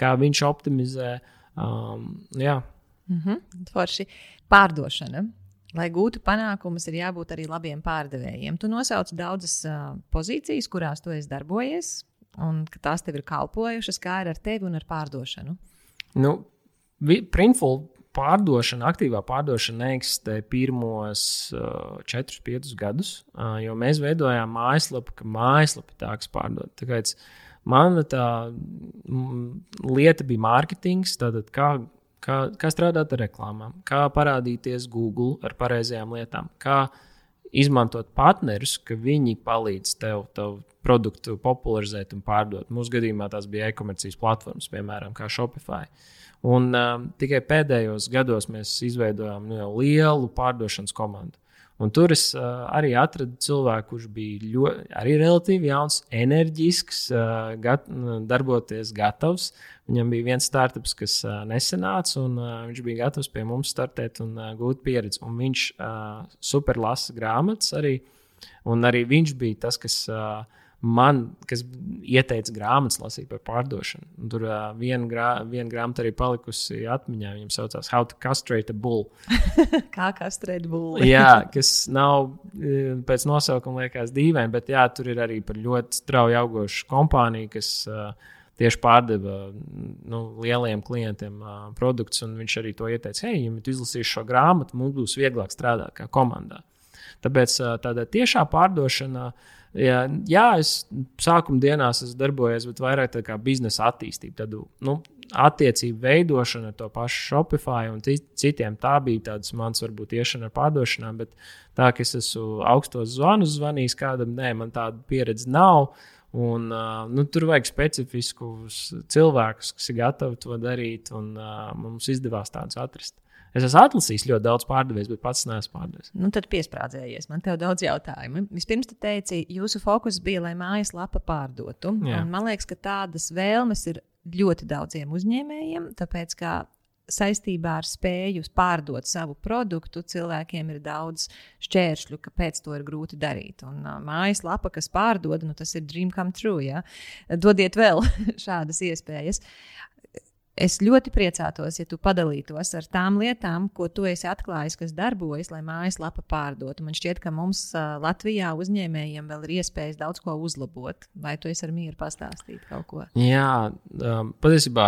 B: kā viņš optimizē. Um, jā.
A: Mm -hmm, forši. Pārdošana. Lai gūtu panākumus, ir jābūt arī labiem pārdevējiem. Tu nosauc daudzas uh, pozīcijas, kurās tu esi darbojies, un tās tev ir kalpojušas, kā ir ar tevi un ar pārdošanu.
B: Nu, Printful pārdošana, aktīvā pārdošana neeksistē pirmos uh, 4, 5 gadus, uh, jo mēs veidojām mājaslapu, ka mājaslapa ir tā, kas pārdod. Tāpēc mana tā lieta bija mārketings, tātad kā kā, kā strādāt ar reklāmām, kā parādīties Google ar pareizajām lietām, kā izmantot partnerus, ka viņi palīdz tev, tev produktu popularizēt un pārdot. Mūsu gadījumā tās bija e-komercijas platformas, piemēram, Shopify. Un um, tikai pēdējos gados mēs izveidojām nu, lielu pārdošanas komandu. Un tur es uh, arī atradu cilvēku, kurš bija ļoti, arī relatīvi jauns, enerģisks, uh, gat, darboties gatavs. Viņam bija viens startups, kas uh, nesenāca, un uh, viņš bija gatavs pie mums startēt un uh, gūt pieredzi. Un viņš uh, super lasa grāmatas arī. Un arī viņš bija tas, kas uh, man, kas ieteica grāmatas lasīt par pārdošanu. Un tur uh, viena, grā, viena grāmata arī palikusi atmiņā. Viņam saucās How to Castrate a Bull.
A: Kā kastrēt būlu?
B: jā, kas nav pēc nosaukuma liekas dīvaini, bet jā, tur ir arī par ļoti strauji augošu kompāniju, kas uh, tieši pārdeva nu, lieliem klientiem uh, produktus. Viņš arī to ieteica, hei, ja tu izlasīsi šo grāmatu, mums būs vieglāk strādāt kā komandā. Tāpēc tāda tiešā pārdošana uh, Jā, jā, es sākuma dienās esmu darbojies, bet vairāk tā kā biznesa attīstība, tādu nu, attiecību veidošana ar to pašu Shopify un citiem. Tā bija tāds mans, varbūt, iešana ar pārdošanām, bet tā, ka es esmu augstos zvanus zvanījis kādam, nē, man tāda pieredze nav. Un, uh, nu, tur vajag specifiskus cilvēkus, kas ir gatavi to darīt, un uh, mums izdevās tādus atrast. Es esmu atlasījis ļoti daudz pārdevējs, bet pats neesmu pārdevis.
A: Nu, tad piesprādzējies. Man te ir daudz jautājumu. Vispirms, te teici, jūsu fokus bija, lai mājaslapa pārdotu. Man liekas, ka tādas vēlmes ir ļoti daudziem uzņēmējiem, tāpēc ka saistībā ar spēju pārdot savu produktu, cilvēkiem ir daudz šķēršļu, kāpēc to ir grūti darīt. Un uh, mājaslapa, kas pārdod, nu, tas ir dream come true. Ja? Dodiet vēl šādas iespējas. Es ļoti priecātos, ja tu padalītos ar tām lietām, ko tu esi atklājis, kas darbojas, lai mājaslapa pārdotu. Man šķiet, ka mums Latvijā uzņēmējiem vēl ir iespējas daudz ko uzlabot. Vai tu esi ar mieru pastāstīt kaut ko?
B: Jā, um, patiesībā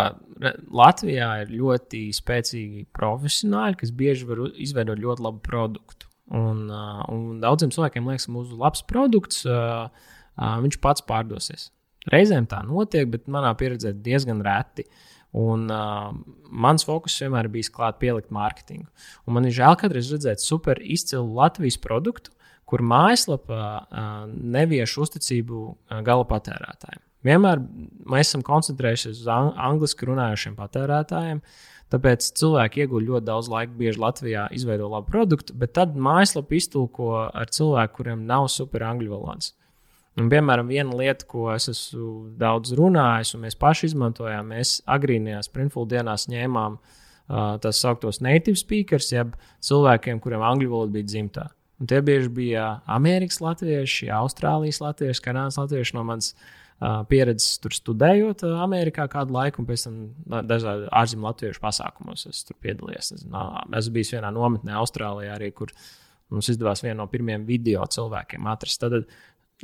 B: Latvijā ir ļoti spēcīgi profesionāļi, kas bieži var izveidot ļoti labu produktu. Un, uh, un daudziem cilvēkiem liekas, ka mūsu labs produkts uh, uh, viņš pats pārdosies. Reizēm tā notiek, bet manā pieredzē diezgan reti. Uh, Un, uh, mans fokus vienmēr ir bijis klāt pielikt mārketingu. Un man ir žēl kādreiz redzēt super izcilu Latvijas produktu, kur mājaslapā uh, nevieš uzticību uh, gala patērētājiem. Vienmēr mēs esam koncentrējušies uz ang angliski runājošiem patērētājiem. Tāpēc cilvēki ieguļ ļoti daudz laika, bieži Latvijā izveido labu produktu, bet tad mājaslapu iztulko ar cilvēku, kuriem nav super angļu valodas. Un, piemēram, viena lieta, ko es esmu daudz runājis, un mēs paši izmantojām, mēs agrīnajās Printful dienās ņēmām uh, tās sauktos native speakers, jeb cilvēkiem, kuriem angļu valoda bija dzimtā. Un tie bieži bija Amerikas latvieši, Austrālijas latvieši, Kanādas latvieši no manas uh, pieredzes tur studējot uh, Amerikā kādu laiku, un pēc tam dažādu ārzemju latviešu pasākumos es tur piedalījos. Es, esmu bijis vienā nometnē Austrālijā arī, kur mums izdevās vienu no pirmajiem video cilvēkiem atrast. Tad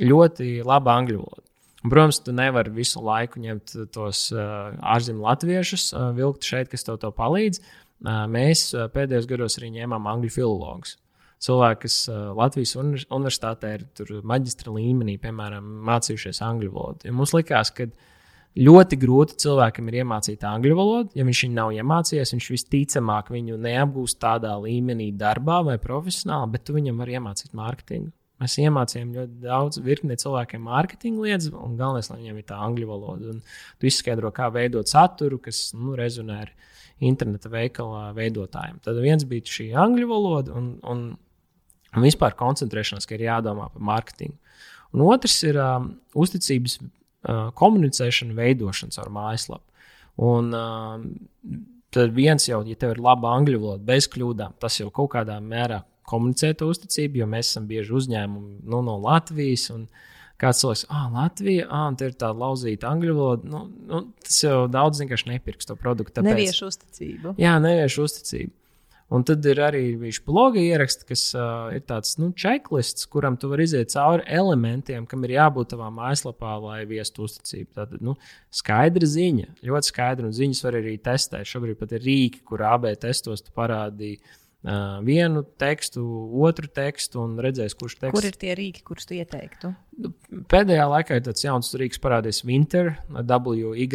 B: ļoti laba angļu valoda. Un, protams, tu nevari visu laiku ņemt tos uh, ārzemju latviešus, uh, vilkt šeit, kas tev to palīdz. Uh, mēs uh, pēdējos gados arī ņēmām angļu filologus. Cilvēki, kas uh, Latvijas universitātē ir maģistra līmenī, piemēram, mācījušies angļu valodu. Ja mums likās, ka ļoti grūti cilvēkam ir iemācīt angļu valodu. Ja viņš viņu nav iemācījies, viņš visticamāk viņu neapgūst tādā līmenī, darbā vai profesionāli, bet tu viņam vari iemācīt mārketingu. Mēs iemācījām ļoti daudz virkni cilvēkiem mārketinga lietas, un galvenais, lai viņiem ir tā angļu valoda. Un tu izskaidro, kā veidot saturu, kas nu, rezonē ar interneta veikala veidotājiem. Tad viens bija šī angļu valoda, un, un, un vispār koncentrēšanās, ka ir jādomā par mārketingu. Un otrs ir um, uzticības uh, komunicēšana, veidošana caur mājaslapu. Un, um, tad viens jau, ja tev ir laba angļu valoda, bez kļūdām, tas jau kaut kādā mērā komunicē to uzticību, jo mēs esam bieži uzņēmumi nu, no Latvijas. Kāds cilvēks, ah, Latvija, ah, tā ir tāda lauzīta angļu valoda. Nu, nu, tas jau daudz vienkārši nepirks to produktu.
A: Tāpēc... Neviešu uzticību.
B: Jā, neviešu uzticību. Un tad ir arī viņš bloga ieraksts, kas uh, ir tāds nu, checklists, kuram tu vari iziet cauri elementiem, kam ir jābūt tavā mājaslapā, lai viestu uzticību. Tātad, nu, skaidra ziņa, ļoti skaidra, un ziņas var arī testēt. Šobrīd pat ir rīki, kur AB testos tu parādīji uh, vienu tekstu, otru tekstu un redzēs, kurš teksts.
A: Kur ir tie rīki, kurus tu ieteiktu?
B: Nu, pēdējā laikā ir tāds jauns rīks parādījies Winter, WY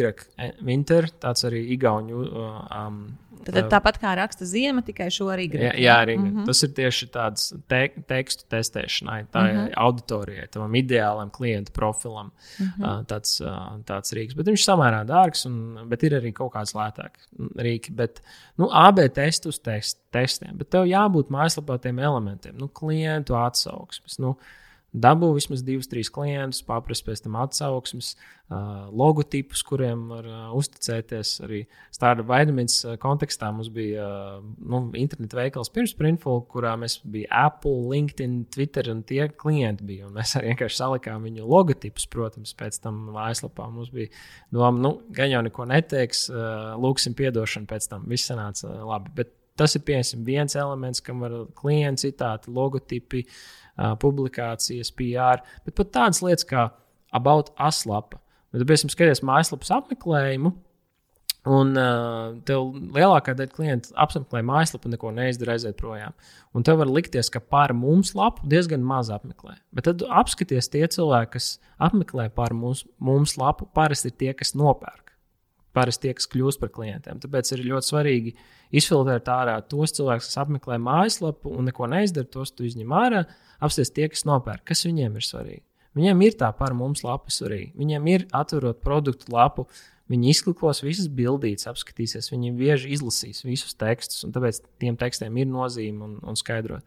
B: Winter, tāds arī Igaunu um,
A: Tad, tad tāpat kā raksta ziema, tikai šo arī grib.
B: Jā, jā arī mm -hmm. tas ir tieši tāds te, tekstu testēšanai, tā mm -hmm. auditorijai, tam ideālam klientu profilam. Mm -hmm. tāds, tāds rīks. Bet viņš samērā dārgs, un, bet ir arī kaut kāds lētāks rīki. Bet, nu, AB testu uz test, testiem, bet tev jābūt mājaslapā tiem elementiem, nu, klientu atsauksmes. Nu, dabū vismaz divus, trīs klientus, paprasti pēc tam atsauksmes, uh, logotipus, kuriem var uh, uzticēties. Arī Vitamins uh, kontekstā mums bija uh, nu, interneta veikals pirms Printful, kurā mēs bijām Apple, LinkedIn, Twitter un tie klienti bija. Un mēs arī vienkārši salikām viņu logotipus, protams, pēc tam mājaslapā mums bija doma, nu, gan jau neko neteiks, uh, lūksim atdošanu pēc tam. Viss sanāca uh, labi. Bet tas ir viens elements, kam var klients citāti, logotipi. Uh, publikācijas, PR, bet pat tādas lietas kā about aslapa. Tad, piemēram, skaties mājaslapas apmeklējumu, Un uh, tev lielākā daļa klientu apmeklē mājaslapu neko neizdara aiziet projām. Un tev var likties, ka par mums lapu diezgan maz apmeklē. Bet tad apskaties tie cilvēki, kas apmeklē par mums, mums lapu, parasti ir tie, kas nopērk. Parasti tie, kas kļūst par klientiem. Tāpēc ir ļoti svarīgi izfiltrēt ārā tos cilvēkus, kas apmeklē mājaslapu un neko neizdara, tos tu izņem ārā. Uh, apstāties tie, kas nopērk, kas viņiem ir svarīgi. Viņiem ir tā par mums lapa svarīga. Viņiem ir atverot produktu lapu, viņi izklikos visas bildītas, apskatīsies, viņi bieži izlasīs visus tekstus, un tāpēc tiem tekstiem ir nozīme un, un skaidrot.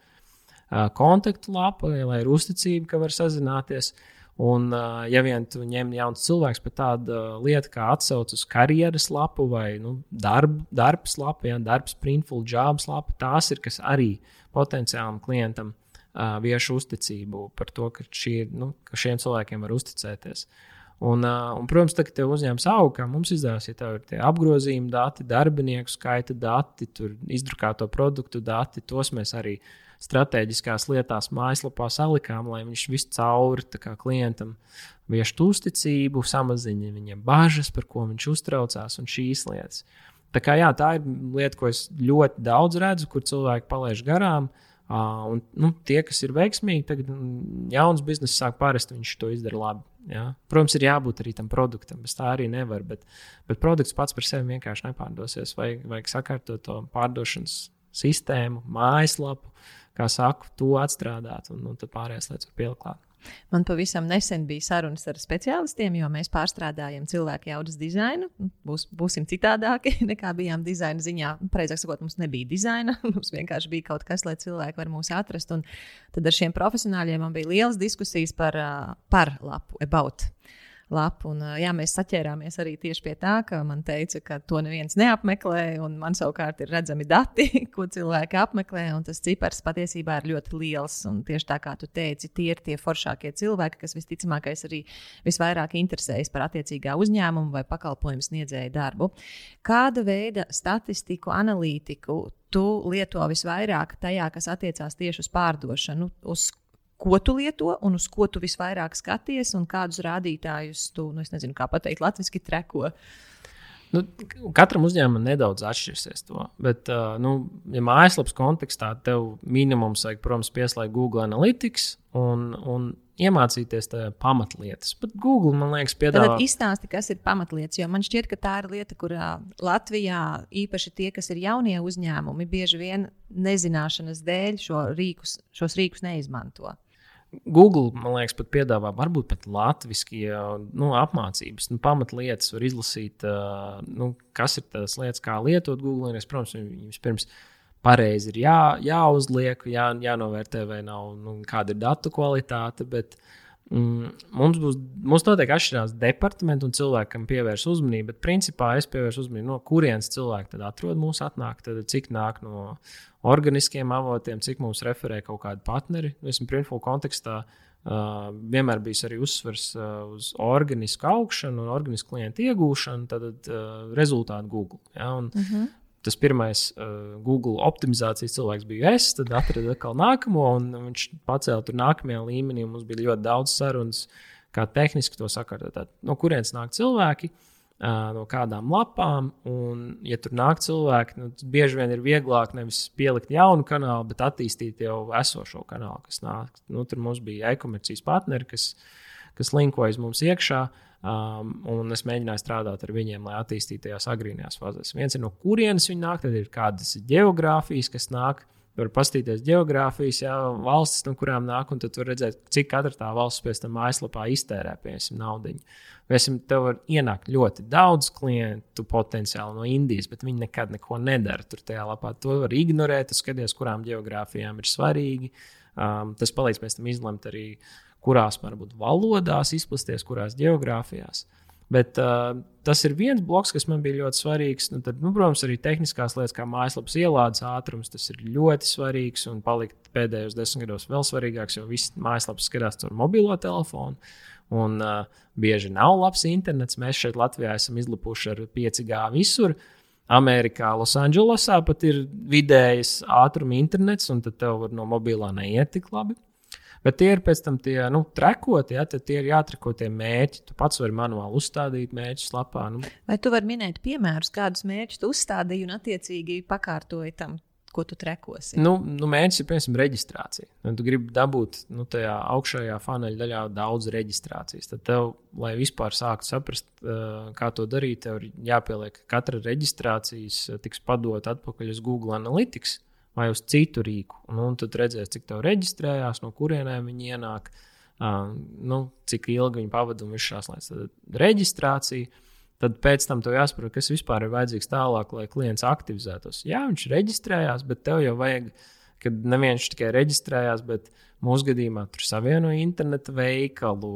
B: Uh, kontaktu lapa, lai ir uzticība, ka var sazināties. Un, ja vien tu ņem jauns cilvēks par tādu lietu kā atsauce uz karjeras lapu vai nu, darb, darbs lapu, ja, darbs, printful jobs lapu, tās ir kas arī potenciālam klientam uh, viešu uzticību par to, ka, šī, nu, ka šiem cilvēkiem var uzticēties. Uh, un, protams, tad, kad tev uzņēmums aug, kā mums izdevās, ja tev ir apgrozījuma dati, darbinieku skaita dati, izdrukāto produktu dati, tos mēs arī strateģiskās lietās mājaslapā salikām, lai viņš visu cauri klientam vieštu uzticību, samazina viņa bažas, par ko viņš uztraucās un šīs lietas. Tā, kā, jā, tā ir lieta, ko es ļoti daudz redzu, kur cilvēki palaiž garām. Uh, un, nu, tie, kas ir veiksmīgi, tagad mm, jauns biznesa sāk pāriest, viņš to izdara labi. Ja? Protams, ir jābūt arī tam produktam, bez tā arī nevar. Bet, bet produkts pats par sevi vienkārši nepārdosies. Vajag, vajag sakārtot to pārdošanas sistēmu, mājaslapu, kā saku, to atstrādāt, un, un tad pārējās lietas var pielikt.
A: Man pavisam nesen bija sarunas ar speciālistiem, jo mēs pārstrādājam cilvēku jaudas dizainu. Būs, būsim citādāki nekā bijām dizaina ziņā. Precīzāk sakot, mums nebija dizaina. Mums vienkārši bija kaut kas, lai cilvēki var mūs atrast. Un tad ar šiem profesionāļiem man bija lielas diskusijas par, par lapu, about lapu. Un, jā, mēs saķērāmies arī tieši pie tā, ka man teica, ka to neviens neapmeklē, un man savukārt ir redzami dati, ko cilvēki apmeklē. Tas cipars patiesībā ir ļoti liels. Un tieši tā kā tu teici, tie ir tie foršākie cilvēki, kas visticamākais arī visvairāk interesējas par attiecīgā uzņēmuma vai pakalpojumu sniedzēju darbu. Kāda veida statistiku, analītiku tu lieto visvairāk tajā, kas attiecās tieši uz pārdošanu, uz ko tu lieto un uz ko tu visvairāk skaties, un kādus rādītājus tu, nu, nezinu, kā pateikt, latviešu treko.
B: Nu, katram uzņēmumam nedaudz atšķirsies to. Bet, uh, nu, ja mājaslapas kontekstā tev minimums vajag, protams, pieslēgt Google Analytics un, un iemācīties pamatlietas. Bet Google, man liekas, piedāvā.
A: Tad izstāsti, kas ir pamatlietas, jo man šķiet, ka tā ir lieta, kurā Latvijā īpaši tie, kas ir jaunie uzņēmumi, bieži vien nezināšanas dēļ šo rīkus, šos rīkus neizmanto.
B: Google, man liekas, pat piedāvā varbūt pat latviešu nu, apmācības, nu, pamatlietas, var izlasīt, uh, nu, kas ir tās lietas, kā lietot Google. Un, es, protams, viņus pirms pareizi ir jā, jāuzliek, jā, jānovērtē, vai nav, nu, kāda ir datu kvalitāte. Bet, mm, mums būs, mums noteikti atšķirās departamenti un cilvēki, kam pievērš uzmanību. Bet, principā, es pievēršu uzmanību, no kurienes cilvēki atrod mūsu atnāk, tad cik nāk no organiskiem avotiem, cik mums referē kaut kādi partneri. Esmu Printful kontekstā. Uh, vienmēr bijis arī uzsvers uh, uz organisku augšanu un organisku klientu iegūšanu, tad uh, rezultātu Google. Ja? Un, uh mhm. -huh. Tas pirmais uh, Google optimizācijas cilvēks bija es, tad atradu atkal nākamo, un viņš pacēla tur nākamajā līmenī. Mums bija ļoti daudz sarunas, kā tehniski to sakārtot. No kurienes nāk cilvēki? Uh, no kādām lapām. Un, ja tur nāk cilvēki, nu, tas bieži vien ir vieglāk nevis pielikt jaunu kanālu, bet attīstīt jau esošo kanālu, kas nāk. Nu, tur mums bija e-komercijas partneri, kas, kas linkojas mums iekšā. Um, un es mēģināju strādāt ar viņiem, lai attīstītu tajās agrīnās fāzēs. Viens ir no kurienes viņi nāk, tad ir kādas geogrāfijas, kas nāk var paskatīties geogrāfijas, jā, valstis, no kurām nāk, un tad var redzēt, cik katra tā valsts pēc tam mājaslapā iztērē, piemēram, naudu. Piemēram, tev var ienākt ļoti daudz klientu potenciāli no Indijas, bet viņi nekad neko nedara tur tajā lapā. To var ignorēt, skaties, kurām geogrāfijām ir svarīgi. Um, tas palīdz pēc tam izlemt arī, kurās varbūt valodās izplasties, kurās geogrāfijās. Bet uh, tas ir viens bloks, kas man bija ļoti svarīgs. Nu, tad, nu, protams, arī tehniskās lietas, kā mājaslapas ielādes ātrums, tas ir ļoti svarīgs un palikt pēdējos desmit gados vēl svarīgāks, jo viss mājaslapas skatās caur mobilo telefonu. Un uh, bieži nav labs internets. Mēs šeit Latvijā esam izlipuši ar 5G visur. Amerikā, Losandželosā pat ir vidējais ātruma internets, un tad tev no mobilā neiet tik labi. Bet tie ir pēc tam tie nu, trekoti, ja tie ir jāatreko tie mērķi. Tu pats vari manuāli uzstādīt mērķus lapā. Nu.
A: Vai tu vari minēt piemērus, kādus mērķus tu uzstādīji un attiecīgi pakārtoji tam? Ko tu trekosi?
B: Nu, nu mērķis ir, piemēram, reģistrācija. Ja tu gribi dabūt nu, tajā augšējā faneļa daļā daudz reģistrācijas. Tad, tev, lai vispār sāktu saprast, kā to darīt, tev ir jāpieliek, ka katra reģistrācijas tiks padota atpakaļ uz Google Analytics vai uz citu rīku. Nu, tad redzēs, cik tev reģistrējās, no kurienēm viņi ienāk, uh, nu, cik ilgi viņi pavadīja un viss šās lietas. Tad reģistrācija. Tad pēc tam tev jāsaprot, kas vispār ir vajadzīgs tālāk, lai klients aktivizētos. Jā, viņš reģistrējās, bet tev jau vajag, kad neviens tikai reģistrējās, bet mūsu gadījumā tur savienoja internetu veikalu,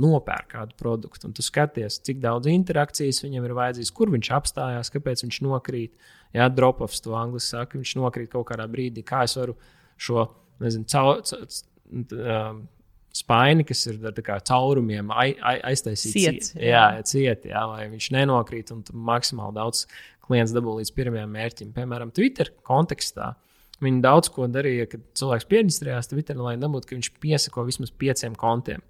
B: nopērk kādu produktu. Un tu skaties, cik daudz interakcijas viņam ir vajadzīgs, kur viņš apstājās, kāpēc viņš nokrīt. Jā, drop-offs to angļu saka, viņš nokrīt kaut kādā brīdī. Kā es varu šo nezinu, caur, caur, spaini, kas ir ar caurumiem, ai, ai, aiztaisīt
A: ciet,
B: lai viņš nenokrīt un maksimāli daudz klients dabū līdz pirmajam mērķim. Piemēram, Twitter kontekstā. Viņi daudz ko darīja, kad cilvēks pierakstījās Twitter, lai dabūtu, ka viņš piesako vismaz pieciem kontiem.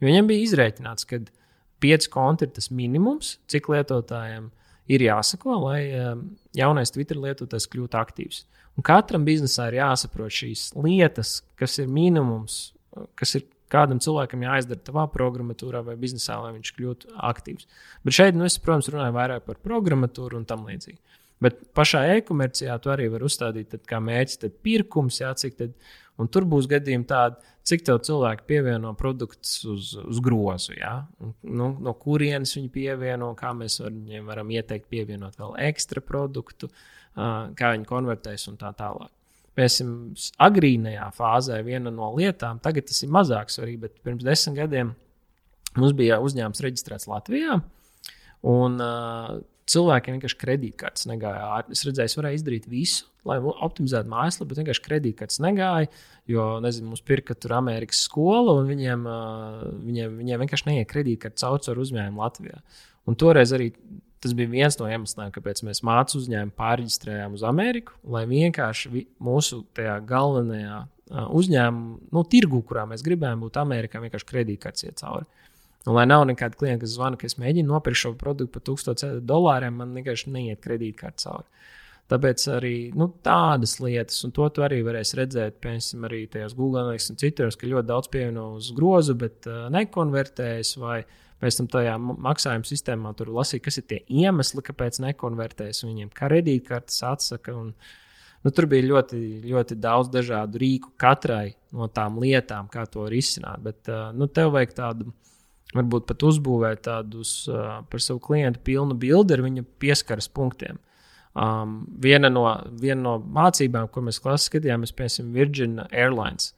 B: Jo viņam bija izreikināts, ka pieci konti ir tas minimums, cik lietotājiem ir jāsako, lai um, jaunais Twitter lietotājs kļūtu aktīvs. Un katram biznesā ir jāsaprot šīs lietas, kas ir minimums, kas ir kādam cilvēkam jāizdara savā programmatūrā vai biznesā, lai viņš kļūtu aktīvs. Bet šeit, nu, es, protams, runāju vairāk par programmatūru un tam līdzīgi. Bet pašā e-komercijā tu arī vari uzstādīt kā mērķi pirkums, jā, cik tad, un tur būs gadījumi tādi, cik tev cilvēki pievieno produktus uz, uz grozu, jā, un, nu, no kurienes viņi pievieno, kā mēs var, viņiem varam ieteikt pievienot vēl ekstra produktu, kā viņi konvertēs un tā tālāk. Piemēram, agrīnajā fāzē viena no lietām, tagad tas ir mazāk svarīgi, bet pirms desmit gadiem mums bija uzņēmums reģistrēts Latvijā. Un uh, cilvēkiem vienkārši kredītkartes negāja ārā. Es redzēju, es varēju izdarīt visu, lai optimizētu mājaslapu, bet vienkārši kredītkartes negāja. Jo, nezinu, mums pirka tur Amerikas skola, un viņiem, viņiem, viņiem vienkārši neiet kredītkartes caur uzņēmumu Latvijā. Un toreiz arī Tas bija viens no iemesliem, kāpēc mēs mācu uzņēmumu pārreģistrējām uz Ameriku, lai vienkārši mūsu galvenajā uzņēmuma, nu, tirgu, kurā mēs gribējām būt Amerikā, vienkārši kredītkartes iet cauri. Un, lai nav nekāda klienta, kas zvana, ka es mēģinu nopirkt šo produktu par 1000 dolāriem, man vienkārši neiet kredītkarte cauri. Tāpēc arī nu, tādas lietas, un to tu arī varēsi redzēt, piemēram, arī tajos Google Analytics un citos, ka ļoti daudz pievieno uz grozu, bet uh, nekonvertējas Pēc tam tajā maksājuma sistēmā tur lasīja, kas ir tie iemesli, kāpēc nekonvertēs viņiem, kā redītkartes atsaka. Un, nu, tur bija ļoti, ļoti daudz dažādu rīku katrai no tām lietām, kā to risināt. Bet uh, nu, tev vajag tādu, varbūt pat uzbūvēt tādus uh, par savu klientu pilnu bildi ar viņa pieskaras punktiem. Um, viena, no, viena no mācībām, ko mēs klasē skatījāmies, piemēram, Virgin Airlines.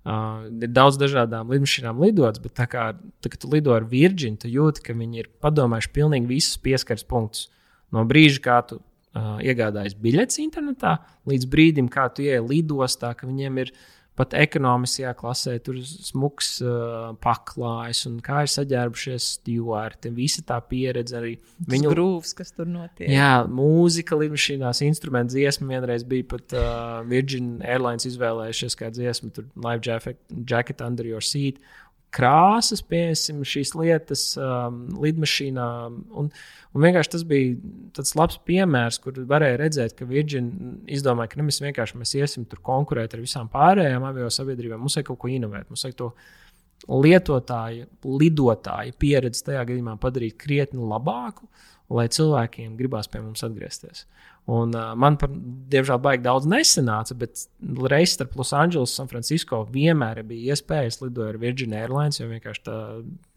B: Uh, ir daudz dažādām lidmašīnām lidots, bet tā kā tā, tu lido ar Virgin, tu jūti, ka viņi ir padomājuši pilnīgi visus pieskaras punktus. No brīža, kā tu uh, iegādājies biļetes internetā, līdz brīdim, kā tu ieej lidostā, ka viņiem ir pat ekonomiskajā klasē tur smuks uh, paklājs un kā ir saģērbušies stūri. Visa tā pieredze arī
A: viņu grūvs, kas tur notiek.
B: Jā, mūzika, lidmašīnās, instruments, dziesma. Vienreiz bija pat uh, Virgin Airlines izvēlējušies kā dziesmu, tur Live jacket Under Your Seat krāsas, piesim šīs lietas um, lidmašīnā. Un, un vienkārši tas bija tāds labs piemērs, kur varēja redzēt, ka Virgin izdomāja, ka ne mēs vienkārši mēs iesim tur konkurēt ar visām pārējām avio sabiedrībām. Mums vajag kaut ko inovēt, mums vajag to lietotāja, lidotāja pieredzi tajā gadījumā padarīt krietni labāku, lai cilvēkiem gribās pie mums atgriezties. Un, uh, man, par, diemžēl, baigi daudz nesanāca, bet reizes starp Losandželosu un San Francisco vienmēr bija iespējas lidot ar Virgin Airlines, jo vienkārši tā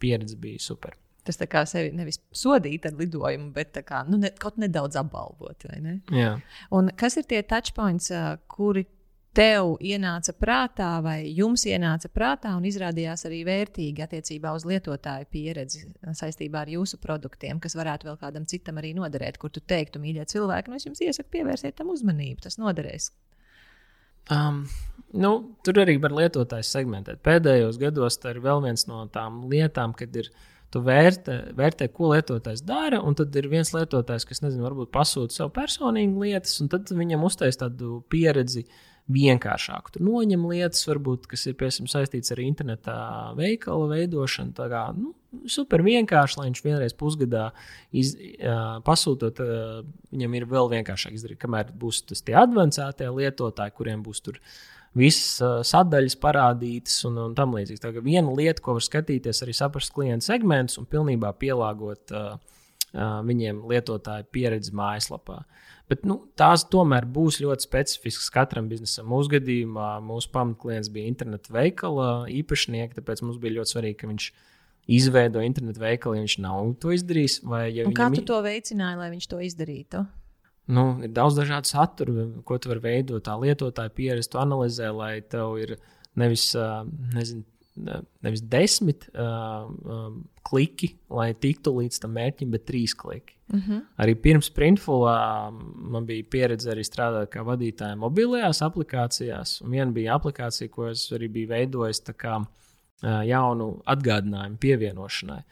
B: pieredze bija super.
A: Tas tā kā sevi nevis sodīt ar lidojumu, bet kā, nu, ne, kaut nedaudz apbalvot. Ne?
B: Jā.
A: Un kas ir tie touchpoints, kuri tev ienāca prātā, vai jums ienāca prātā un izrādījās arī vērtīgi attiecībā uz lietotāju pieredzi saistībā ar jūsu produktiem, kas varētu vēl kādam citam arī noderēt, kur tu teiktu, mīļie cilvēki, nu es jums iesaku pievērsiet tam uzmanību, tas noderēs.
B: Um, nu, tur arī var lietotājs segmentēt. Pēdējos gados tā ir vēl viens no tām lietām, kad ir tu vērtē, vērtē, ko lietotājs dara, un tad ir viens lietotājs, kas, nezinu, varbūt pasūta sev personīgi lietas, un tad viņam uztais tādu pieredzi uh, vienkāršāku. Tur noņem lietas, varbūt, kas ir piemēram saistīts ar interneta veikala veidošanu. Tā kā nu, super vienkārši, lai viņš vienreiz pusgadā iz, uh, pasūtot, uh, viņam ir vēl vienkāršāk izdarīt, kamēr būs tas tie advancētie lietotāji, kuriem būs tur. Visas uh, sadaļas parādītas un, un tam līdzīgi. Tā ir viena lieta, ko var skatīties, arī saprast klienta segmentus un pilnībā pielāgot uh, uh, viņiem lietotāju pieredzi mājaslapā. Uh, Bet nu, tās tomēr būs ļoti specifiskas katram biznesam. Mūsu gadījumā mūsu pamatklients bija interneta veikala īpašnieks, tāpēc mums bija ļoti svarīgi, ka viņš izveido internetu veikalu, ja viņš nav to izdarījis. Ja
A: kā tu to veicināji, lai viņš to izdarītu?
B: Nu, ir daudz dažādu saturu, ko tu vari veidot. Tā lietotāja pieredze, tu analizē, lai tev ir nevis nezinu, nevis desmit uh, um, kliki, lai tiktu līdz tam mērķim, bet trīs kliki. Uh mhm. -huh. Arī pirms Printfulā man bija pieredze arī strādāt kā vadītājai mobilajās aplikācijās. Un viena bija aplikācija, ko es arī biju veidojis kā uh, jaunu atgādinājumu pievienošanai.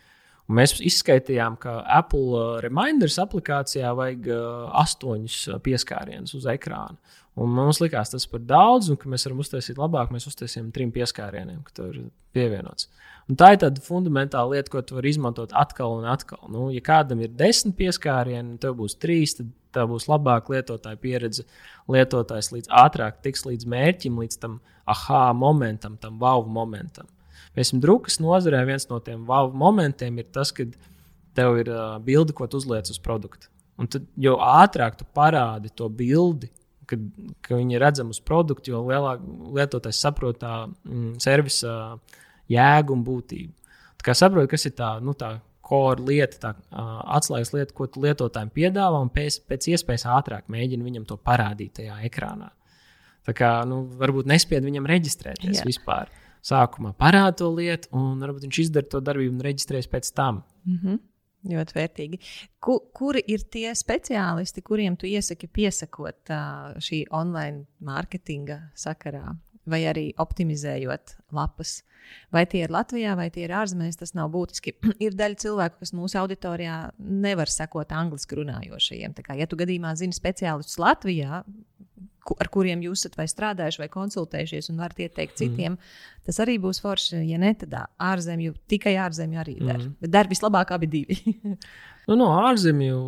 B: Un mēs izskaidrojām, ka Apple Reminders aplikācijā vajag uh, astoņus pieskārienus uz ekrāna. Un mums likās tas par daudz, un ka mēs varam uztaisīt labāk, mēs uztaisījām trim pieskārieniem, ka tur ir pievienots. Un tā ir tāda fundamentāla lieta, ko tu vari izmantot atkal un atkal. Nu, ja kādam ir desmit pieskārieni, tev būs trīs, tad tā būs labāka lietotāja pieredze. Lietotājs līdz ātrāk tiks līdz mērķim, līdz tam aha momentam, tam wow momentam. Esam drukas nozarē, viens no tiem wow momentiem ir tas, kad tev ir uh, bilde, ko tu uzliec uz produktu. Un tad, jo ātrāk tu parādi to bildi, kad, ka viņi ir redzami uz produktu, jo lielāk lietotājs saprot tā mm, servisa jēgu un būtību. Tā kā saprot, kas ir tā, nu, tā core lieta, tā uh, atslēgas lieta, ko lietotājiem piedāvā, un pēc, pēc iespējas ātrāk mēģini viņam to parādīt tajā ekrānā. Tā kā nu, varbūt nespied viņam reģistrēties Jā. vispār. Sākumā parāda to lietu, un varbūt viņš izdara to darbību un reģistrējas pēc tam.
A: Mm -hmm. Ļoti vērtīgi. Ku, kuri ir tie speciālisti, kuriem tu iesaki piesakot šī online mārketinga sakarā, vai arī optimizējot lapas? Vai tie ir Latvijā, vai tie ir ārzemēs, tas nav būtiski. ir daļa cilvēku, kas mūsu auditorijā nevar sekot angliski runājošajiem. Tā kā, ja tu gadījumā zini speciālistus Latvijā, ar kuriem jūs esat vai strādājuši, vai konsultējušies, un varat ieteikt mhm. citiem. Mm. Tas arī būs forši, ja ne tādā ārzemju, tikai ārzemju arī der. Mm. Bet der vislabāk abi divi.
B: nu, no ārzemju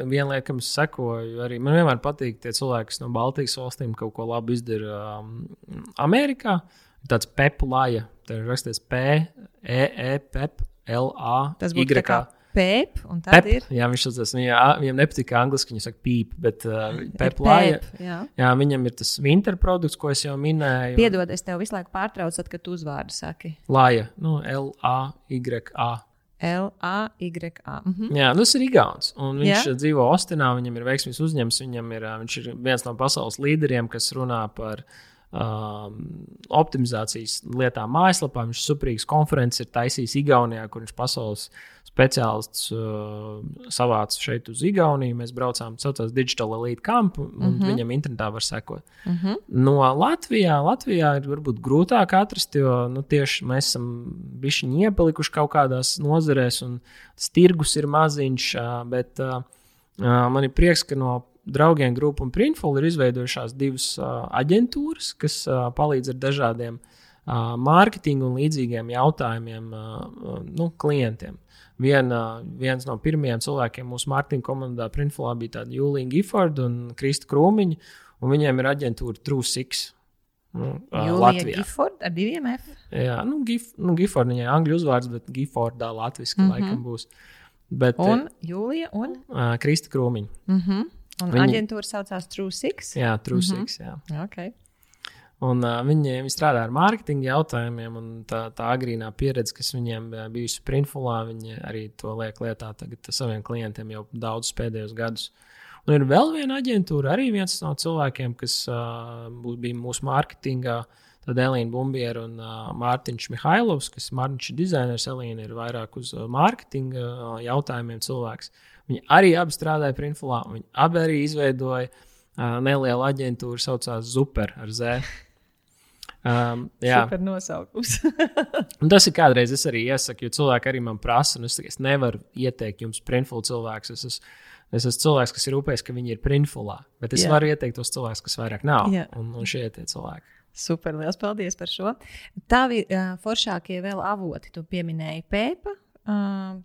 B: viena lieta, kam es sekoju, arī man vienmēr patīk tie cilvēki, kas no Baltijas valstīm kaut ko labi izdara um, Amerikā. Tāds peplaja, tā ir rakstīts P, E, E, P, L, A.
A: Tas būtu y. Pēp, un pep, ir.
B: Jā, viņš tas viņa, viņam nepatīk angliski, viņa saka pīp, bet uh, peplāja. Jā. jā, viņam ir tas winter produkts, ko es jau minēju.
A: Piedod, es tev visu laiku pārtraucu, kad tu uzvārdu saki.
B: Lāja, nu, L-A-Y-A.
A: L-A-Y-A. Mhm.
B: Jā, nu, tas ir Igauns. Viņš Jā? dzīvo Ostinā, viņam ir veiksmīgs uzņēmums. Viņam ir, viņš ir viens no pasaules līderiem, kas runā par um, optimizācijas lietām mājaslapā. Viņš suprīgs konferences ir taisījis Igaunijā, kur viņš pasaules speciālists uh, savāca šeit uz Igauniju. Mēs braucām, saucās Digital Elite Camp, un mhm. -huh. viņam internetā var sekot. Mhm. -huh. No Latvijā, Latvijā ir varbūt grūtāk atrast, jo nu, tieši mēs esam bijuši iepalikuši kaut kādās nozarēs, un tas tirgus ir maziņš. Uh, bet uh, man ir prieks, ka no draugiem grupu un Printful ir izveidojušās divas uh, aģentūras, kas uh, palīdz ar dažādiem uh, mārketinga un līdzīgiem jautājumiem uh, nu, klientiem. Viena, viens no pirmajiem cilvēkiem mūsu mārketinga komandā Printfulā bija tāda Jūlija Giforda un Krista Krūmiņa, un viņiem ir aģentūra True Six. Nu, Latvijā.
A: Gifford ar diviem F.
B: Jā, nu, Gif, nu Gifford, viņai angļu uzvārds, bet Giffordā latviski mm. -hmm. laikam būs. Bet
A: Un Jūlija un,
B: uh, Krista Krūmiņa.
A: mm -hmm. un
B: Viņa-
A: aģentūra saucās True Six.
B: Jā, trūsīgs. Mm -hmm. jā.
A: Okay.
B: Un uh, viņi, viņi strādā ar mārketinga jautājumiem, un tā, tā agrīnā pieredze, kas viņiem bijusi Printfulā, viņi arī to liek lietā tagad saviem klientiem jau daudzus pēdējos gadus. Un ir vēl viena aģentūra, arī viens no cilvēkiem, kas uh, bija mūsu mārketingā. Tad Elīna Bumbiera un uh, Mārtiņš Mihailovs, kas Mārtiņš ir dizainers, Elīna ir vairāk uz uh, mārketinga uh, jautājumiem cilvēks. Viņi arī abi strādāja Printfulā. Viņi abi arī izveidoja uh, nelielu aģentūru, saucās Super ar Z. Um, jā,
A: Super nosaukums.
B: un tas ir kādreiz es arī iesaku, jo cilvēki arī man prasa, un es, es nevaru ieteikt jums printfulu cilvēkus. Es esmu, es esmu cilvēks, kas ir rūpējis, ka viņi ir printfulā, bet es
A: Jā.
B: varu ieteikt tos cilvēkus, kas vairāk nav.
A: Jā.
B: Un, un šie ir tie cilvēki.
A: Super, liels paldies par šo. Tavi uh, foršākie vēl avoti, tu pieminēji Pēpa. Uh,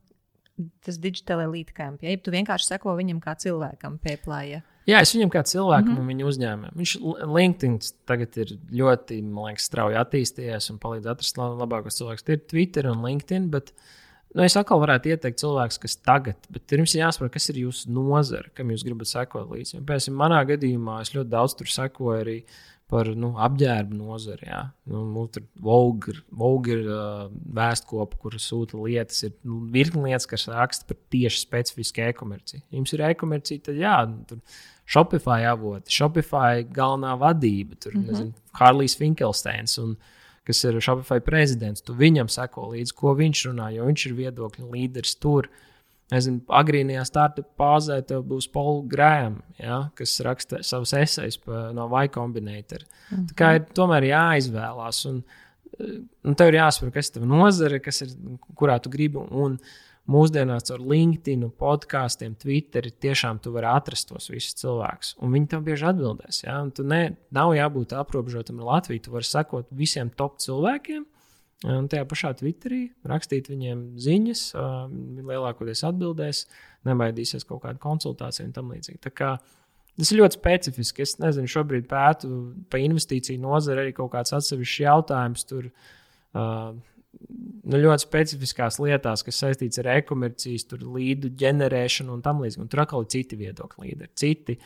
A: tas digitālai līdkām, ja tu vienkārši seko viņam kā cilvēkam, pēplāja.
B: Jā, es viņam kā cilvēkam mm -hmm. un viņa uzņēmumam. Viņš LinkedIn tagad ir ļoti, man liekas, strauji attīstījies un palīdz atrast la- labākos cilvēkus. Tie ir Twitter un LinkedIn. Bet, nu, es atkal varētu ieteikt cilvēkus, kas tagad, bet jums ir jāsaprot, kas ir jūsu nozara, kam jūs gribat sekot līdzi. Piemēram, manā gadījumā es ļoti daudz tur sekoju arī par nu, apģērbu nozari. Jā. Nu, tur Vogue ir, uh, vēstkopa, kur sūta lietas. Ir nu, virkni lietas, kas raksta par tieši specifisku e-komerciju. Jums ir e-komercija, tad jā, nu, tur Shopify avoti, Shopify galvenā vadība, tur mm -hmm. nezinu, Harlijs Finkelsteins. Un, Kas ir Shopify prezidents, tu viņam seko līdzi, ko viņš runā, jo viņš ir viedokļu līderis tur. Nezinu, agrīnajā starta pāzē tev būs Paul Graham, ja, kas raksta savus esejas no Y Combinator. Mm -hmm. Tā kā ir tomēr jāizvēlās. Un, eh, un tev ir jāsaprot, kas ir tava nozare, kas ir, kurā tu gribi. Un mūsdienās ar LinkedIn, podkāstiem, Twitter, tiešām tu vari atrast tos visus cilvēkus. Un viņi tev bieži atbildēs. Ja? Un tu ne, nav jābūt aprobežotam ar Latviju. Tu vari sekot visiem top cilvēkiem. Un tajā pašā Twitterī rakstīt viņiem ziņas, uh, lielākoties atbildēs, nebaidīsies kaut kādu konsultāciju un tam līdzīgi. Tas ir ļoti specifiski. Es nezinu, šobrīd pētu par investīciju nozari arī kaut kāds atsevišķs jautājums. Tur uh, nu, ļoti specifiskās lietās, kas saistīts ar e-komercijas, līdu ģenerēšanu un tam līdzīgi. Un tur atkal ir citi viedokļi, līderi, citi,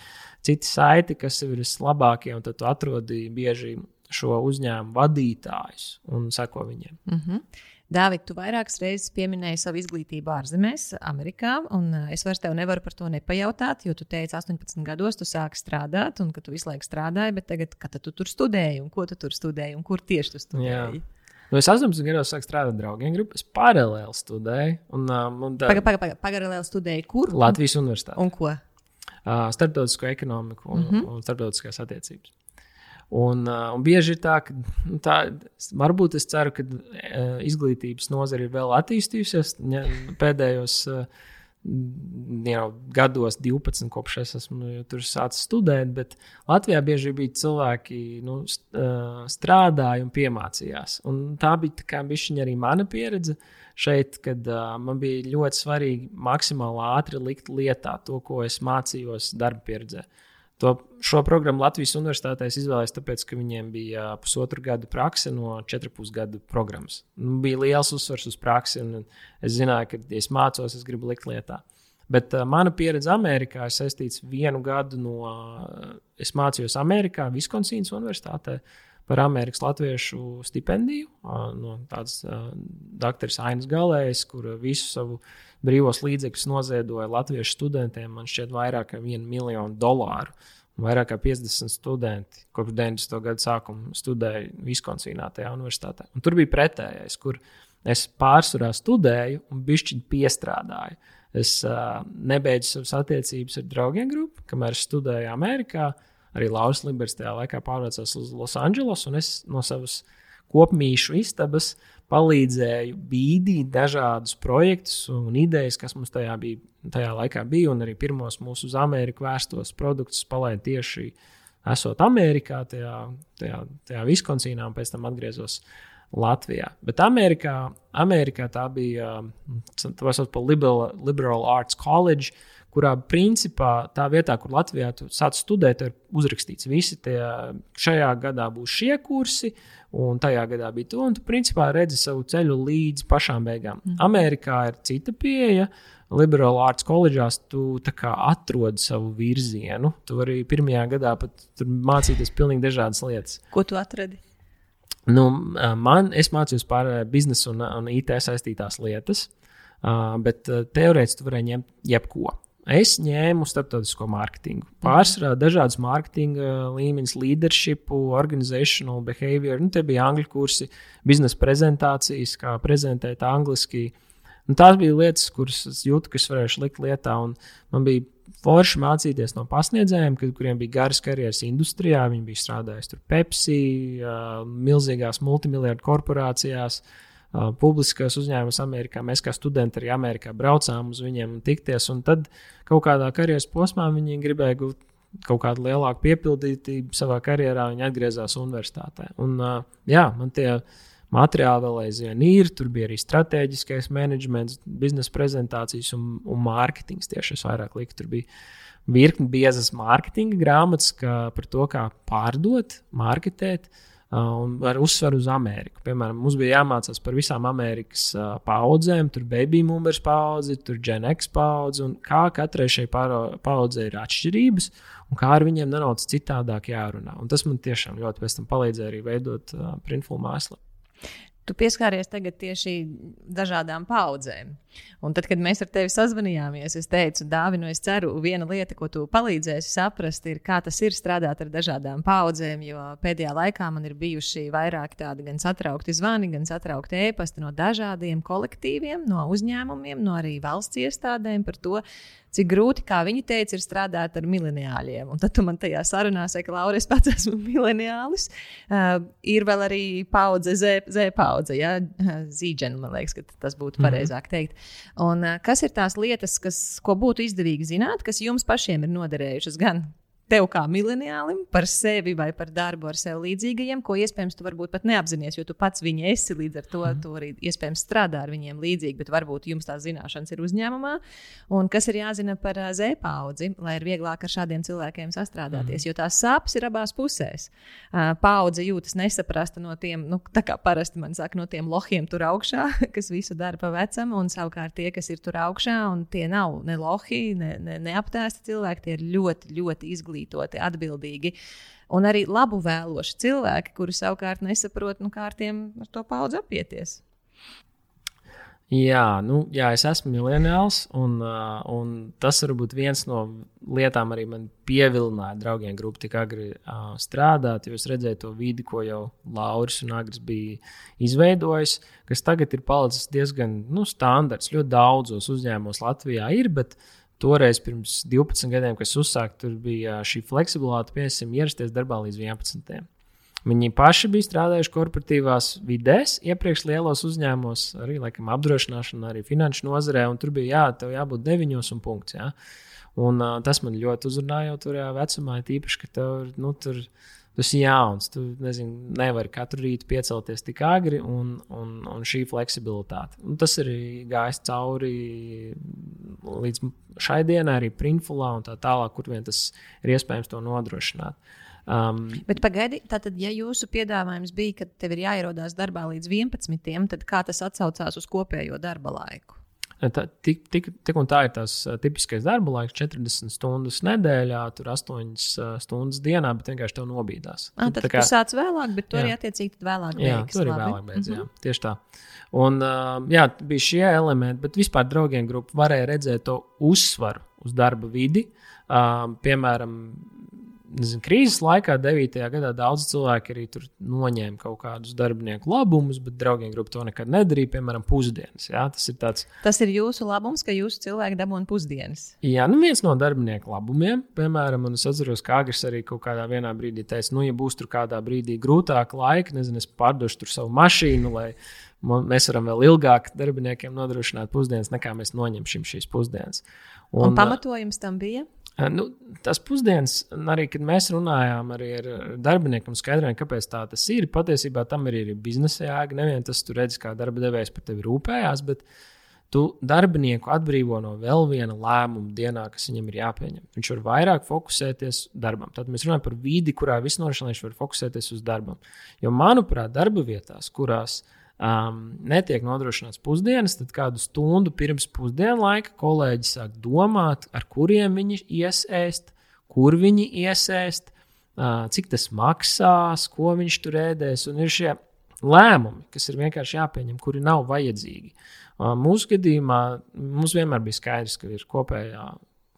B: citi saiti, kas ir vislabākie. Un tad tu atrodi bieži šo uzņēmumu vadītājus un seko viņiem.
A: Mm -hmm. Dāvid, tu vairākas reizes pieminēji savu izglītību ārzemēs, Amerikā, un uh, es vairs tev nevaru par to nepajautāt, jo tu teici, 18 gados tu sāki strādāt, un ka tu visu laiku strādāji, bet tagad, kad tu tur studēji, un ko tu tur studēji, un kur tieši tu studēji?
B: Nu, es 18 gados sāku strādāt draugiem grupā, es paralēli studēju. Un, um, un tā,
A: Pagaidām, paga, paga, paralēli studēji, kur?
B: Latvijas Universitātē.
A: Un ko?
B: Uh, starptautisko ekonomiku un, mm. -hmm. un starptautiskās attiecības. Un, un bieži ir tā, ka nu, tā, varbūt es ceru, ka izglītības nozare ir vēl attīstījusies pēdējos uh, jau gados, 12, kopš es esmu nu, tur sācis studēt. Bet Latvijā bieži bija cilvēki, nu, st, uh, strādāja un piemācījās. Un tā bija tā bišķiņa arī mana pieredze šeit, kad uh, man bija ļoti svarīgi maksimāli ātri likt lietā to, ko es mācījos darba pieredzē. To, šo programmu Latvijas Universitātē es izvēlējos, tāpēc, ka viņiem bija pusotru gadu prakse no 4,5 gadu programmas. Nu, bija liels uzsvars uz praksi, un es zināju, ka, ja es mācos, es gribu likt lietā. Bet uh, mana pieredze Amerikā ir saistīta vienu gadu no. Uh, es mācījos Amerikā, Viskonsīnas Universitātē par Amerikas Latviešu stipendiju uh, no tādas uh, doktoras Ainas Galējas, kur visu savu brīvos līdzekļus noziedoja latviešu studentiem. Man šķiet, vairāk kā vienu miljonu dolāru. Vairāk kā 50 studenti kopš 90. gada sākuma studēja Viskonsīnā, tajā universitātē. Un tur bija pretējais, kur es pārsvarā studēju un bišķiņu piestrādāju. Es uh, nebeidzu savas attiecības ar draugiem grupu, kamēr studēju Amerikā. Arī Lauris Liberts tajā laikā pārvācās uz Losandželosu, un es no savas kopmīšu istabas palīdzēju bīdīt dažādus projektus un idejas, kas mums tajā, bija, tajā laikā bija. Un arī pirmos mūsu uz Ameriku vērstos produktus palaidu tieši esot Amerikā, tajā, tajā, tajā Viskonsīnā, un pēc tam atgriezos Latvijā. Bet Amerikā, Amerikā tā bija tā sauc par liberal, liberal Arts College, kurā principā tā vietā, kur Latvijā sāc studēt, ir uzrakstīts, visi tie šajā gadā būs šie kursi, un tajā gadā bija to, un tu principā redzi savu ceļu līdz pašām beigām. Mm. Amerikā ir cita pieeja. Liberal Arts koledžās tu atrodi savu virzienu. Tu vari pirmajā gadā pat mācīties pilnīgi dažādas lietas.
A: Ko tu atradi?
B: Nu, man, es mācījos par biznesu un, un IT saistītās lietas, bet teorētiski tu varēji ņemt jebko. Es ņēmu starptautisko mārketingu. Pārsvarā dažādas mārketinga līmeņus, leadership, organizational behavior. Nu, te bija angļu kursi, biznesa prezentācijas, kā prezentēt angliski. Un tās bija lietas, kuras es jūtu, ka es varēšu likt lietā. Man bija forši mācīties no pasniedzējiem, kuriem bija garas karjeras industrijā. Viņi bija strādājuši tur Pepsi, milzīgās multimiljardu korporācijās. Publiskos uzņēmumus Amerikā. Mēs kā studenti arī Amerikā braucām uz viņiem un tikties. Un tad kaut kādā karjeras posmā viņi gribēja gūt kaut kādu lielāku piepildītību savā karjerā. Viņi atgriezās universitātē. Un, jā, man tie materiāli vēl aizvien ir. Tur bija arī strateģiskais menedžments, biznesa prezentācijas un, un mārketings. Tieši es vairāk liku. Tur bija virkni biezas mārketinga grāmatas par to, kā pārdot, marketēt. Uh, un ar uzsvaru uz Ameriku. Piemēram, mums bija jāmācās par visām Amerikas paudzēm, tur baby boomers paudze, tur Gen X paudze, un kā katrai šai paudzei ir atšķirības, un kā ar viņiem nedaudz citādāk jārunā. Un tas man tiešām ļoti palīdzēja arī veidot uh, printful mākslu.
A: Tu pieskāries tagad tieši dažādām paudzēm. Un tad, kad mēs ar tevi sazvanījāmies, es teicu, Dāvi, nu es ceru, viena lieta, ko tu palīdzēsi saprast, ir, kā tas ir strādāt ar dažādām paudzēm. Jo pēdējā laikā man ir bijuši vairāki tādi gan satraukti zvani, gan satraukti ēpasti no dažādiem kolektīviem, no uzņēmumiem, no arī valsts iestādēm par to, cik grūti, kā viņi teica, ir strādāt ar mileniāļiem. Un tad tu man tajā sarunā saki, ka Laura, es pats esmu mileniālis. Uh, ir vēl arī paudze, Z, Z paudze, ja? zīģena, man liekas, ka tas būtu mhm. pareizāk teikt. Un, uh, kas ir tās lietas, kas, ko būtu izdevīgi zināt, kas jums pašiem ir noderējušas gan tev kā mileniālim, par sevi vai par darbu ar sev līdzīgajiem, ko iespējams tu varbūt pat neapzinājies, jo tu pats viņi esi līdz ar to, mm. tu arī iespējams strādā ar viņiem līdzīgi, bet varbūt jums tās zināšanas ir uzņēmumā. Un kas ir jāzina par uh, zēpaudzi, lai ir vieglāk ar šādiem cilvēkiem sastrādāties, mm. jo tās sāpes ir abās pusēs. Paudze jūtas nesaprasta no tiem, nu, tā kā parasti man saka, no tiem lohiem tur augšā, kas visu dara pa vecam, un savukārt tie, kas ir tur augšā, un tie nav ne lohi, ne, ne, neaptēsti cilvēki, tie ir ļoti, ļoti izglītoti izglītoti, atbildīgi. Un arī labu vēloši cilvēki, kuri savukārt nesaprot, nu, kā ar tiem ar to paudzi apieties.
B: Jā, nu, jā, es esmu miljonārs, un, uh, un tas varbūt viens no lietām arī man pievilināja draugiem grupu tik agri uh, strādāt, jo es redzēju to vidi, ko jau Lauris un Agris bija izveidojis, kas tagad ir palicis diezgan nu, standarts. Ļoti daudzos uzņēmumos Latvijā ir, bet uh, Toreiz, pirms 12 gadiem, kad uzsākta, tur bija šī fleksibilitāte, piemēram, ierasties darbā līdz 11. Viņi paši bija strādājuši korporatīvās vidēs, iepriekš lielos uzņēmumos, arī laikam, apdrošināšanā, arī finanšu nozarē. Tur bija jā, tev jābūt deviņos un punkts. Jā. Un, uh, tas man ļoti uzrunāja jau tur vecumā, tīpaši, ka tev nu, tur ir Tu esi jauns, tu nezini, nevari katru rītu piecelties tik agri, un, un, un šī fleksibilitāte. Un tas arī gājis cauri līdz šai dienai, arī printfulā un tā tālāk, kur vien tas ir iespējams to nodrošināt.
A: Um, Bet pagaidi, tātad, ja jūsu piedāvājums bija, ka tev ir jāierodās darbā līdz 11, tad kā tas atsaucās uz kopējo darba laiku?
B: Tā, tik, tik, tik un tā ir tas tipiskais darba laiks, 40 stundas nedēļā, tur 8 stundas dienā, bet vienkārši tev nobīdās.
A: Ah, tad kā, tu sāc vēlāk, bet tu jā. arī attiecīgi vēlāk beigsi.
B: Jā, tu arī vēlāk beidz, mm -hmm. jā, mhm. tieši tā. Un, jā, bija šie elementi, bet vispār draugiem grupa varēja redzēt to uzsvaru uz darba vidi. Piemēram, nezinu, krīzes laikā, 9. gadā, daudz cilvēku arī tur noņēma kaut kādus darbinieku labumus, bet draugiem grupa to nekad nedarīja. Piemēram, pusdienas. Jā, tas, ir tāds...
A: tas ir jūsu labums, ka jūsu cilvēki dabūna pusdienas.
B: Jā, nu viens no darbinieku labumiem, piemēram, un es atceros, ka Agris arī kaut kādā brīdī teica, nu, ja būs tur kādā brīdī grūtāk laika, nezinu, es pārdošu tur savu mašīnu. Lai... Mēs varam vēl ilgāk darbiniekiem nodrošināt pusdienas, nekā mēs noņemsim šīs pusdienas.
A: Un, un pamatojums tam bija?
B: Nu, tas pusdienas, arī kad mēs runājām ar darbiniekiem, skaidrojām, kāpēc tā tas ir. Patiesībā tam ir arī biznesa jēga. Neviens tas tur redz, kā darba devējs par tevi rūpējās, bet tu darbinieku atbrīvo no vēl viena lēmuma dienā, kas viņam ir jāpieņem. Viņš var vairāk fokusēties darbam. Tad mēs runājam par vidi, kurā norisināts, viņš var fokusēties uz darbam. Jo, manuprāt, darba vietās, kurās um, netiek nodrošināts pusdienas, tad kādu stundu pirms pusdienu laika kolēģi sāk domāt, ar kuriem viņi iesēst, kur viņi iesēst, uh, cik tas maksās, ko viņš tur ēdēs. Un ir šie lēmumi, kas ir vienkārši jāpieņem, kuri nav vajadzīgi. Uh, Mūsu gadījumā mums vienmēr bija skaidrs, ka ir kopējā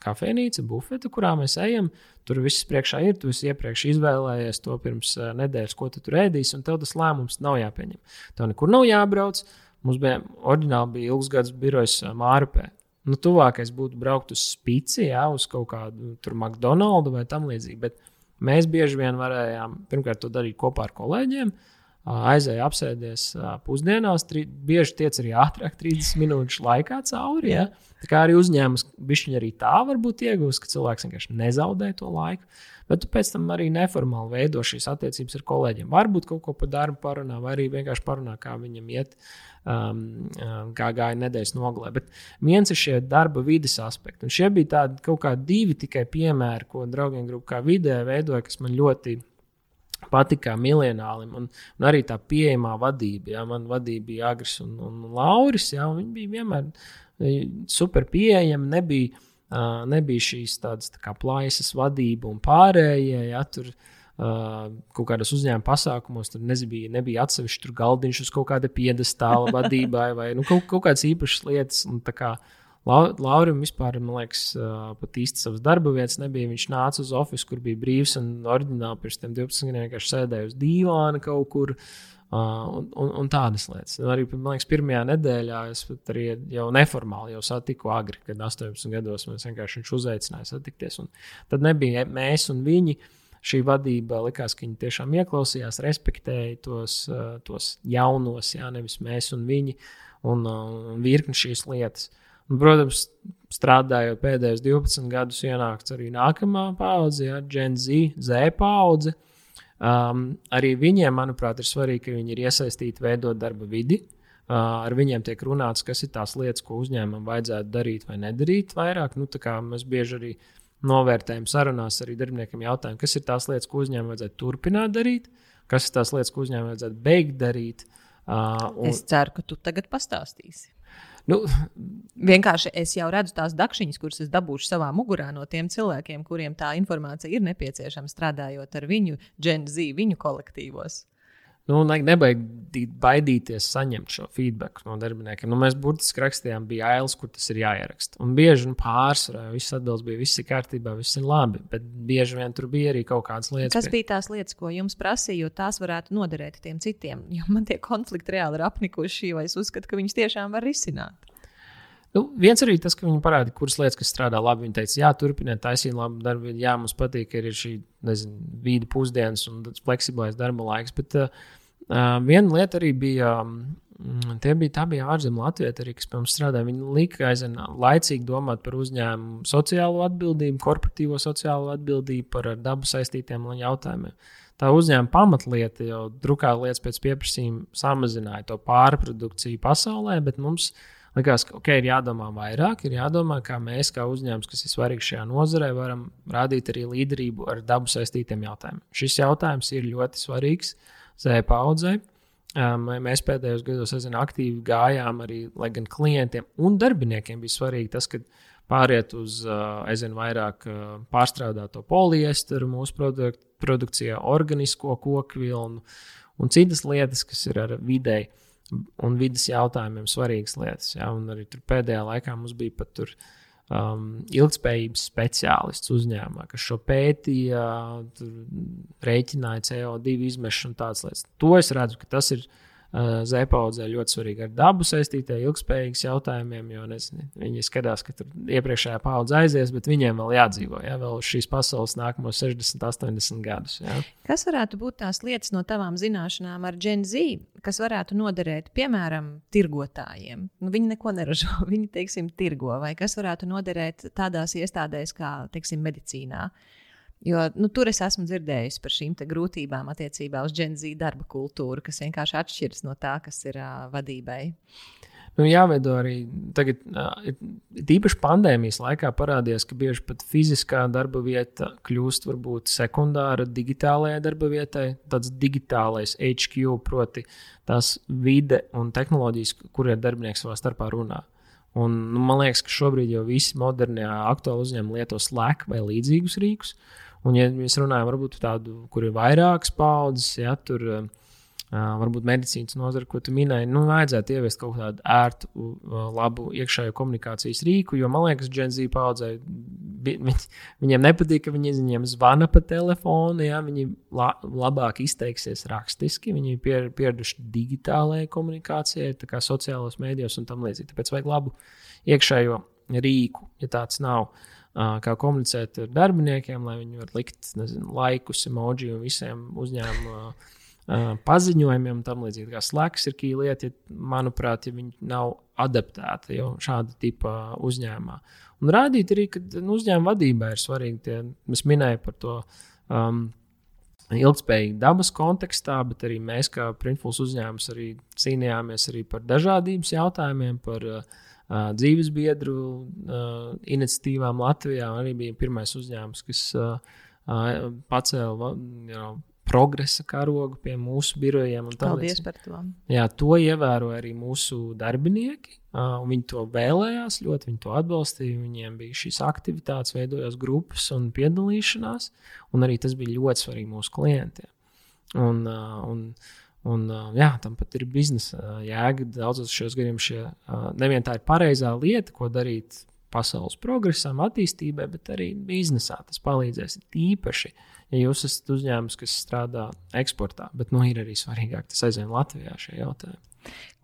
B: kafejnīca, bufete, kurā mēs ejam. Tur viss priekšā ir. Tu iepriekš izvēlējies to pirms nedēļas, ko tu tur ēdīsi, un tev tas lēmums nav jāpieņem. Tev nekur nav jābrauc. Mums bija oriģināli bija ilgs gads birojas Mārupē. Nu, tuvākais būtu braukt uz spīci, jā, uz kaut kādu tur McDonald's vai tam līdzīgi. Bet mēs bieži vien varējām pirmkārt to darīt kopā ar kolēģiem. Uh, aizēja apsēdies pusdienās, tri, bieži tiec arī ātrāk, 30 minūšu laikā cauri. Ja? Tā kā arī uzņēmums bišķiņi arī tā var būt iegūst, ka cilvēks vienkārši nezaudē to laiku. Bet tu pēc tam arī neformāli veido šīs attiecības ar kolēģiem. Varbūt kaut ko par darbu parunā, vai arī vienkārši parunā, kā viņam iet, um, kā gāja nedēļas nogalē. Bet viens ir šie darba vidas aspekti. Un šie bija tādi kaut kādi divi tikai piemēri, ko draugiem grupā kā vidē veidoja, kas man ļoti patika miljonālim. Un, un arī tā pieejamā vadība. Jā, man vadība bija Agris un, un Lauris. Jā, un viņi bija vienmēr e, super pieejami. Nebija, uh, nebija šīs tādas tā plaisas vadība un pārējie. Jā, tur, Uh, kaut kādos uzņēmuma pasākumos tur nebija, nebija atsevišķi galdiņš uz kaut kāda piedestāla vadībai vai nu, kaut, kaut kādas īpašas lietas. Un, kā, uh, Laurim vispār, man liekas, pat īsti savas darba vietas nebija. Viņš nāca uz oficiālu, kur bija brīvs un oriģināli pirms tam 12 gadiem vienkārši sēdēja uz dīvāna kaut kur. Un, un, un tādas lietas. Un arī, man liekas, pirmajā nedēļā es arī jau neformāli jau satiku Agri, kad 18 gados mēs vienkārši viņš uzaicināja satikties. Un tad nebija mēs un viņi. Šī vadība likās, ka viņi tiešām ieklausījās, respektēja tos, tos jaunos, jā, nevis mēs un viņi, un, un virkni šīs lietas. Uh, Un, protams, strādājot pēdējos 12 gadus, ienāks arī nākamā paudze, ja, Gen Z, Z paudze. Um, arī viņiem, manuprāt, ir svarīgi, ka viņi ir iesaistīti veidot darba vidi. Uh, ar viņiem tiek runāts, kas ir tās lietas, ko uzņēmumam vajadzētu darīt vai nedarīt vairāk. Nu, mēs bieži arī novērtējam sarunās arī darbiniekiem jautājumu, kas ir tās lietas, ko uzņēmumam vajadzētu turpināt darīt, kas ir tās lietas, ko uzņēmumam vajadzētu beigt darīt.
A: Uh, un... Es ceru, ka tu tagad pastāstīsi.
B: Nu,
A: Vienkārši es jau redzu tās dakšiņas, kuras es dabūšu savā mugurā no tiem cilvēkiem, kuriem tā informācija ir nepieciešama strādājot ar viņu Gen Z, viņu kolektīvos.
B: Nu, nebaidīt, baidīties saņemt šo feedback no darbiniekiem. Nu, mēs burtiski rakstījām, bija ailes, kur tas ir jāieraksta. Un bieži nu, pārsvarā viss atbildes bija, viss ir kārtībā, viss ir labi. Bet bieži vien tur bija arī kaut kādas lietas.
A: Kas bija tās lietas, ko jums prasīja, jo tās varētu noderēt tiem citiem? Jo man tie konflikti reāli ir apnikuši, vai es uzskatu, ka viņus tiešām var risināt.
B: Nu, viens arī tas, ka viņi parādīja, kuras lietas, kas strādā labi. Viņi teica, jā, turpiniet, taisīt labu darbu. Jā, mums patīk, ka ir šī vīda pusdienas un fleksiblais darba laiks. Bet uh, viena lieta arī bija. Um, tie bija, tā bija ārzemju Latvijas arī, kas pie mums strādāja. Viņi lika aizvien laicīgi domāt par uzņēmumu sociālo atbildību, korporatīvo sociālo atbildību, par dabu saistītiem jautājumiem. Tā uzņēmuma pamatlieta jau drukā lietas pēc pieprasījuma samazināja to pārprodukciju pasaulē, bet mums ir likās, ka okay, ir jādomā vairāk, ir jādomā, kā mēs, kā uzņēmums, kas ir svarīgs šajā nozarē, varam rādīt arī līderību ar dabu saistītiem jautājumiem. Šis jautājums ir ļoti svarīgs zēna paudzei. Mēs pēdējos gados zinu, aktīvi gājām arī, lai gan klientiem un darbiniekiem bija svarīgi tas, ka pāriet uz aizvien vairāk pārstrādāto poliesteru mūsu produk produkcijā, organisko koku vilnu un citas lietas, kas ir ar vidēju un vidas jautājumiem svarīgas lietas. Ja? Un arī pēdējā laikā mums bija pat tur. Um, ilgspējības speciālists uzņēmumā, kas šo pētīja, rēķināja CO2 izmešu un tādas lietas. To es redzu, ka tas ir Zēpaudzē ļoti svarīgi ar dabu saistītie ilgspējīgas jautājumiem, jo nezinu, viņi skatās, ka tur iepriekšējā paudze aizies, bet viņiem vēl jādzīvo, ja vēl šīs pasaules nākamos 60, 80 gadus. Ja.
A: Kas varētu būt tās lietas no tavām zināšanām ar Gen Z, kas varētu noderēt, piemēram, tirgotājiem? Nu, viņi neko neražo, viņi, teiksim, tirgo, vai kas varētu noderēt tādās iestādēs kā, teiksim, medicīnā? Jo nu, tur es esmu dzirdējusi par šīm grūtībām attiecībā uz Z darba kultūru, kas vienkārši atšķiras no tā, kas ir uh, vadībai.
B: Nu, jāveido arī tagad, uh, īpaši pandēmijas laikā parādījās, ka bieži pat fiziskā darba vieta kļūst varbūt sekundāra digitālajai darba vietai. Tāds digitālais HQ, proti, tās vide un tehnoloģijas, kuriem darbinieks savā starpā runā. Un, nu, man liekas, ka šobrīd jau visi modernie aktuāli uzņēmumi lieto Slack vai līdzīgus rīkus. Uh, Un, ja mēs runājam par tādu, kur ir vairākas paudzes, ja tur uh, varbūt medicīnas nozara, ko tu minēji, nu, vajadzētu ieviest kaut kādu ērtu, uh, labu iekšējo komunikācijas rīku. Jo man liekas, Z paudzei viņ, viņiem nepatīk, ka viņi viņiem zvana pa telefonu, ja viņi la, labāk izteiksies rakstiski, viņi ir pieraduši digitālajai komunikācijai, tā kā sociālajos mēdījos un tam līdzīgi. Tāpēc vajag labu iekšējo rīku, ja tāds nav. Uh, kā komunicēt ar darbiniekiem, lai viņi varētu likt nezinu, laikus, emoji un visiem uzņēmumu paziņojumiem tam līdzīgi. Kā slēgs ir kīla lieta, ja, manuprāt, ja viņi nav adaptēti jau šāda tipa uzņēmumā. Un rādīt arī, ka nu, uzņēmuma vadībai ir svarīgi. Tie, mēs minējām par to. Um, ilgspējīgi dabas kontekstā, bet arī mēs, kā Printfuls uzņēmums, arī cīnījāmies arī par dažādības jautājumiem, par uh, uh, dzīves biedru uh, iniciatīvām Latvijā. Arī bija pirmais uzņēmums, kas uh, uh, pacēla you know, progresa karogu pie mūsu birojiem.
A: Paldies par to.
B: Jā, to ievēroja arī mūsu darbinieki. Uh, viņi to vēlējās, ļoti viņi to atbalstīja. Viņiem bija šīs aktivitātes, veidojās grupas un piedalīšanās, un arī tas bija ļoti svarīgi mūsu klientiem. Un, uh, un, uh, Un, jā, tam pat ir biznesa jēga. Daudzos šajos gadījumos šie nevien tā ir pareizā lieta, ko darīt pasaules progresam, attīstībai, bet arī biznesā. Tas palīdzēs īpaši, ja jūs esat uzņēmums, kas strādā eksportā. Bet nu, ir arī svarīgāk tas aizvien Latvijā šie jautājumi.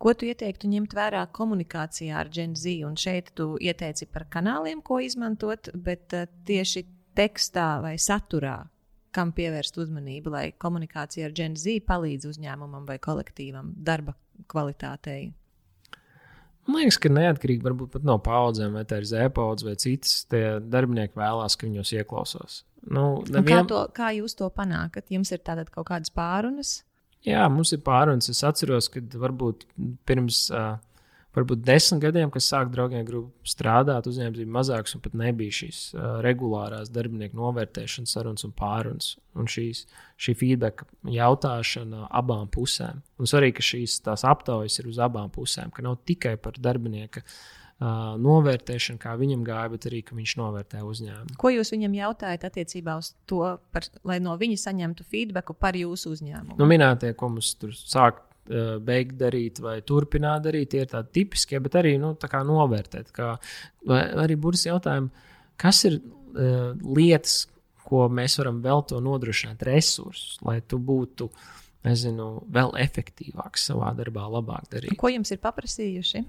A: Ko tu ieteiktu ņemt vērā komunikācijā ar Gen Z? Un šeit tu ieteici par kanāliem, ko izmantot, bet tieši tekstā vai saturā, kam pievērst uzmanību, lai komunikācija ar Gen Z palīdz uzņēmumam vai kolektīvam darba kvalitātei?
B: Man liekas, ka neatkarīgi varbūt pat no paudzēm, vai tā ir zēpaudze vai citas, tie darbinieki vēlās, ka viņos ieklausās. Nu,
A: nevien... kā, to, kā jūs to panākat? Jums ir tātad kaut kādas pārunas?
B: Jā, mums ir pārunas. Es atceros, ka varbūt pirms uh, varbūt desmit gadiem, kad sāk draugiem grupu strādāt, uzņēmums bija mazāks un pat nebija šīs uh, regulārās darbinieku novērtēšanas sarunas un pārunas. Un šīs, šī feedback jautāšana abām pusēm. Un svarīgi, ka šīs aptaujas ir uz abām pusēm, ka nav tikai par darbinieka uh, novērtēšanu, kā viņam gāja, bet arī, ka viņš novērtē uzņēmumu.
A: Ko jūs viņam jautājat attiecībā uz to, par, lai no viņa saņemtu feedback par jūsu uzņēmumu?
B: Nu, minētie, ko mums tur sāk beigt darīt vai turpināt darīt. Tie ir tādi tipiskie, bet arī nu, novērtēt. Kā, arī burbuļs jautājumi, kas ir uh, lietas, ko mēs varam vēl to nodrošināt, resursus, lai tu būtu nezinu, vēl efektīvāks savā darbā, labāk darīt.
A: Ko jums ir paprasījuši?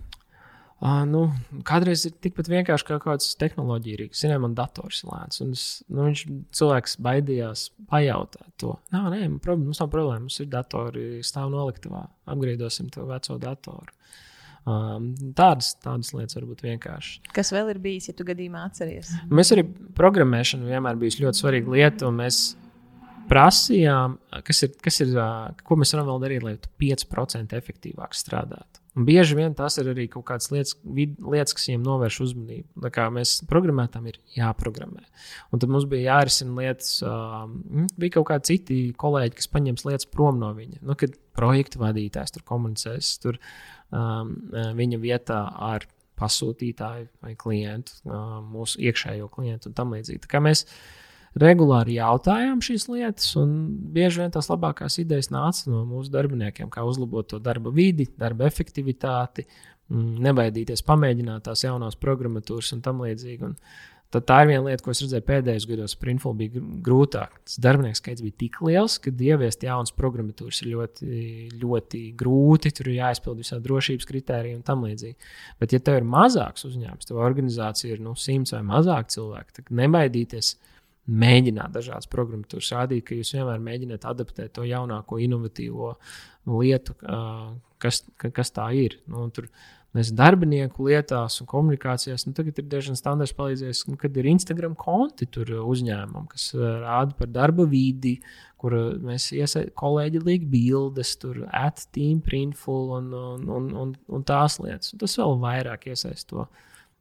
B: Uh, nu, kādreiz ir tikpat vienkārši kā kāds tehnoloģija rīks. Zinām, man dators ir lēns. Un es, nu, viņš cilvēks baidījās pajautāt to. Nā, nē, problēma, mums nav problēma. Mums ir datori, stāv noliktavā. Apgriedosim to veco datoru. Um, tādas, tādas lietas var būt vienkārši.
A: Kas vēl ir bijis, ja tu gadījumā atceries?
B: Mēs arī programmēšana vienmēr bijusi ļoti svarīga lieta, mēs prasījām, kas ir, kas ir, ko mēs varam vēl darīt, lai 5% efektīvāk strādātu. Un bieži vien tas ir arī kaut kādas lietas, vid, lietas kas viņiem novērš uzmanību. Tā kā mēs programmētām, ir jāprogrammē. Un tad mums bija jārisina lietas, um, bija kaut kādi citi kolēģi, kas paņems lietas prom no viņa. Nu, kad projekta vadītājs tur komunicēs, tur um, viņa vietā ar pasūtītāju vai klientu, um, mūsu iekšējo klientu un tam līdzīgi. Tā kā mēs regulāri jautājām šīs lietas, un bieži vien tās labākās idejas nāca no mūsu darbiniekiem, kā uzlabot to darba vidi, darba efektivitāti, mm, nebaidīties pamēģināt tās jaunās programmatūras un tam līdzīgi. Un Tad tā ir viena lieta, ko es redzēju pēdējos gados. Printful bija grūtāk. Tas darbinieku skaits bija tik liels, ka ieviest jaunas programmatūras ir ļoti, ļoti grūti. Tur ir jāizpild visādi drošības kritēriji un tam līdzīgi. Bet, ja tev ir mazāks uzņēmums, tev organizācija ir nu, simts vai mazāk cilvēku, tad nebaidīties. Mēģināt dažādas programmatūras, rādīt, ka jūs vienmēr mēģināt adaptēt to jaunāko, inovatīvo lietu, kas, kas tā ir. Nu, tur, nezinu, darbinieku lietās un komunikācijās. Nu, tagad ir diezgan standarts palīdzējis, nu, kad ir Instagram konti tur uzņēmumam, kas rāda par darba vidi, kur mēs iesaistām kolēģi liek bildes, tur at team, printful un, un, un, un, un tās lietas. Un tas vēl vairāk iesaist to,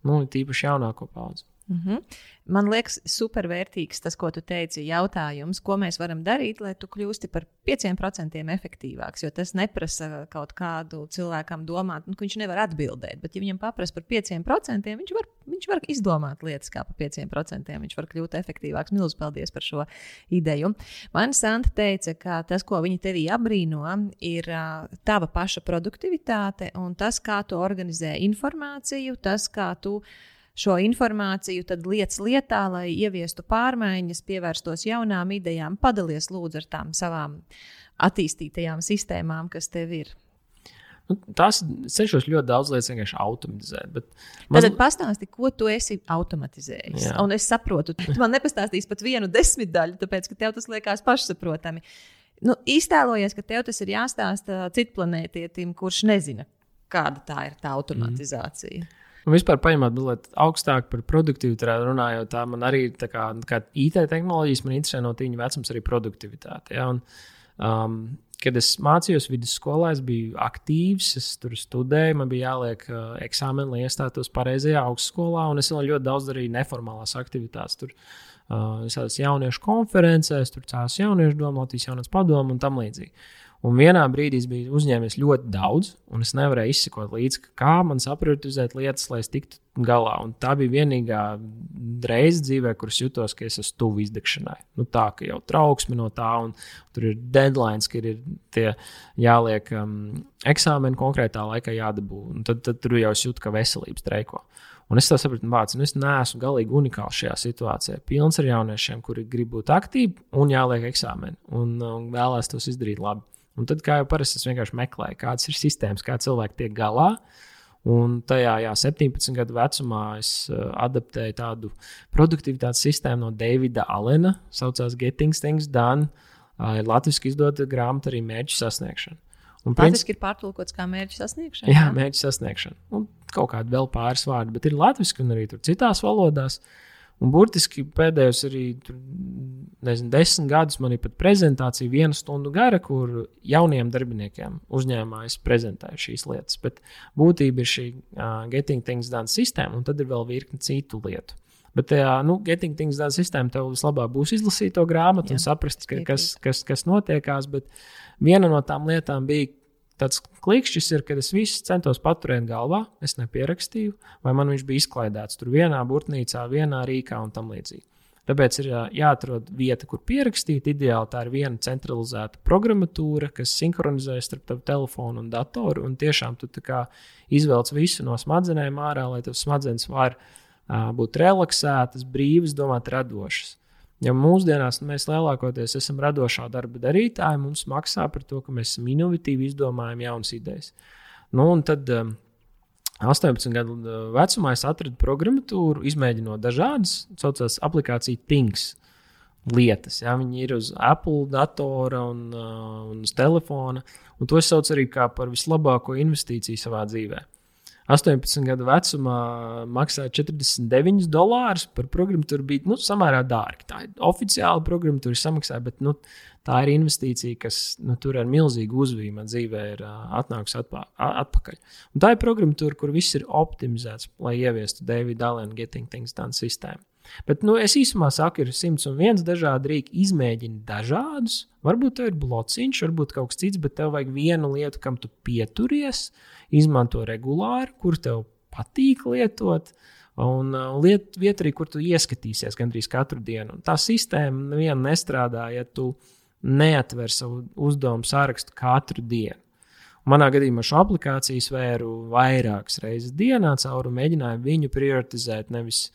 B: nu, tīpaši jaunāko paudzi.
A: Mm -hmm. Man liekas, supervērtīgs tas, ko tu teici, jautājums, ko mēs varam darīt, lai tu kļūsti par 5% efektīvāks. Jo tas neprasa kaut kādu cilvēkam domāt, nu, ka viņš nevar atbildēt. Bet, ja viņam paprasta par 5%, viņš var, viņš var izdomāt lietas, kā par 5%. Viņš var kļūt efektīvāks. Milzīgs paldies par šo ideju. Man Santa teica, ka tas, ko viņa tevī apbrīno, ir uh, tava paša produktivitāte un tas, kā tu organizē informāciju, tas, kā tu šo informāciju, tad lietas lietā, lai ieviestu pārmaiņas, pievērstos jaunām idejām, padalies lūdzu ar tām savām attīstītajām sistēmām, kas tev ir.
B: Nu, tās cenšos ļoti daudz lietas vienkārši automatizēt.
A: Man... Tad pastāsti, ko tu esi automatizējis. Jā. Un es saprotu, tu man nepastāstīsi pat vienu desmitdaļu, tāpēc ka tev tas liekas pašsaprotami. Nu, iztēlojies, ka tev tas ir jāstāsta citplanētietim, kurš nezina, kāda tā ir tā automatizācija. Mm.
B: Un vispār paņemot mazliet augstāk par produktivitāti, runājot, tā man arī tā kā, kā IT tehnoloģijas, man interesē no tīņa vecums arī produktivitāte. Ja? Un, um, kad es mācījos vidusskolā, es biju aktīvs, es tur studēju, man bija jāliek uh, eksāmeni, lai iestātos pareizajā augstskolā, un es ļoti daudz darīju neformālās aktivitātes. Tur uh, visādas jauniešu konferencēs, tur cēlās jauniešu domu, Latvijas jaunatnes padomu un tam līdzīgi. Un vienā brīdī es biju uzņēmis ļoti daudz, un es nevarēju izsekot līdzi, kā man saprotizēt lietas, lai es tiktu galā. Un tā bija vienīgā reize dzīvē, kuras jutos, ka es esmu tuvu izdegšanai. Nu, tā kā jau trauksme no tā, un tur ir deadlines, ka ir tie jāliek um, eksāmeni konkrētā laikā jādabū. Un tad, tad tur jau es jūtu, ka veselības streiko. Un es sapratu, ka nu, es neesmu galīgi unikāls šajā situācijā. Pilns ar jauniešiem, kuri grib būt aktīvi un jāliek eksāmeni, un, un vēlēs tos izdarīt labi. Un tad, kā jau parasti, es vienkārši meklēju, kādas ir sistēmas, kā cilvēki tiek galā. Un tajā jā, 17 gadu vecumā es uh, adaptēju tādu produktivitātes sistēmu no Davida Alena. Tā saucās Getting Things Done. Uh, ir latviešu izdota grāmata arī mērķu sasniegšana.
A: Un Latviešu ir pārtulkots kā mērķu sasniegšana.
B: Jā, jā mērķu sasniegšana. Un kaut kādi vēl pāris vārdi, bet ir latviešu un arī citās valodās. Uh, Un burtiski pēdējos arī tur, nezinu, desmit gadus man ir pat prezentācija, viena stunda gara, kur jauniem darbiniekiem uzņēmumā es prezentēju šīs lietas. Bet būtība ir šī uh, Getting Things Done sistēma, un tad ir vēl virkni citu lietu. Bet tajā nu, Getting Things Done sistēmā tev vislabāk būs izlasīt to grāmatu Jā, un saprast, ka, kas, kas, kas notiekās. Bet viena no tām lietām bija, tāds klikšķis ir, kad es visu centos paturēt galvā, es nepierakstīju, vai man viņš bija izklaidēts tur vienā burtnīcā, vienā rīkā un tam līdzīgi. Tāpēc ir jāatrod vieta, kur pierakstīt. Ideāli tā ir viena centralizēta programmatūra, kas sinhronizē starp tavu telefonu un datoru. Un tiešām tu izvelc visu no smadzenēm ārā, lai tavs smadzenes var būt relaksētas, brīvas, domāt, radošas. Ja mūsdienās mēs lielākoties esam radošā darba darītāji, mums maksā par to, ka mēs esam inovatīvi, izdomājam jaunas idejas. Nu, un tad um, 18 gadu uh, vecumā es atradu programmatūru, izmēģinot dažādas, tā saucamās aplikāciju Things lietas. Ja? Viņi ir uz Apple datora un, uh, un uz telefona. Un to es saucu arī par vislabāko investīciju savā dzīvēm. 18 gadu vecumā maksāja 49 dolārus par programmatūru. Bija nu, samērā dārgi. Tā ir oficiāla programmatūra, samaksāja, bet nu, tā ir investīcija, kas nu, tur ar milzīgu uzvīmu man dzīvē ir uh, atnākusi atpā, atpakaļ. Un tā ir programmatūra, kur viss ir optimizēts, lai ieviestu Davida Allen Getting Things Done sistēmu. Bet nu, es īsumā saku, ir 101 dažādi rīki, izmēģini dažādus. Varbūt tev ir blociņš, varbūt kaut kas cits, bet tev vajag vienu lietu, kam tu pieturies. Uh, izmanto regulāri, kur tev patīk lietot. Un uh, liet, vieta arī, kur tu ieskatīsies gandrīz katru dienu. Un tā sistēma neviena nestrādā, ja tu neatver savu uzdevumu sārakstu katru dienu. Manā gadījumā šo aplikāciju svēru vairākas reizes dienā cauri un mēģināju viņu prioritizēt. Nevis,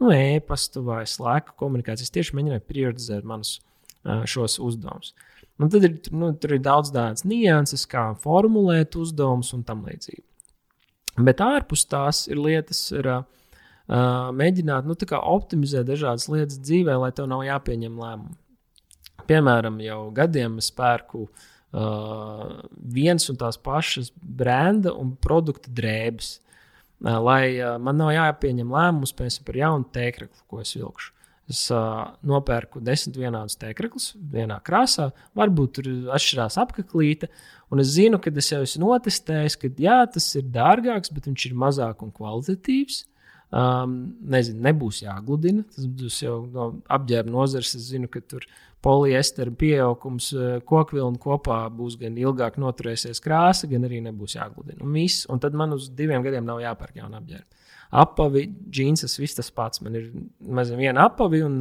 B: nu, e-pastu vai slēgu komunikācijas. Tieši mēģināju prioritizēt manus šos uzdevumus. Un tad ir, nu, tur ir daudz tādas nianses, kā formulēt uzdevumus un tam līdzīgi. Bet ārpus tās ir lietas, ir uh, mēģināt nu, optimizēt dažādas lietas dzīvē, lai tev nav jāpieņem lēmumi. Piemēram, jau gadiem es pērku uh, viens un tās pašas brenda un produkta drēbes, lai uh, man nav jāpieņem lēmums par jaunu tēkraklu, ko es vilkšu. Es uh, nopērku desmit vienādus tēkraklus vienā krāsā, varbūt tur atšķirās apaklīte. Un es zinu, ka es jau esmu notestējis, ka jā, tas ir dārgāks, bet viņš ir mazāk un kvalitatīvs. Um, nezinu, nebūs jāgludina. Tas būs jau no apģērba nozares. Es zinu, ka tur poliestera pieaugums kokvilnu kopā būs gan ilgāk noturēsies krāsa, gan arī nebūs jāgludina. Un, viss, un tad man uz diviem gadiem nav jāpērk jauna apģērba apavi, džins, viss tas pats. Man ir mazliet viena apavi, un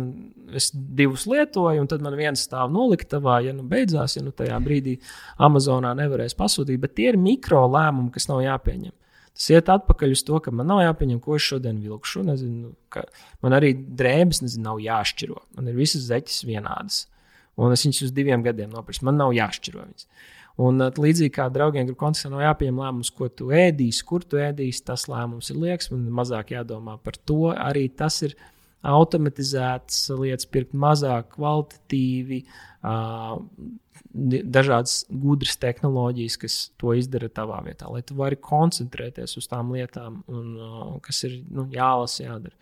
B: es divus lietoju, un tad man viens stāv noliktavā, ja nu beidzās, ja nu tajā brīdī Amazonā nevarēs pasūtīt. Bet tie ir mikro lēmumi, kas nav jāpieņem. Tas iet atpakaļ uz to, ka man nav jāpieņem, ko es šodien vilkšu. Nezinu, man arī drēbes nezinu, nav jāšķiro. Man ir visas zeķes vienādas. Un es viņus uz diviem gadiem nopirku. Man nav jāšķiro viņas. Un līdzīgi kā draugiem, kur kontekstā nav jāpieņem lēmums, ko tu ēdīsi, kur tu ēdīsi, tas lēmums ir liekas, un mazāk jādomā par to. Arī tas ir automatizēts lietas, pirkt mazāk kvalitatīvi, uh, dažādas gudras tehnoloģijas, kas to izdara tavā vietā, lai tu vari koncentrēties uz tām lietām, un, uh, kas ir nu, jālasa, jādara.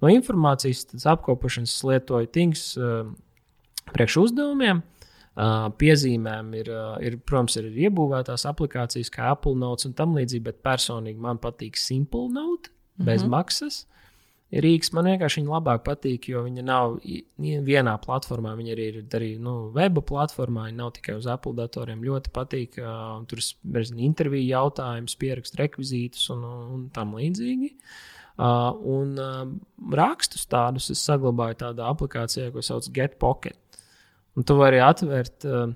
B: No informācijas apkopošanas lietoju Things uh, priekš uzdevumiem. Uh, Uh, piezīmēm ir, uh, ir, protams, ir iebūvētās aplikācijas kā Apple Notes un tam līdzīgi, bet personīgi man patīk Simple Note bez mm -hmm. maksas. Rīgas man vienkārši labāk patīk, jo viņa nav vienā platformā. Viņa arī ir arī nu, weba platformā, viņa nav tikai uz Apple datoriem. Ļoti patīk. Uh, tur ir interviju jautājums, pierakst rekvizītus un, un tam līdzīgi. Uh, un uh, rakstus tādus es saglabāju tādā aplikācijā, ko sauc Get Pocket. Un tu vari atvērt uh,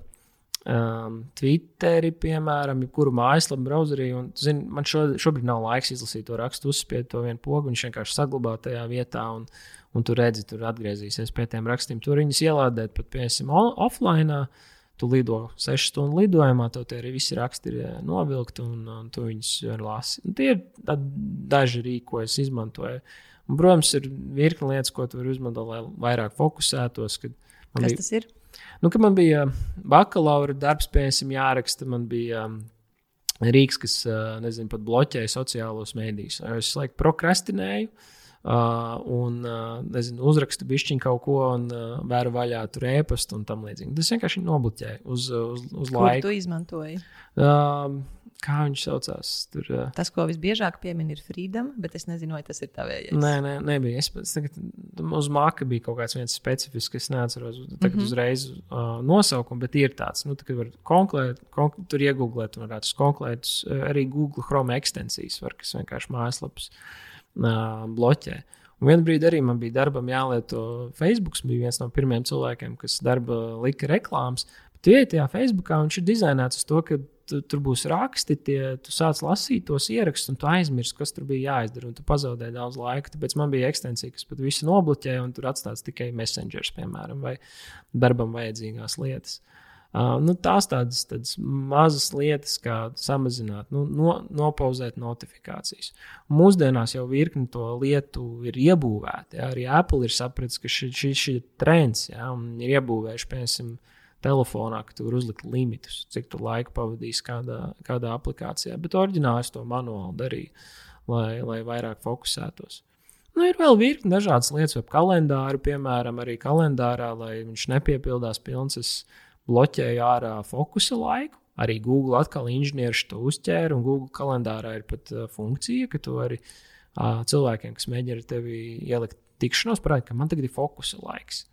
B: um, Twitteri, piemēram, jebkuru mājaslapu browserī. Un, zini, man šo, šobrīd nav laiks izlasīt to rakstu, uzspiest to vienu pogu. Viņš vienkārši saglabā tajā vietā, un, un tu redzi, tur atgriezīsies pie tiem rakstiem. Tur viņus ielādēt pat, piemēram, offline. Tu lido sešu stundu lidojumā, tev tie arī visi raksti ir eh, novilkti, un, un tu viņus lasi. Un tie ir daži rīki, ko es izmantoju. Un, protams, ir virkni lietas, ko tu vari izmantot, lai vairāk fokusētos.
A: Kas bija... tas ir?
B: Nu, kad man bija bakalaura darbs, piemēram, jāraksta, man bija um, Rīgas, kas, uh, nezinu, pat bloķēja sociālos mēdījus. Es laikam prokrastinēju. Uh, un, uh, nezinu, uzrakstu bišķiņu kaut ko, un uh, vēru vaļā tur ēpastu un tam līdzīgi. Tas vienkārši nobloķēja uz, uz, uz
A: Kur laiku. Ko tu izmantoji?
B: Uh, kā viņš saucās. Tur, uh...
A: Tas, ko visbiežāk piemin, ir Freedom, bet es nezinu, vai tas ir tavējais.
B: Nē, nē, nebija. Es pēc tam uz māka bija kaut kāds viens specifisks, es neatceros tagad mm -hmm. uzreiz uh, nosaukumu, bet ir tāds, nu, tā, var konklēt, konk tur iegūglēt, un varētu konklēt uh, arī Google Chrome ekstensijas, var, kas vienkārši mājaslapas uh, bloķē. Un vienā brīdī arī man bija darbam jālieto Facebook. bija viens no pirmajiem cilvēkiem, kas darba lika reklāmas. Bet vietējā Facebookā viņš ir dizainēts uz to, ka tu, tur būs raksti, tie, tu sāc lasīt tos ierakstus, un tu aizmirsti, kas tur bija jāizdara. Tu pazaudēji daudz laika. Tāpēc man bija ekstensija, kas pat visu nobloķēja, un tur atstāts tikai messengers, piemēram, vai darbam vajadzīgās lietas. Uh, nu, tās tādas, tādas mazas lietas, kā samazināt, nu, no, nopauzēt notifikācijas. Mūsdienās jau virkni to lietu ir iebūvēti. Ja? Arī Apple ir sapratis, ka šis ši, ši ir trends, ja? un ir iebūvējuši, piemēram, telefonā, ka tu vari uzlikt limitus, cik tu laiku pavadīsi kādā, kādā aplikācijā. Bet oriģināli es to manuāli darīju, lai, lai vairāk fokusētos. Nu, ir vēl virkni dažādas lietas, web kalendāri, piemēram, arī kalendārā, lai viņš nepiepildās pilns. Es bloķēju ārā fokusa laiku. Arī Google atkal inženieris to uzķēra, un Google kalendārā ir pat uh, funkcija, ka tu arī uh, cilvēkiem, kas mēģina tevi ielikt tikšanos, parādīt, ka man tagad ir fokusa laiks.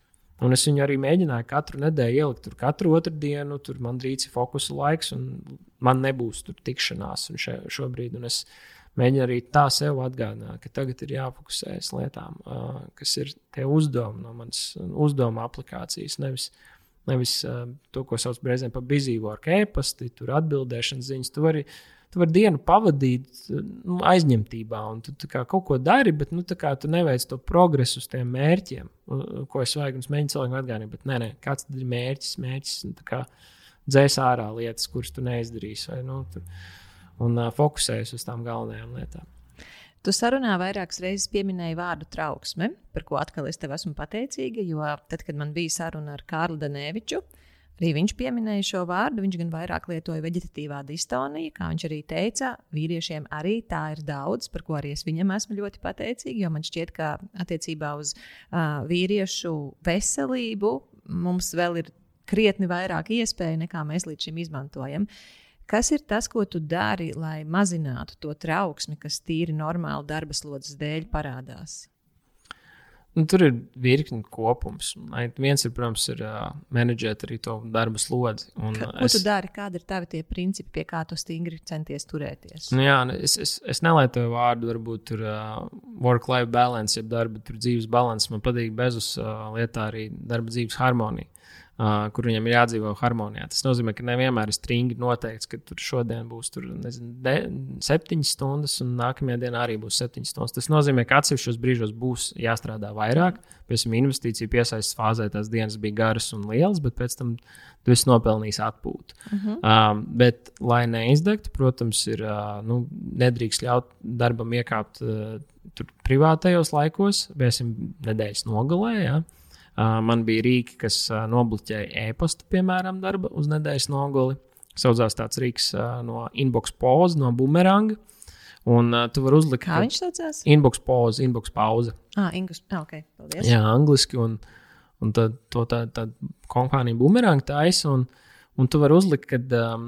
B: Un es viņu arī mēģināju katru nedēļu ielikt, tur katru otrdienu, tur man drīz ir fokusa laiks, un man nebūs tur tikšanās un še, šobrīd. Un es mēģinu arī tā sev atgādināt, ka tagad ir jāfokusējas lietām, uh, kas ir tie uzdevumi no manas uzdevuma aplikācijas. Nevis, nevis uh, to, ko sauc reizēm par busy work, e-pasti, tur atbildēšanas ziņas. Tu vari tu vari dienu pavadīt nu, aizņemtībā, un tu kā, kaut ko dari, bet nu, kā, tu neveic to progresu uz tiem mērķiem, ko es vajag. Es mēģinu cilvēkiem atgādināt, bet nē, nē, kāds ir mērķis? Mērķis nu, kā, dzēs ārā lietas, kuras tu neizdarīsi, vai, nu, tu, un uh, fokusējies uz tām galvenajām lietām.
A: Tu sarunā vairākas reizes pieminēji vārdu trauksme, par ko atkal es tev esmu pateicīga. Jo tad, kad man bija saruna ar Kārlu Danēviču, arī viņš pieminēja šo vārdu. Viņš gan vairāk lietoja veģetatīvā distonija, kā viņš arī teica. Vīriešiem arī tā ir daudz, par ko arī es viņam esmu ļoti pateicīga. Jo man šķiet, ka attiecībā uz uh, vīriešu veselību mums vēl ir krietni vairāk iespēju nekā mēs līdz šim izmantojam. Kas ir tas, ko tu dari, lai mazinātu to trauksmi, kas tīri normāli darba slodzes dēļ parādās?
B: Nu, tur ir virkni kopums. Viens, ir, protams, ir uh, menedžēt arī to darba slodzi. Un,
A: Ka, ko es... tu dari? Kādi ir tavi tie principi, pie kā tu stingri centies turēties?
B: Nu, jā, nu, es, es, es nelietoju vārdu, varbūt tur uh, work-life balance, jeb darba dzīves balance. Man patīk bezus uh, lietā arī darba dzīves harmonija uh, kur viņam ir jādzīvo harmonijā. Tas nozīmē, ka nevienmēr ir stringi noteikts, ka tur šodien būs tur, nezinu, de, septiņas stundas, un nākamajā dienā arī būs septiņas stundas. Tas nozīmē, ka atsevišķos brīžos būs jāstrādā vairāk. Piemēram, investīcija piesaistes fāzē tās dienas bija garas un lielas, bet pēc tam tu esi nopelnījis atpūtu. Uh -huh. um, bet, lai neizdegtu, protams, ir uh, nu, nedrīkst ļaut darbam iekāpt uh, privātajos laikos, piemēram, nedēļas nogalē. Ja? Man bija rīki, kas nobloķēja e-pasta, piemēram, darba uz nedēļas nogali. Saucās tāds rīks no inbox pause, no bumeranga. Un uh, tu vari uzlikt.
A: Kā viņš saucās?
B: Inbox pause, inbox pauze.
A: Ah, inbox, ok, paldies.
B: Jā, angliski. Un, un tad to tā, tā kompānija bumeranga taisa. Un, un tu vari uzlikt, ka um,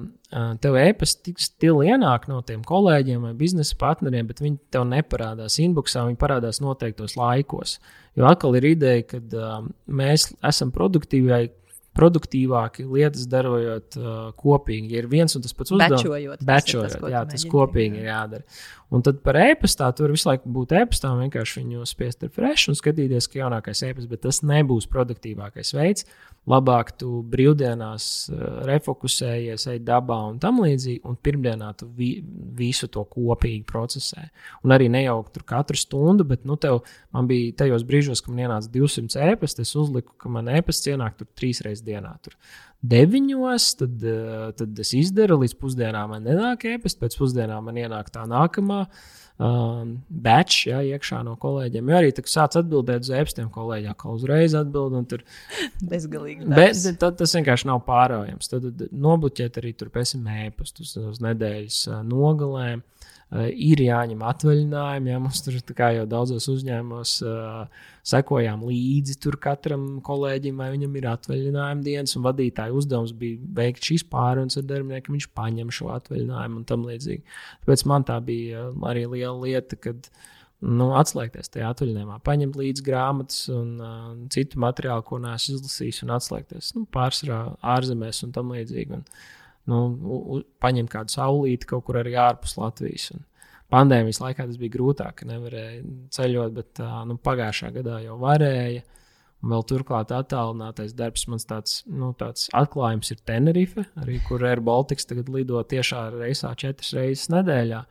B: tev e-pasta tik stili ienāk no tiem kolēģiem vai biznesa partneriem, bet viņi tev neparādās inboxā, viņi parādās noteiktos laikos. Uh, Jo atkal ir ideja, ka uh, mēs esam produktīvai produktīvāki lietas darot uh, kopīgi. Ja ir viens un tas pats uzdevums,
A: bečojot,
B: bečojot, tas, jā, tas kopīgi ir jādara. Un tad par e-pastā tur visu laiku būt e-pastā, vienkārši viņu spiest ar fresh un skatīties, ka jaunākais e-pasts, bet tas nebūs produktīvākais veids. Labāk tu brīvdienās uh, refokusējies, ej dabā un tam līdzīgi, un pirmdienā tu vi, visu to kopīgi procesē. Un arī nejaukt tur katru stundu, bet nu, tev, man bija tajos brīžos, kad man ienāca 200 e-pasta, es uzliku, ka man e-pasts ienāk tur trīs reizes dienā. Tur deviņos, tad, eh, tad es izdaru, līdz pusdienām man nenāk ēpast, pēc pusdienām man ienāk tā nākamā. Um, batch, jā, iekšā no kolēģiem. Jo arī tā sāc atbildēt uz ēpstiem, kolēģi atkal uzreiz atbild. Tur
A: bezgalīgi.
B: Bet tad tas vienkārši nav pārējams. Tad, tad nobloķēt arī tur pēc tam ēpastus uz nedēļas uh, nogalēm. Uh, ir jāņem atvaļinājumi. Ja mums tur jau daudzos uzņēmumos uh, sekojām līdzi katram kolēģim, vai viņam ir atvaļinājuma dienas, un vadītāja uzdevums bija veikt šīs pārunas ar darbinieku, viņš paņem šo atvaļinājumu un tam līdzīgi. Tāpēc man tā bija uh, arī liela lieta, kad nu, atslēgties tajā atvaļinājumā, paņemt līdzi grāmatas un uh, citu materiālu, ko neesmu izlasījis, un atslēgties nu, pārsvarā ārzemēs un tam līdzīgi. Un, nu, paņemt kādu saulīti kaut kur arī ārpus Latvijas. Un pandēmijas laikā tas bija grūtāk, nevarēja ceļot, bet nu, pagājušā gadā jau varēja. Un vēl turklāt attālinātais darbs, mans tāds, nu, tāds atklājums ir Tenerife, arī kur Air Baltics tagad lido tiešā reisā četras reizes nedēļā.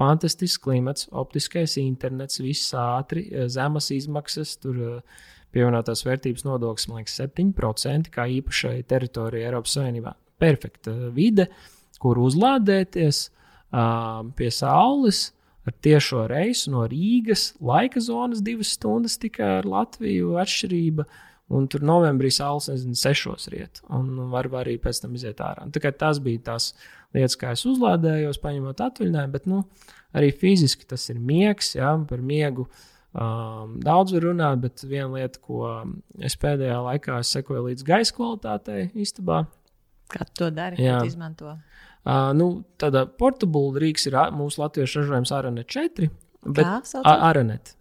B: Fantastisks klimats, optiskais internets, viss ātri, zemas izmaksas, tur pievienotās vērtības nodoklis, man liekas, 7% kā īpašai teritorijai Eiropas Savienībā perfekta vide, kur uzlādēties pie saules. Ar tiešo reisu no Rīgas, laika zonas divas stundas tikai ar Latviju atšķirība. Un tur novembrī saules, nezinu, sešos riet, un var arī pēc tam iziet ārā. Un, tas bija tās lietas, kā es uzlādējos, paņemot atvaļinājumu, bet nu, arī fiziski tas ir miegs, jā, par miegu. Um, daudz var runāt, bet viena lieta, ko es pēdējā laikā es sekoju līdz gaisa kvalitātei istabā,
A: Kā tu to dari? Jā, tu izmanto.
B: Uh, nu, tāda portugāla rīks ir mūsu latviešu ražojums Aranet 4. Aranet.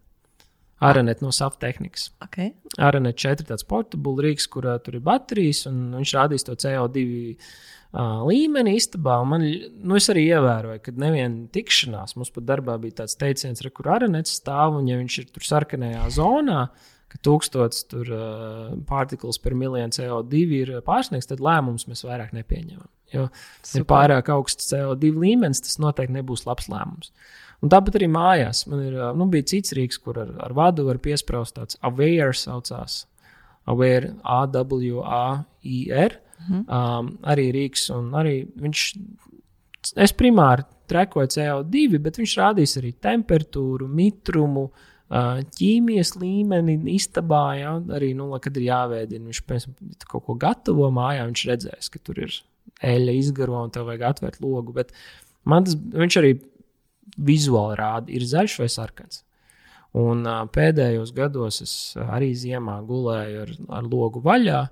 B: Aranet no SAF tehnikas.
A: Okay.
B: Aranet 4 ir tāds portugāla rīks, kur uh, tur ir baterijas, un viņš rādīs to CO2 uh, līmeni istabā. Man, nu, es arī ievēroju, ka neviena tikšanās mums pat darbā bija tāds teiciens, re, kur Aranets stāv, un ja viņš ir tur sarkanajā zonā, ka tūkstots tur, uh, partikls per miljonu CO2 ir pārsniegts, tad lēmumus mēs vairāk nepieņemam. Jo, ja ir pārāk augsts CO2 līmenis, tas noteikti nebūs labs lēmums. Un tāpat arī mājās. Man ir, nu, bija cits rīks, kur ar, ar vadu var piesprāst tāds aware saucās. Aware, A-W-A-I-R. Mhm. Um, arī rīks, un arī viņš, es primāri trekoju CO2, bet viņš rādīs arī temperatūru, mitrumu, uh, ķīmijas līmeni istabā. Ja, arī, nu, kad ir jāvēdina, viņš pēc kaut ko gatavo mājā, viņš redzēs, ka tur ir eļļa izgaro un tev vajag atvērt logu. Bet man tas, viņš arī vizuāli rāda, ir zaļš vai sarkans. Un uh, pēdējos gados es arī ziemā gulēju ar, ar logu vaļā.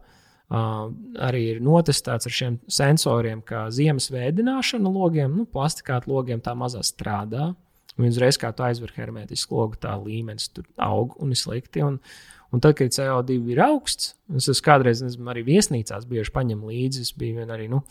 B: Uh, arī ir notestēts ar šiem sensoriem, ka ziemas vēdināšana logiem, nu, plastikāta logiem tā mazā strādā. Un uzreiz, kā tu aizver hermetisku logu, tā līmenis tur aug un ir slikti. Un, un tad, kad CO2 ir augsts, es, es kādreiz nezinu, arī viesnīcās bieži paņemu līdzi. Es biju arī, nu,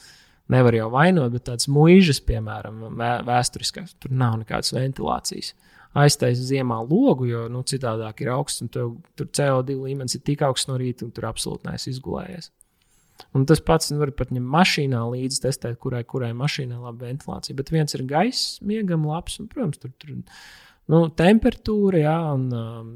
B: nevar jau vainot, bet tādas mūžas, piemēram, vēsturiskās, tur nav nekādas ventilācijas. Aiztaisa ziemā logu, jo nu, citādāk ir augsts, un tev, tur CO2 līmenis ir tik augsts no rīta, un tur absolūti neesi izgulējies. Un tas pats var pat ņemt mašīnā līdzi, testēt, kurai, kurai mašīnai ir laba ventilācija. Bet viens ir gaiss, miegam, labs, un, protams, tur ir nu, temperatūra, jā, un um,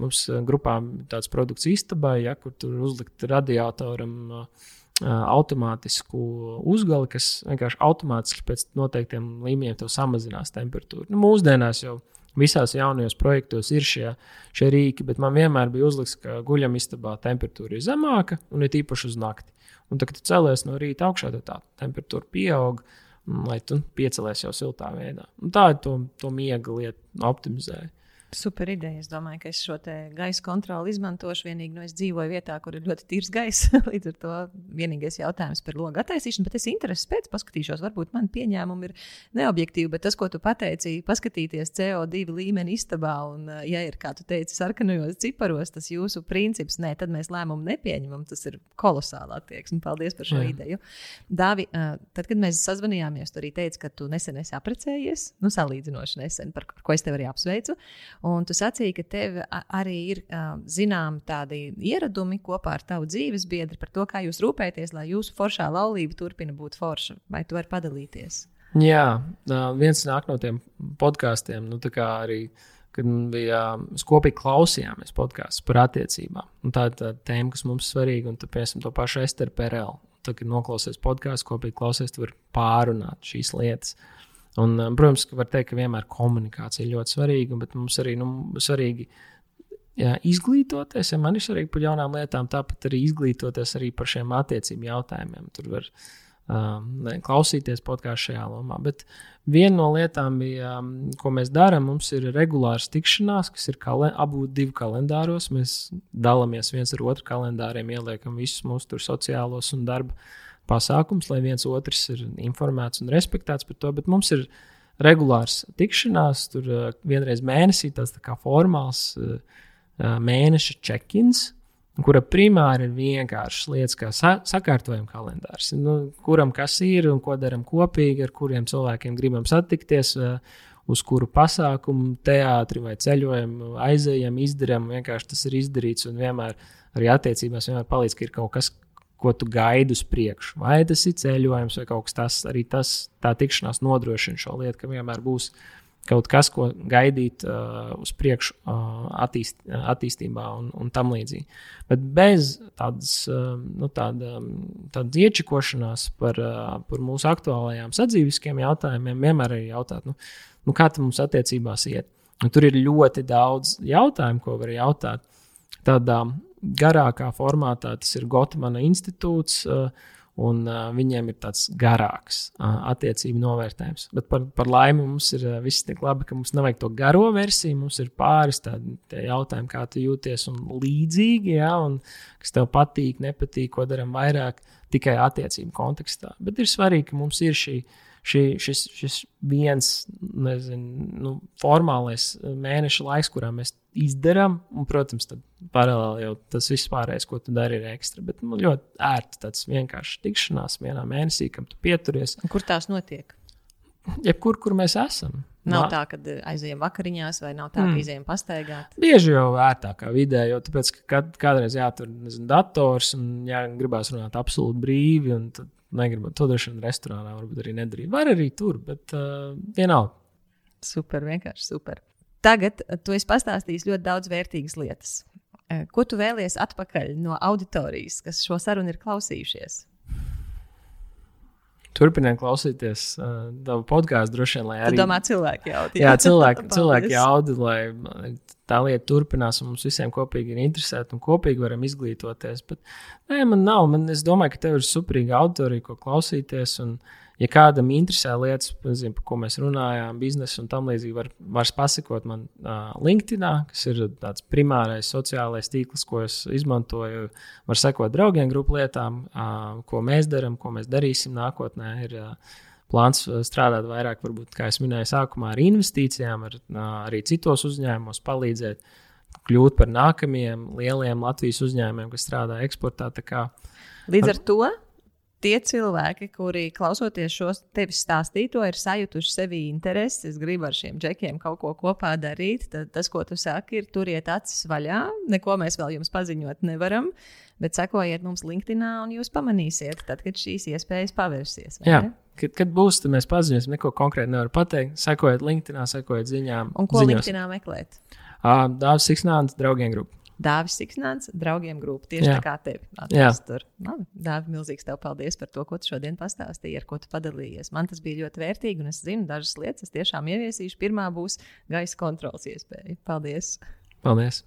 B: mums grupā tāds produkts istabai, ja, kur tur uzlikt radiatoram. Uh, automātisku uzgali, kas vienkārši automātiski pēc noteiktiem līmeņiem samazinās temperatūru. Nu, mūsdienās jau visās jaunajos projektos ir šie, šie rīki, bet man vienmēr bija uzlikts, ka guļamistabā temperatūra ir zemāka un ir īpaši uz nakti. Un tad, kad cēlies no rīta augšā, tad tā temperatūra pieaug, lai tu piecelies jau siltā veidā. Un tā ir to, to miega lieta optimizēja.
A: Super ideja. Es domāju, ka es šo gaisa kontroli izmantošu. Vienīgi nu, es dzīvoju vietā, kur ir ļoti tīrs gaiss. Līdz ar to vienīgais jautājums par logu attaisīšanu. Bet es intereses pēc paskatīšos. Varbūt man pieņēmumi ir neobjektīvi, bet tas, ko tu pateici, paskatīties CO2 līmeni istabā un, ja ir, kā tu teici, sarkanajos ciparos, tas jūsu princips, nē, tad mēs lēmumu nepieņemam. Tas ir kolosāli attieksme. Paldies par šo Jā. ideju. Dāvi, tad, kad mēs sazvanījāmies, tu arī teici, ka tu nesen esi apprecējies, nu, salīdzinoši nesen, par ko es tevi arī apsveicu. Un tu sacīki, ka tev arī ir zināmi tādi ieradumi kopā ar tavu dzīves biedru par to, kā jūs rūpēties, lai jūsu foršā laulība turpina būt forša. Vai tu vari padalīties?
B: Jā, viens nāk no tiem podkāstiem, nu, arī, kad bija kopīgi klausījāmies podkāstus par attiecībām. Un tā ir tā tēma, kas mums ir svarīga, un tad, piemēram, to pašu Esteru Perelu. Tad, kad noklausies podkāstu, kopīgi klausies, tu vari pārunāt šīs lietas. Uh, Un, um, protams, ka var teikt, ka vienmēr komunikācija ir ļoti svarīga, bet mums arī nu, svarīgi jā, izglītoties. Ja man ir svarīgi par jaunām lietām, tāpat arī izglītoties arī par šiem attiecību jautājumiem. Tur var um, klausīties podkāstu šajā lomā. Bet viena no lietām, bija, um, ko mēs darām, mums ir regulārs tikšanās, kas ir abu divu kalendāros. Mēs dalāmies viens ar otru kalendāriem, ieliekam visus mūsu sociālos un darba pasākums, lai viens otrs ir informēts un respektēts par to, bet mums ir regulārs tikšanās, tur uh, vienreiz mēnesī tas tā kā formāls uh, mēneša check-ins, kura primāri ir vienkāršas lietas, kā sa sakārtojuma kalendārs. Nu, kuram kas ir un ko darām kopīgi, ar kuriem cilvēkiem gribam satikties, uh, uz kuru pasākumu, teātri vai ceļojumu aizējam, izdarām. Vienkārši tas ir izdarīts un vienmēr arī attiecībās vienmēr palīdz, ka ir kaut kas, ko tu gaidi uz priekšu. Vai tas ir ceļojums vai kaut kas tāds, arī tas tā tikšanās nodrošina šo lietu, ka vienmēr būs kaut kas, ko gaidīt uh, uz priekšu, uh, attīst, attīstībā un, un tam līdzīgi. Bet bez tādas, uh, nu, tāda, tādas iečikošanās par, uh, par mūsu aktuālajām sadzīviskiem jautājumiem, vienmēr ir jautāt, nu, nu, kā tam mums attiecībās iet. Un tur ir ļoti daudz jautājumu, ko var jautāt. Tādā garākā formātā. Tas ir Gotmana institūts. Uh, un uh, viņiem ir tāds garāks uh, attiecību novērtējums. Bet par, par laimi mums ir uh, viss tik labi, ka mums nav to garo versiju. Mums ir pāris tādi jautājumi, kā tu jūties, un līdzīgi, ja, un kas tev patīk, nepatīk, ko darām vairāk tikai attiecību kontekstā. Bet ir svarīgi, ka mums ir šī šī, šis, šis viens nezinu, nu, formālais mēneša laiks, kurā mēs izdarām, un, protams, tad paralēli jau tas viss pārējais, ko tu dari, ir ekstra. Bet nu, ļoti ērti tāds vienkārši tikšanās vienā mēnesī, kam tu pieturies.
A: Un kur tās notiek?
B: Jebkur, kur mēs esam.
A: Nav Nā. tā, ka aizejam vakariņās, vai nav tā, ka mm. izejam pastaigāt.
B: Bieži jau vērtākā vidē, jo tāpēc, ka kad, kādreiz jātur nezinu, dators un jā, gribās runāt absolūti brīvi. Tad negribu to droši vien restorānā, varbūt arī nedarīt. Var arī tur, bet uh, vienalga.
A: Super, vienkārši super. Tagad tu esi pastāstījis ļoti daudz vērtīgas lietas. Ko tu vēlies atpakaļ no auditorijas, kas šo sarunu ir klausījušies?
B: Turpiniet klausīties uh, tavu podkāstu, droši vien, lai arī.
A: Tu domā, cilvēki jautā.
B: Jā, cilvēki, cilvēki jautā, lai tā lieta turpinās, un mums visiem kopīgi ir interesēti un kopīgi varam izglītoties. Bet, nē, man nav. Man, es domāju, ka tev ir superīga autorija, ko klausīties. Un, ja kādam interesē lietas, zin, par ko mēs runājām, biznesa un tam līdzīgi, var, var pasakot man uh, LinkedIn, kas ir tāds primārais sociālais tīkls, ko es izmantoju. Var sekot draugiem, grupu lietām, uh, ko mēs darām, ko mēs darīsim nākotnē. Ir, uh, plāns uh, strādāt vairāk, varbūt, kā jau minēju, sākumā ar investīcijām, ar, arī citos uzņēmumos palīdzēt kļūt par nākamajiem lieliem Latvijas uzņēmumiem, kas strādā eksportā.
A: Līdz ar to tie cilvēki, kuri klausoties šo tevis stāstīto, ir sajutuši sevi interesi, es gribu ar šiem džekiem kaut ko kopā darīt, tad tas, ko tu saki, ir turiet acis vaļā. Neko mēs vēl jums paziņot nevaram. Bet sekojiet mums LinkedIn, un jūs pamanīsiet, tad, kad šīs iespējas pavērsies.
B: Jā, kad, kad būs, tad mēs paziņosim. Neko konkrēti nevaru pateikt. Sekojiet LinkedIn, sekojiet ziņām.
A: Un ko ziņos. LinkedIn meklēt?
B: Uh, Dāvis Siksnāns, draugiem grupa.
A: Dāvis Siksnāns, draugiem grupa. Tieši Jā. tā kā tevi. Atrast, tur. Labi, Dāvi, milzīgs tev paldies par to, ko tu šodien pastāstīji, ar ko tu padalījies. Man tas bija ļoti vērtīgi, un es zinu, dažas lietas es tiešām ieviesīšu. Pirmā būs gaisa kontrols iespēja. Paldies!
B: Paldies!